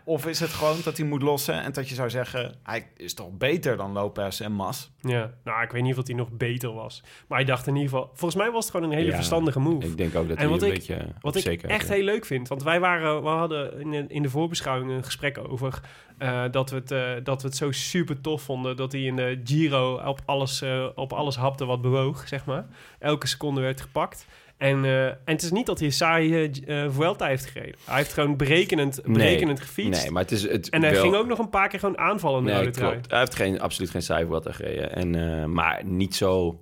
of is het gewoon dat hij moet lossen en dat je zou zeggen... hij is toch beter dan Lopez en Mas? Ja, nou, ik weet niet of hij nog beter was. Maar hij dacht in ieder geval... Volgens mij was het gewoon een hele Ja, verstandige move. Ik denk ook dat En hij wat een ik- beetje Wat ik echt heel leuk vind. Want wij waren, we hadden in de, in de voorbeschouwing een gesprek over eh, dat, we het, eh, dat we het zo super tof vonden dat hij in de Giro op alles, eh, op alles hapte wat bewoog, zeg maar. Elke seconde werd gepakt. En, eh, en het is niet dat hij saaie eh Vuelta heeft gereden. Hij heeft gewoon berekenend, berekenend gefietst. Nee, maar het is het en hij wel- ging ook nog een paar keer gewoon aanvallen de Nee, trui. klopt. Hij heeft geen, absoluut geen cijfer wat gereden. En, eh, maar niet zo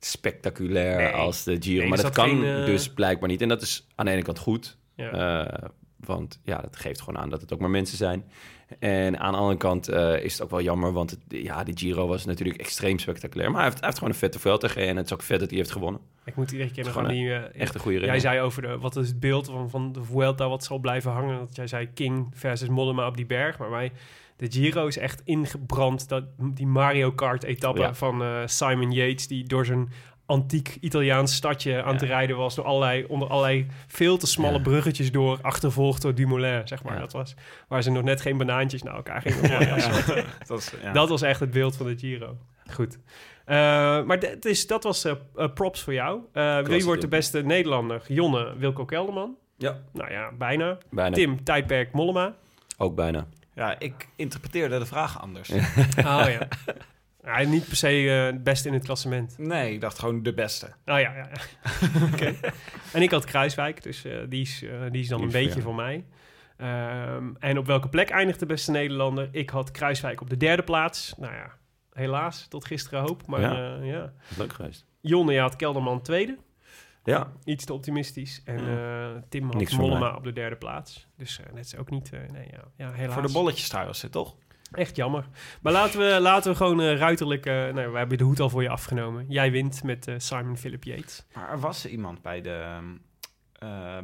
spectaculair Nee. als de Giro. Nee, maar dat kan geen, dus blijkbaar niet. En dat is aan de ene kant goed. Ja. Want ja, dat geeft gewoon aan dat het ook maar mensen zijn. En aan de andere kant eh, is het ook wel jammer, want het, ja, die Giro was natuurlijk extreem spectaculair. Maar hij heeft, hij heeft gewoon een vette veld gereden en het is ook vet dat hij heeft gewonnen. Ik moet iedere keer nog aan die... eh, Echt een goede Jij zei over de, wat is het beeld van, van de Vuelta wat zal blijven hangen. Dat jij zei King versus Mollema op die berg. Maar wij, de Giro is echt ingebrand. Dat, die Mario Kart etappe Ja. van eh, Simon Yates. Die door zijn antiek Italiaans stadje aan te rijden was. Door allerlei, onder allerlei veel te smalle Ja. bruggetjes door. Achtervolgd door Dumoulin, zeg maar. Ja. Dat was waar ze nog net geen banaantjes naar elkaar gingen. [laughs] Ja, Dat. [laughs] Dat was echt het beeld van de Giro. Goed. Eh, maar d- het is, dat was eh, eh, props voor jou. Eh, wie wordt de beste Nederlander? Jonne, Wilco Kelderman. Ja, Nou ja, bijna. bijna. Tim, tijdperk Mollema. Ook bijna. ja, ik interpreteerde de vraag anders. [laughs] Oh ja. Ja. Niet per se eh, het beste in het klassement. Nee, ik dacht gewoon de beste. Oh ja, ja. ja. [laughs] En ik had Kruiswijk, dus eh, die, is, eh, die is dan een beetje voor mij. Ehm, en op welke plek eindigt de beste Nederlander? Ik had Kruiswijk op de derde plaats. Nou ja, helaas, tot gisteren hoop. Maar Ja. ja. Dat leuk geweest. Jonne, je had Kelderman tweede. Ja, Iets te optimistisch. En Tim had Niks Mollema op de derde plaats. Dus eh, net is ook niet... eh, nee, ja, ja, helaas. Voor de bolletjes trouwens, toch? Echt jammer. Maar laten we, laten we gewoon eh, ruiterlijk... eh nou, we hebben de hoed al voor je afgenomen. Jij wint met eh, Simon Philip Yates. Maar er was iemand bij de,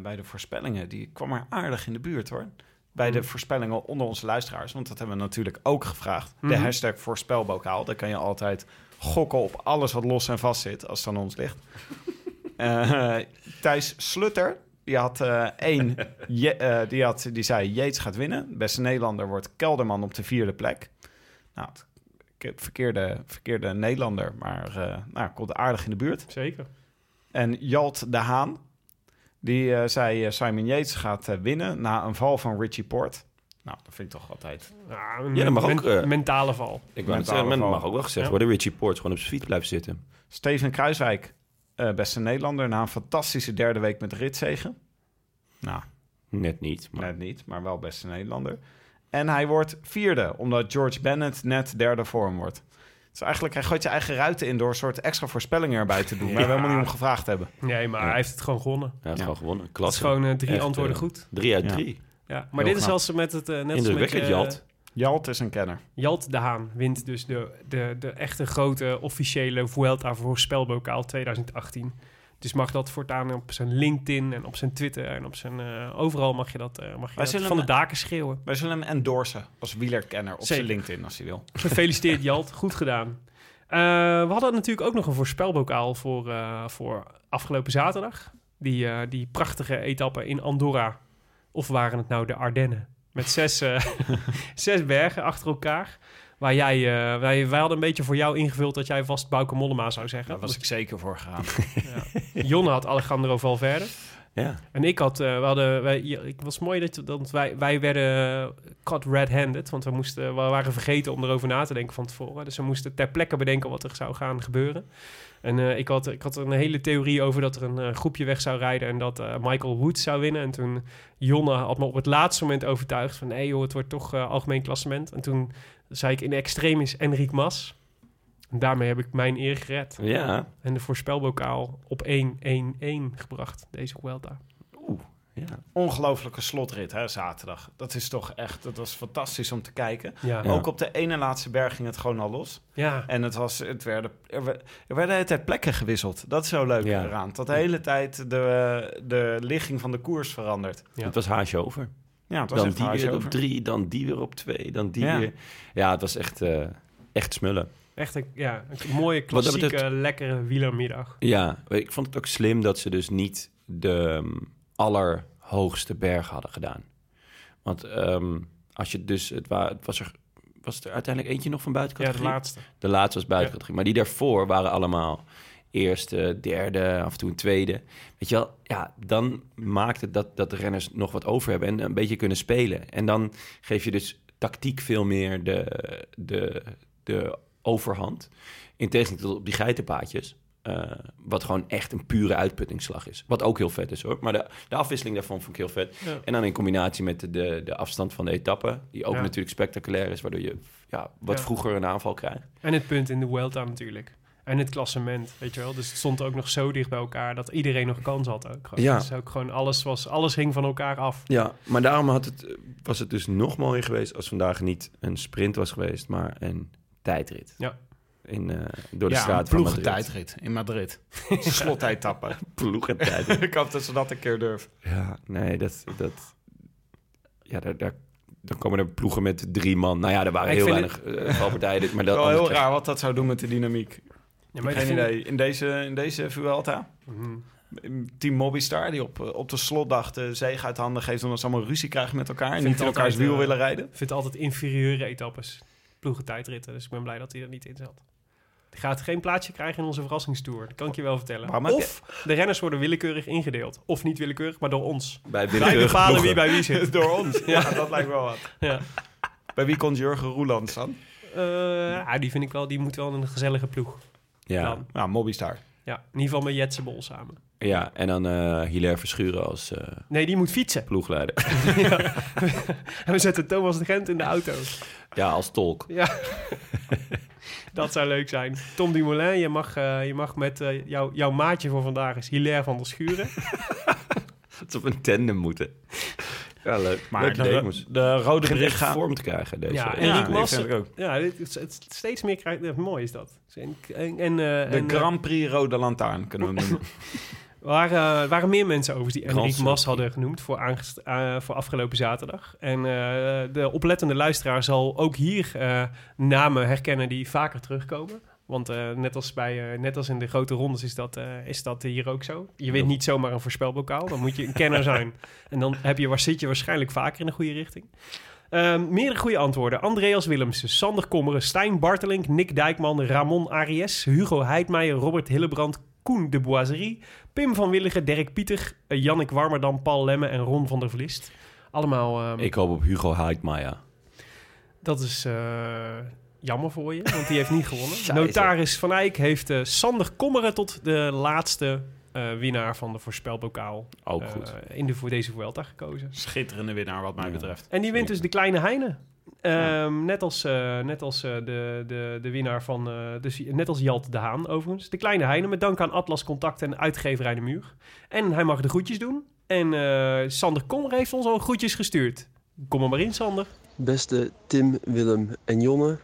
bij de voorspellingen, die kwam er aardig in de buurt hoor. Bij de Hmm. voorspellingen onder onze luisteraars, want dat hebben we natuurlijk ook gevraagd. De Mhm. hashtag voorspelbokaal, daar kan je altijd gokken op alles wat los en vast zit, als het aan ons ligt. [laughs] Thijs Slutter, die had eh, één, [laughs] Je- eh, die, had, die zei Yates gaat winnen. Beste Nederlander wordt Kelderman op de vierde plek. Nou, het- ik heb verkeerde, verkeerde Nederlander, maar eh nou, komt aardig in de buurt. Zeker. En Jalt de Haan, die zei Simon Yates gaat eh, winnen na een val van Richie Port. Nou, dat vind ik toch altijd... Ja, dat mag ook, men- mentale val. ik Mentale val. mag ook wel gezegd Ja. worden. Richie Port gewoon op zijn fiets blijven zitten. Steven Kruiswijk, eh, beste Nederlander, na een fantastische derde week met ritzegen. Nou, Net niet, maar net niet, maar wel beste Nederlander. En hij wordt vierde, omdat George Bennett net derde voor hem wordt. Dus eigenlijk, hij gooit je eigen ruiten in door een soort extra voorspellingen erbij te doen. [laughs] Waar we Ja. helemaal niet om gevraagd hebben. Nee, maar Ja. hij heeft het gewoon gewonnen. hij heeft Ja. gewoon gewonnen. Dat is Klasse. gewoon eh, drie Echt, antwoorden eh, goed. Drie uit Ja. drie. Ja, maar Heel dit is als met het... eh, net als met Jalt. Is een kenner. Jalt de Haan wint dus de, de, de echte grote officiële Vuelta voor spelbokaal 2018. Dus mag dat voortaan op zijn LinkedIn en op zijn Twitter en op zijn... eh, overal mag je dat, eh, mag je dat van de daken schreeuwen. Wij zullen hem endorsen als wielerkenner op zijn. LinkedIn als hij wil. Gefeliciteerd [laughs] Jalt, goed gedaan. Eh, we hadden natuurlijk ook nog een voorspelbokaal voor, eh, voor afgelopen zaterdag. Die, eh, die prachtige etappe in Andorra. Of waren het nou de Ardennen? Met zes, eh, [laughs] zes bergen achter elkaar. Waar jij, eh, wij, wij hadden een beetje voor jou ingevuld dat jij vast Bauke Mollema zou zeggen. Daar was ik zeker voor gegaan. [laughs] Ja. Jonne had Alejandro Valverde. Ja. En ik had, eh, we hadden, wij, ik was mooi dat, dat wij, wij werden caught red-handed, want we, moesten, we waren vergeten om erover na te denken van tevoren. Dus we moesten ter plekke bedenken wat er zou gaan gebeuren. En eh, ik, had, ik had een hele theorie over dat er een eh, groepje weg zou rijden en dat eh, Michael Woods zou winnen. En toen Jonne had me op het laatste moment overtuigd van nee joh, het wordt toch algemeen klassement. En toen zei ik in extremis Enric Mas. En daarmee heb ik mijn eer gered. Ja. En de voorspelbokaal op 1-1-1 gebracht, deze Vuelta. Ja. Ongelooflijke slotrit, hè, zaterdag. Dat is toch echt, dat was fantastisch om te kijken. Ja. Ja. Ook op de ene laatste berg ging het gewoon al los. Ja, En het was, het werden, er, werd- er werden de hele tijd plekken gewisseld. Dat is zo leuk Ja. eraan. Dat de hele tijd de, de ligging van de koers verandert. Ja. Het was haasje over. Ja, het was Dan die weer op over. drie, dan die weer op twee, dan die Ja. weer. Ja, het was echt, eh, echt smullen. echt een, ja, een mooie, klassieke, betreft- lekkere wielermiddag. Ja, ik vond het ook slim dat ze dus niet de ehm, allerhoogste berg hadden gedaan. Want ehm, als je dus, het, wa- het was er, was er uiteindelijk eentje nog van buiten Ja, de laatste. De laatste was buiten categorie. Maar die daarvoor waren allemaal eerste, derde, af en toe een tweede. Weet je wel, ja, dan maakt het dat, dat de renners nog wat over hebben en een beetje kunnen spelen. En dan geef je dus tactiek veel meer de, de, de overhand. In tegenstelling tot op die geitenpaadjes. Eh, wat gewoon echt een pure uitputtingsslag is. Wat ook heel vet is hoor. Maar de, de afwisseling daarvan vond ik heel vet. Ja. En dan in combinatie met de, de, de afstand van de etappe. Die ook Ja. natuurlijk spectaculair is. Waardoor je ja, wat Ja. vroeger een aanval krijgt. En het punt in de Vuelta natuurlijk. En het klassement, weet je wel. Dus het stond ook nog zo dicht bij elkaar dat iedereen nog kans had. Ook. gewoon. Ja. Dus ook gewoon alles, was, alles hing van elkaar af. Ja, maar daarom had het, was het dus nog mooier geweest als vandaag niet een sprint was geweest, maar een tijdrit. Ja. In, eh, door de ja, straat een van Madrid. ploegentijdrit in Madrid. [laughs] Slotetappe. [laughs] Ploegentijdrit. Ik hoop dat ze dat een keer durven. ja, nee, dat... dat ja, daar, daar, dan komen er ploegen met drie man. Nou ja, er waren Ik heel weinig uh, valpartijen. Maar [laughs] dat Wel heel krijg- raar wat dat zou doen met de dynamiek. Ja, maar ik Geen idee. In deze, in deze Vuelta, Mhm. Team Mobistar, die op, op de slotdag de zege uit handen geeft... omdat ze allemaal ruzie krijgen met elkaar en niet in het elkaars wiel eh, willen rijden. Ik vind het altijd inferieure etappes. Ploegentijdritten. Dus ik ben blij dat hij er niet in zat. Gaat geen plaatsje krijgen in onze verrassingstour. Dat kan ik je wel vertellen. Heb of de renners worden willekeurig ingedeeld. Of niet willekeurig, maar door ons. Bij Wij bepalen ploegen. wie bij wie zit. [laughs] Door ons. Ja, dat lijkt wel wat. Ja. Bij wie komt Jurgen Roelands dan? Eh, ja, die vind ik wel, die moet wel in een gezellige ploeg. Ja, Dan. Nou, Mobistar. Ja, in ieder geval met Jetse Bol samen. ja, en dan eh Hilaire Verschuren als eh, Nee, die moet fietsen. [laughs] ploegleider. [laughs] ja. En we zetten Thomas de Gent in de auto. ja, als tolk. Ja. Dat zou leuk zijn. Tom Dumoulin, je mag, eh, je mag met eh, jou, jouw maatje voor vandaag is Hilaire van der Schuren. [laughs] Dat ze op een tandem moeten. Ja, leuk. Maar leuk de, idee, jongens. de rode bericht gaan... vorm te krijgen, deze. Ja, Ja, en vind ik ook. Ja, dit, het, het steeds meer krijgt. ja, mooi is dat. En, en, en, eh, De en, eh, Grand Prix Rode Lantaarn kunnen we hem [laughs] noemen. Waren, er waren meer mensen over die Enrique Mas hadden genoemd voor, aangest- eh, voor afgelopen zaterdag. En eh, de oplettende luisteraar zal ook hier eh, namen herkennen die vaker terugkomen. Want eh, net, als bij, eh, net als in de grote rondes is dat, eh, is dat hier ook zo. Je wint niet zomaar een voorspelbokaal. Dan moet je een kenner [laughs] zijn. En dan heb je, waar zit je waarschijnlijk vaker in de goede richting. Ehm, meerdere goede antwoorden. Andreas Willemsen, Sander Kommeren, Stijn Bartelink, Nick Dijkman, Ramon Aries, Hugo Heidmeijer, Robert Hillebrand, Koen de Boiserie, Pim van Willigen, Dirk Pieter, eh, Jannik Warmerdam, Paul Lemme en Ron van der Vlist. Allemaal, ehm, Ik hoop op Hugo Heidmaier. dat is eh, jammer voor je, want die heeft niet gewonnen. [laughs] Notaris Van Eyck heeft eh, Sander Kommeren tot de laatste eh, winnaar van de voorspelbokaal Ook eh, goed. in de, voor deze Vuelta gekozen. Schitterende winnaar wat mij Ja. betreft. En die wint dus de kleine Heine. Ehm. Net als, eh, net als eh, de, de, de winnaar van... eh, dus, net als Jalt de Haan overigens. De kleine Heine met dank aan Atlas Contact en uitgeverij De Muur. En hij mag de groetjes doen. En Sander Kommer heeft ons al groetjes gestuurd. Kom er maar in, Sander. Beste Tim, Willem en Jonne.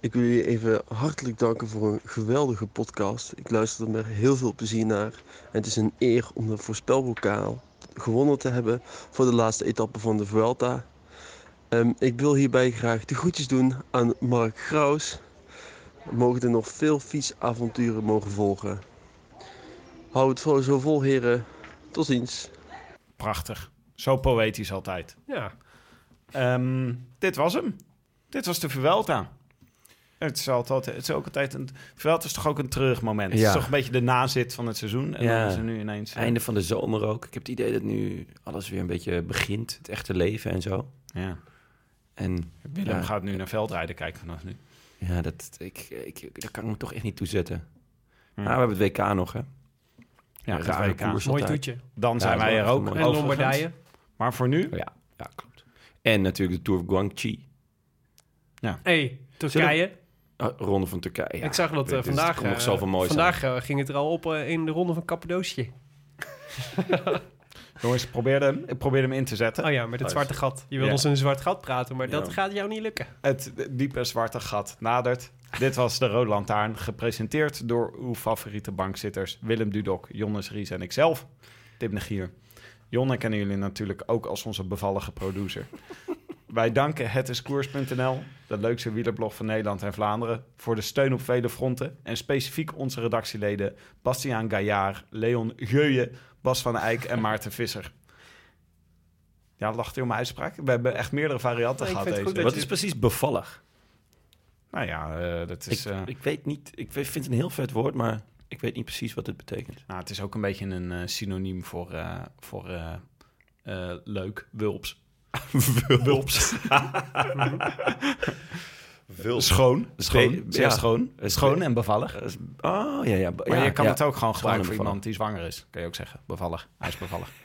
Ik wil jullie even hartelijk danken voor een geweldige podcast. Ik luister er met heel veel plezier naar. En het is een eer om de voorspelbokaal gewonnen te hebben voor de laatste etappe van de Vuelta. Ehm, ik wil hierbij graag de groetjes doen aan Mark Graus. Mogen er nog veel fietsavonturen mogen volgen. Hou het vol- zo vol, heren. Tot ziens. Prachtig. Zo poëtisch altijd. Ja, Ehm, dit was hem. Dit was de Vuelta. Het is, altijd, het is ook altijd een... Vuelta is toch ook een terugmoment. Het Ja. is toch een beetje de nazit van het seizoen. En Ja. dan is er nu ineens... eh, Einde van de zomer ook. Ik heb het idee dat nu alles weer een beetje begint. Het echte leven en zo. Ja. En Willem ja, gaat nu naar veldrijden kijken vanaf nu. ja dat, ik, ik, daar kan ik me toch echt niet toe zetten. Ja. Maar we hebben het WK nog, hè? Ja, het rare WK. koers mooi toetje. Dan zijn Ja, wij er ook. En. Lombardije. Maar voor nu... Ja, ja, klopt. En natuurlijk de Tour of Guangxi. hey, Turkije. Oh, Ronde van Turkije. ja. ik zag dat eh, is- vandaag... Komt nog eh, zoveel moois vandaag eh, ging het er al op eh, in de ronde van Cappadocië. [laughs] Jongens, ik probeerde hem, ik probeerde hem in te zetten. Oh ja, met het Oh, zwarte gat. Je wil Ja. ons in een zwart gat praten, maar dat Ja. gaat jou niet lukken. Het diepe zwarte gat nadert. Dit was de Rode Lantaarn, gepresenteerd door uw favoriete bankzitters Willem Dudok, Jonnes Ries en ikzelf, Tim Negier. Jonne kennen jullie natuurlijk ook als onze bevallige producer. [laughs] Wij danken hetiskoers.nl, de leukste wielerblog van Nederland en Vlaanderen, voor de steun op vele fronten. En specifiek onze redactieleden Bastiaan Gaillard, Leon Geuyen, Bas van Eyck en Maarten Visser. Ja, lacht u om mijn uitspraak? We hebben echt meerdere varianten Nee, gehad deze. Wat is precies bevallig? Nou ja, eh, dat is... ik, eh, ik weet niet, ik vind het een heel vet woord, maar ik weet niet precies wat het betekent. nou, het is ook een beetje een eh, synoniem voor, eh, voor eh, eh, leuk, wulps. [laughs] wulps. [laughs] [laughs] Schoon. Schoon. Zeer ja. schoon. Het- Schoon en bevallig. Oh, ja, ja. Maar ja, je kan het ook gewoon Schoon gebruiken voor iemand die zwanger is. Kan je ook zeggen. Bevallig. Hij is bevallig. [laughs]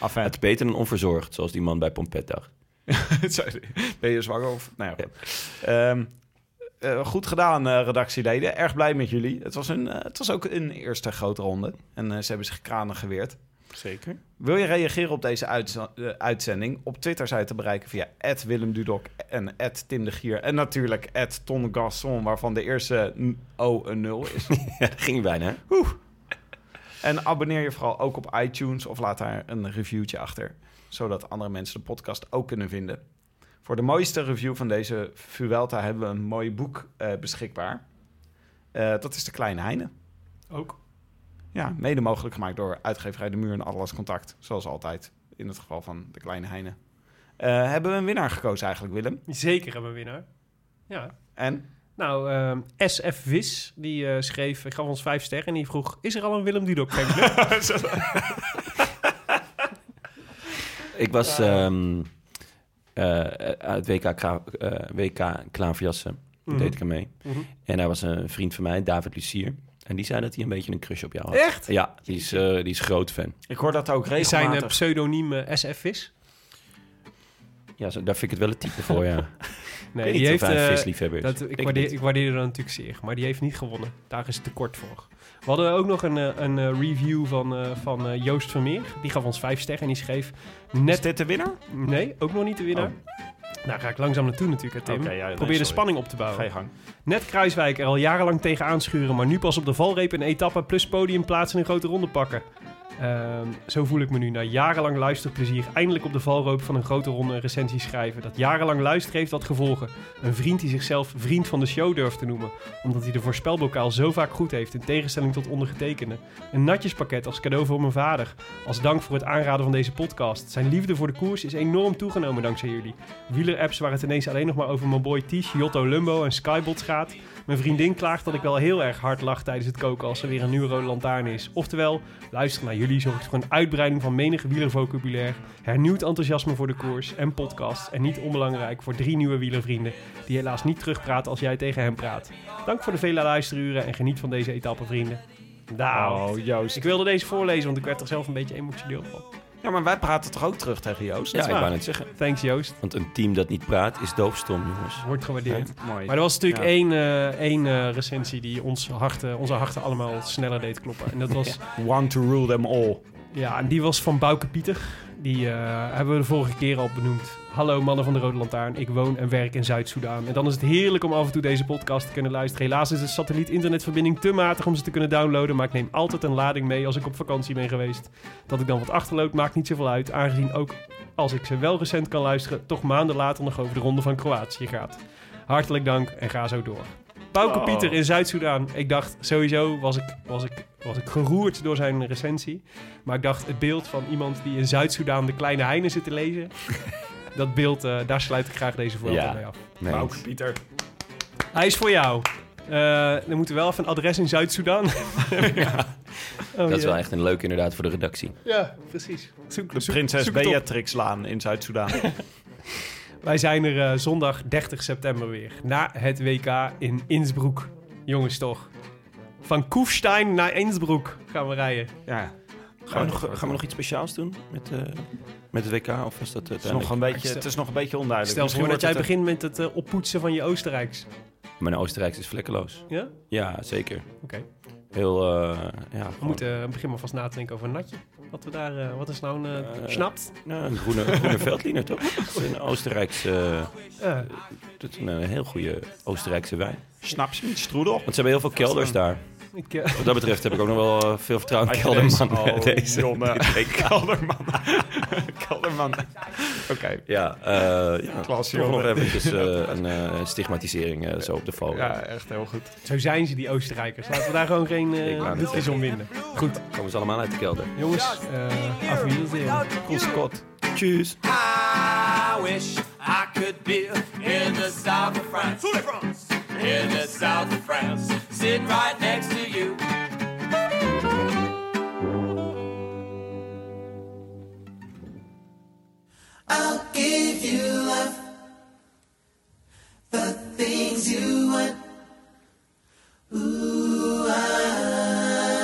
Enfin, Het is beter dan onverzorgd, zoals die man bij Pompet dacht. [laughs] ben je zwanger of... Nou ja. Ehm, eh, goed gedaan, eh, redactieleden. Erg blij met jullie. Het was, een, eh, het was ook een eerste grote ronde. En eh, ze hebben zich kranen geweerd. Zeker. Wil je reageren op deze eh, uitzending? Op Twitter zijn te bereiken via Willem Dudok en Tim de Gier. En natuurlijk Ton Gasson, waarvan de eerste O een 0 is. [laughs] Ja, dat ging bijna. En abonneer je vooral ook op iTunes of laat daar een reviewtje achter. Zodat andere mensen de podcast ook kunnen vinden. Voor de mooiste review van deze Vuelta hebben we een mooi boek eh, beschikbaar. Eh, dat is De Kleine Heine. Ook. Ja, mede mogelijk gemaakt door uitgeverij De Muur en Atlas Contact. Zoals altijd in het geval van De Kleine Heine. Eh, hebben we een winnaar gekozen eigenlijk, Willem? Zeker hebben we winnaar. Ja. En? Nou, ehm, SF Wis, die eh, schreef, ik gaf ons vijf sterren en die vroeg, is er al een Willem Dudok? [laughs] Ik was ehm eh, uit WK, eh, WK Klaverjassen. Mhm. deed ik er mee. Mhm. En daar was een vriend van mij, David Lucier. En die zei dat hij een beetje een crush op jou had. Echt? Ja, die is, eh, die is groot fan. Ik hoor dat ook Is zijn eh, regelmatig. pseudoniem eh, SF Vis? Ja, zo, daar vind ik het wel een type voor, ja. [laughs] Nee, die heeft... eh, visliefhebber dat, ik, Ik waardeer, niet. ik waardeer dat natuurlijk zeer, maar die heeft niet gewonnen. Daar is het tekort voor. We hadden ook nog een, een eh, review van, eh, van eh, Joost Vermeer. Die gaf ons vijf sterren en die schreef... Net... Is dit de winnaar? Nee, ook nog niet de winnaar. Nou, ga ik langzaam naartoe natuurlijk, hè, Tim. Oké, ja, nee, Probeer de spanning op te bouwen. Ga je gang. Net Kruiswijk er al jarenlang tegen aanschuren, maar nu pas op de valreep een etappe plus podiumplaats in een grote ronde pakken. Ehm, zo voel ik me nu na jarenlang luisterplezier eindelijk op de valreep van een grote ronde een recensie schrijven. Dat jarenlang luisteren heeft wat gevolgen. Een vriend die zichzelf vriend van de show durft te noemen, omdat hij de voorspelbokaal zo vaak goed heeft in tegenstelling tot ondergetekende. Een natjespakket als cadeau voor mijn vader. Als dank voor het aanraden van deze podcast. Zijn liefde voor de koers is enorm toegenomen dankzij jullie. Wielerapps waar het ineens alleen nog maar over mijn boy Tish, Jotto Lumbo en Skybots gaat. Mijn vriendin klaagt dat ik wel heel erg hard lach tijdens het koken als er weer een nieuwe rode lantaarn is. Oftewel, luisteren naar jullie zorgt voor een uitbreiding van menige wielervocabulaire, hernieuwd enthousiasme voor de koers en podcasts en niet onbelangrijk voor drie nieuwe wielervrienden die helaas niet terugpraten als jij tegen hen praat. Dank voor de vele luisteruren en geniet van deze etappe, vrienden. Nou, Oh, Joost. ik wilde deze voorlezen, want ik werd er zelf een beetje emotioneel van. Ja, maar wij praten toch ook terug tegen Joost? Ja, is ik waar. wou net zeggen. Thanks Joost, Want een team dat niet praat is doofstom, jongens. wordt gewaardeerd. Mooi. Maar er was natuurlijk Ja. één, eh, één eh, recensie die ons harten, onze harten allemaal sneller deed kloppen. En dat was, One to rule them all. ja, en die was van Bouke Pieter. Die eh, hebben we de vorige keer al benoemd. Hallo mannen van de Rode Lantaarn, ik woon en werk in Zuid-Soedan. En dan is het heerlijk om af en toe deze podcast te kunnen luisteren. Helaas is de satelliet-internetverbinding te matig om ze te kunnen downloaden. Maar ik neem altijd een lading mee als ik op vakantie ben geweest. Dat ik dan wat achterloop maakt niet zoveel uit. Aangezien ook als ik ze wel recent kan luisteren, toch maanden later nog over de ronde van Kroatië gaat. Hartelijk dank en ga zo door. Bouke Oh. Pieter in Zuid-Soedan. Ik dacht sowieso was ik, was, ik, was ik geroerd door zijn recensie. Maar ik dacht het beeld van iemand die in Zuid-Soedan de kleine Heine zit te lezen. [laughs] dat beeld, eh, daar sluit ik graag deze voorbeeld Ja. mee af. Nee. Bouke Pieter. Hij is voor jou. Eh dan moeten we wel even een adres in Zuid-Soedan. [laughs] ja. [laughs] Oh, Dat is ja. wel echt een leuk inderdaad voor de redactie. Ja, precies. Zoek, De zoek- Prinses. Beatrix-laan in Zuid-Soedan. [laughs] Wij zijn er eh, zondag 30 september weer. Na het WK in Innsbruck. Jongens toch. Van Kufstein naar Innsbruck gaan we rijden. ja. Gaan we, nog, gaan we nog iets speciaals doen met, eh, met het WK? Of was dat Het is, nog een beetje, het is nog een beetje onduidelijk. Stel Misschien voor dat jij begint met het eh, oppoetsen van je Oostenrijks. Mijn Oostenrijks is vlekkeloos. Ja? Ja, zeker. Oké. Heel, eh, ja, We moeten uh, beginnen maar vast na te denken over een natje. Wat, we daar, eh, wat is nou een uh, Eh, schnapt? nou, een groene, groene veldliner, toch? Dat is een Oostenrijkse... eh, Eh, dat is een, eh, heel goede Oostenrijkse wijn. Snaps met strudel. Want ze hebben heel veel kelders daar. Ik, eh, Wat dat betreft heb ik ook nog wel eh, veel vertrouwen in? [laughs] Kelderman. [laughs] Oh, Deze- Jonne. [laughs] Kelderman. Kelderman. Oké. Ja, eh ja toch nog eventjes eh, een eh, stigmatisering eh, zo op de foto. Ja, echt heel goed. zo zijn ze, die Oostenrijkers. Laten we daar gewoon geen uh, doekjes om winden. Goed, Komen ze allemaal uit de kelder. jongens. eh auf Wiedersehen. Cool Scott. Tjus. I wish I could be in the south of France. In the south of France. Sitting right next to you. I'll give you love. The things you want. Ooh, I,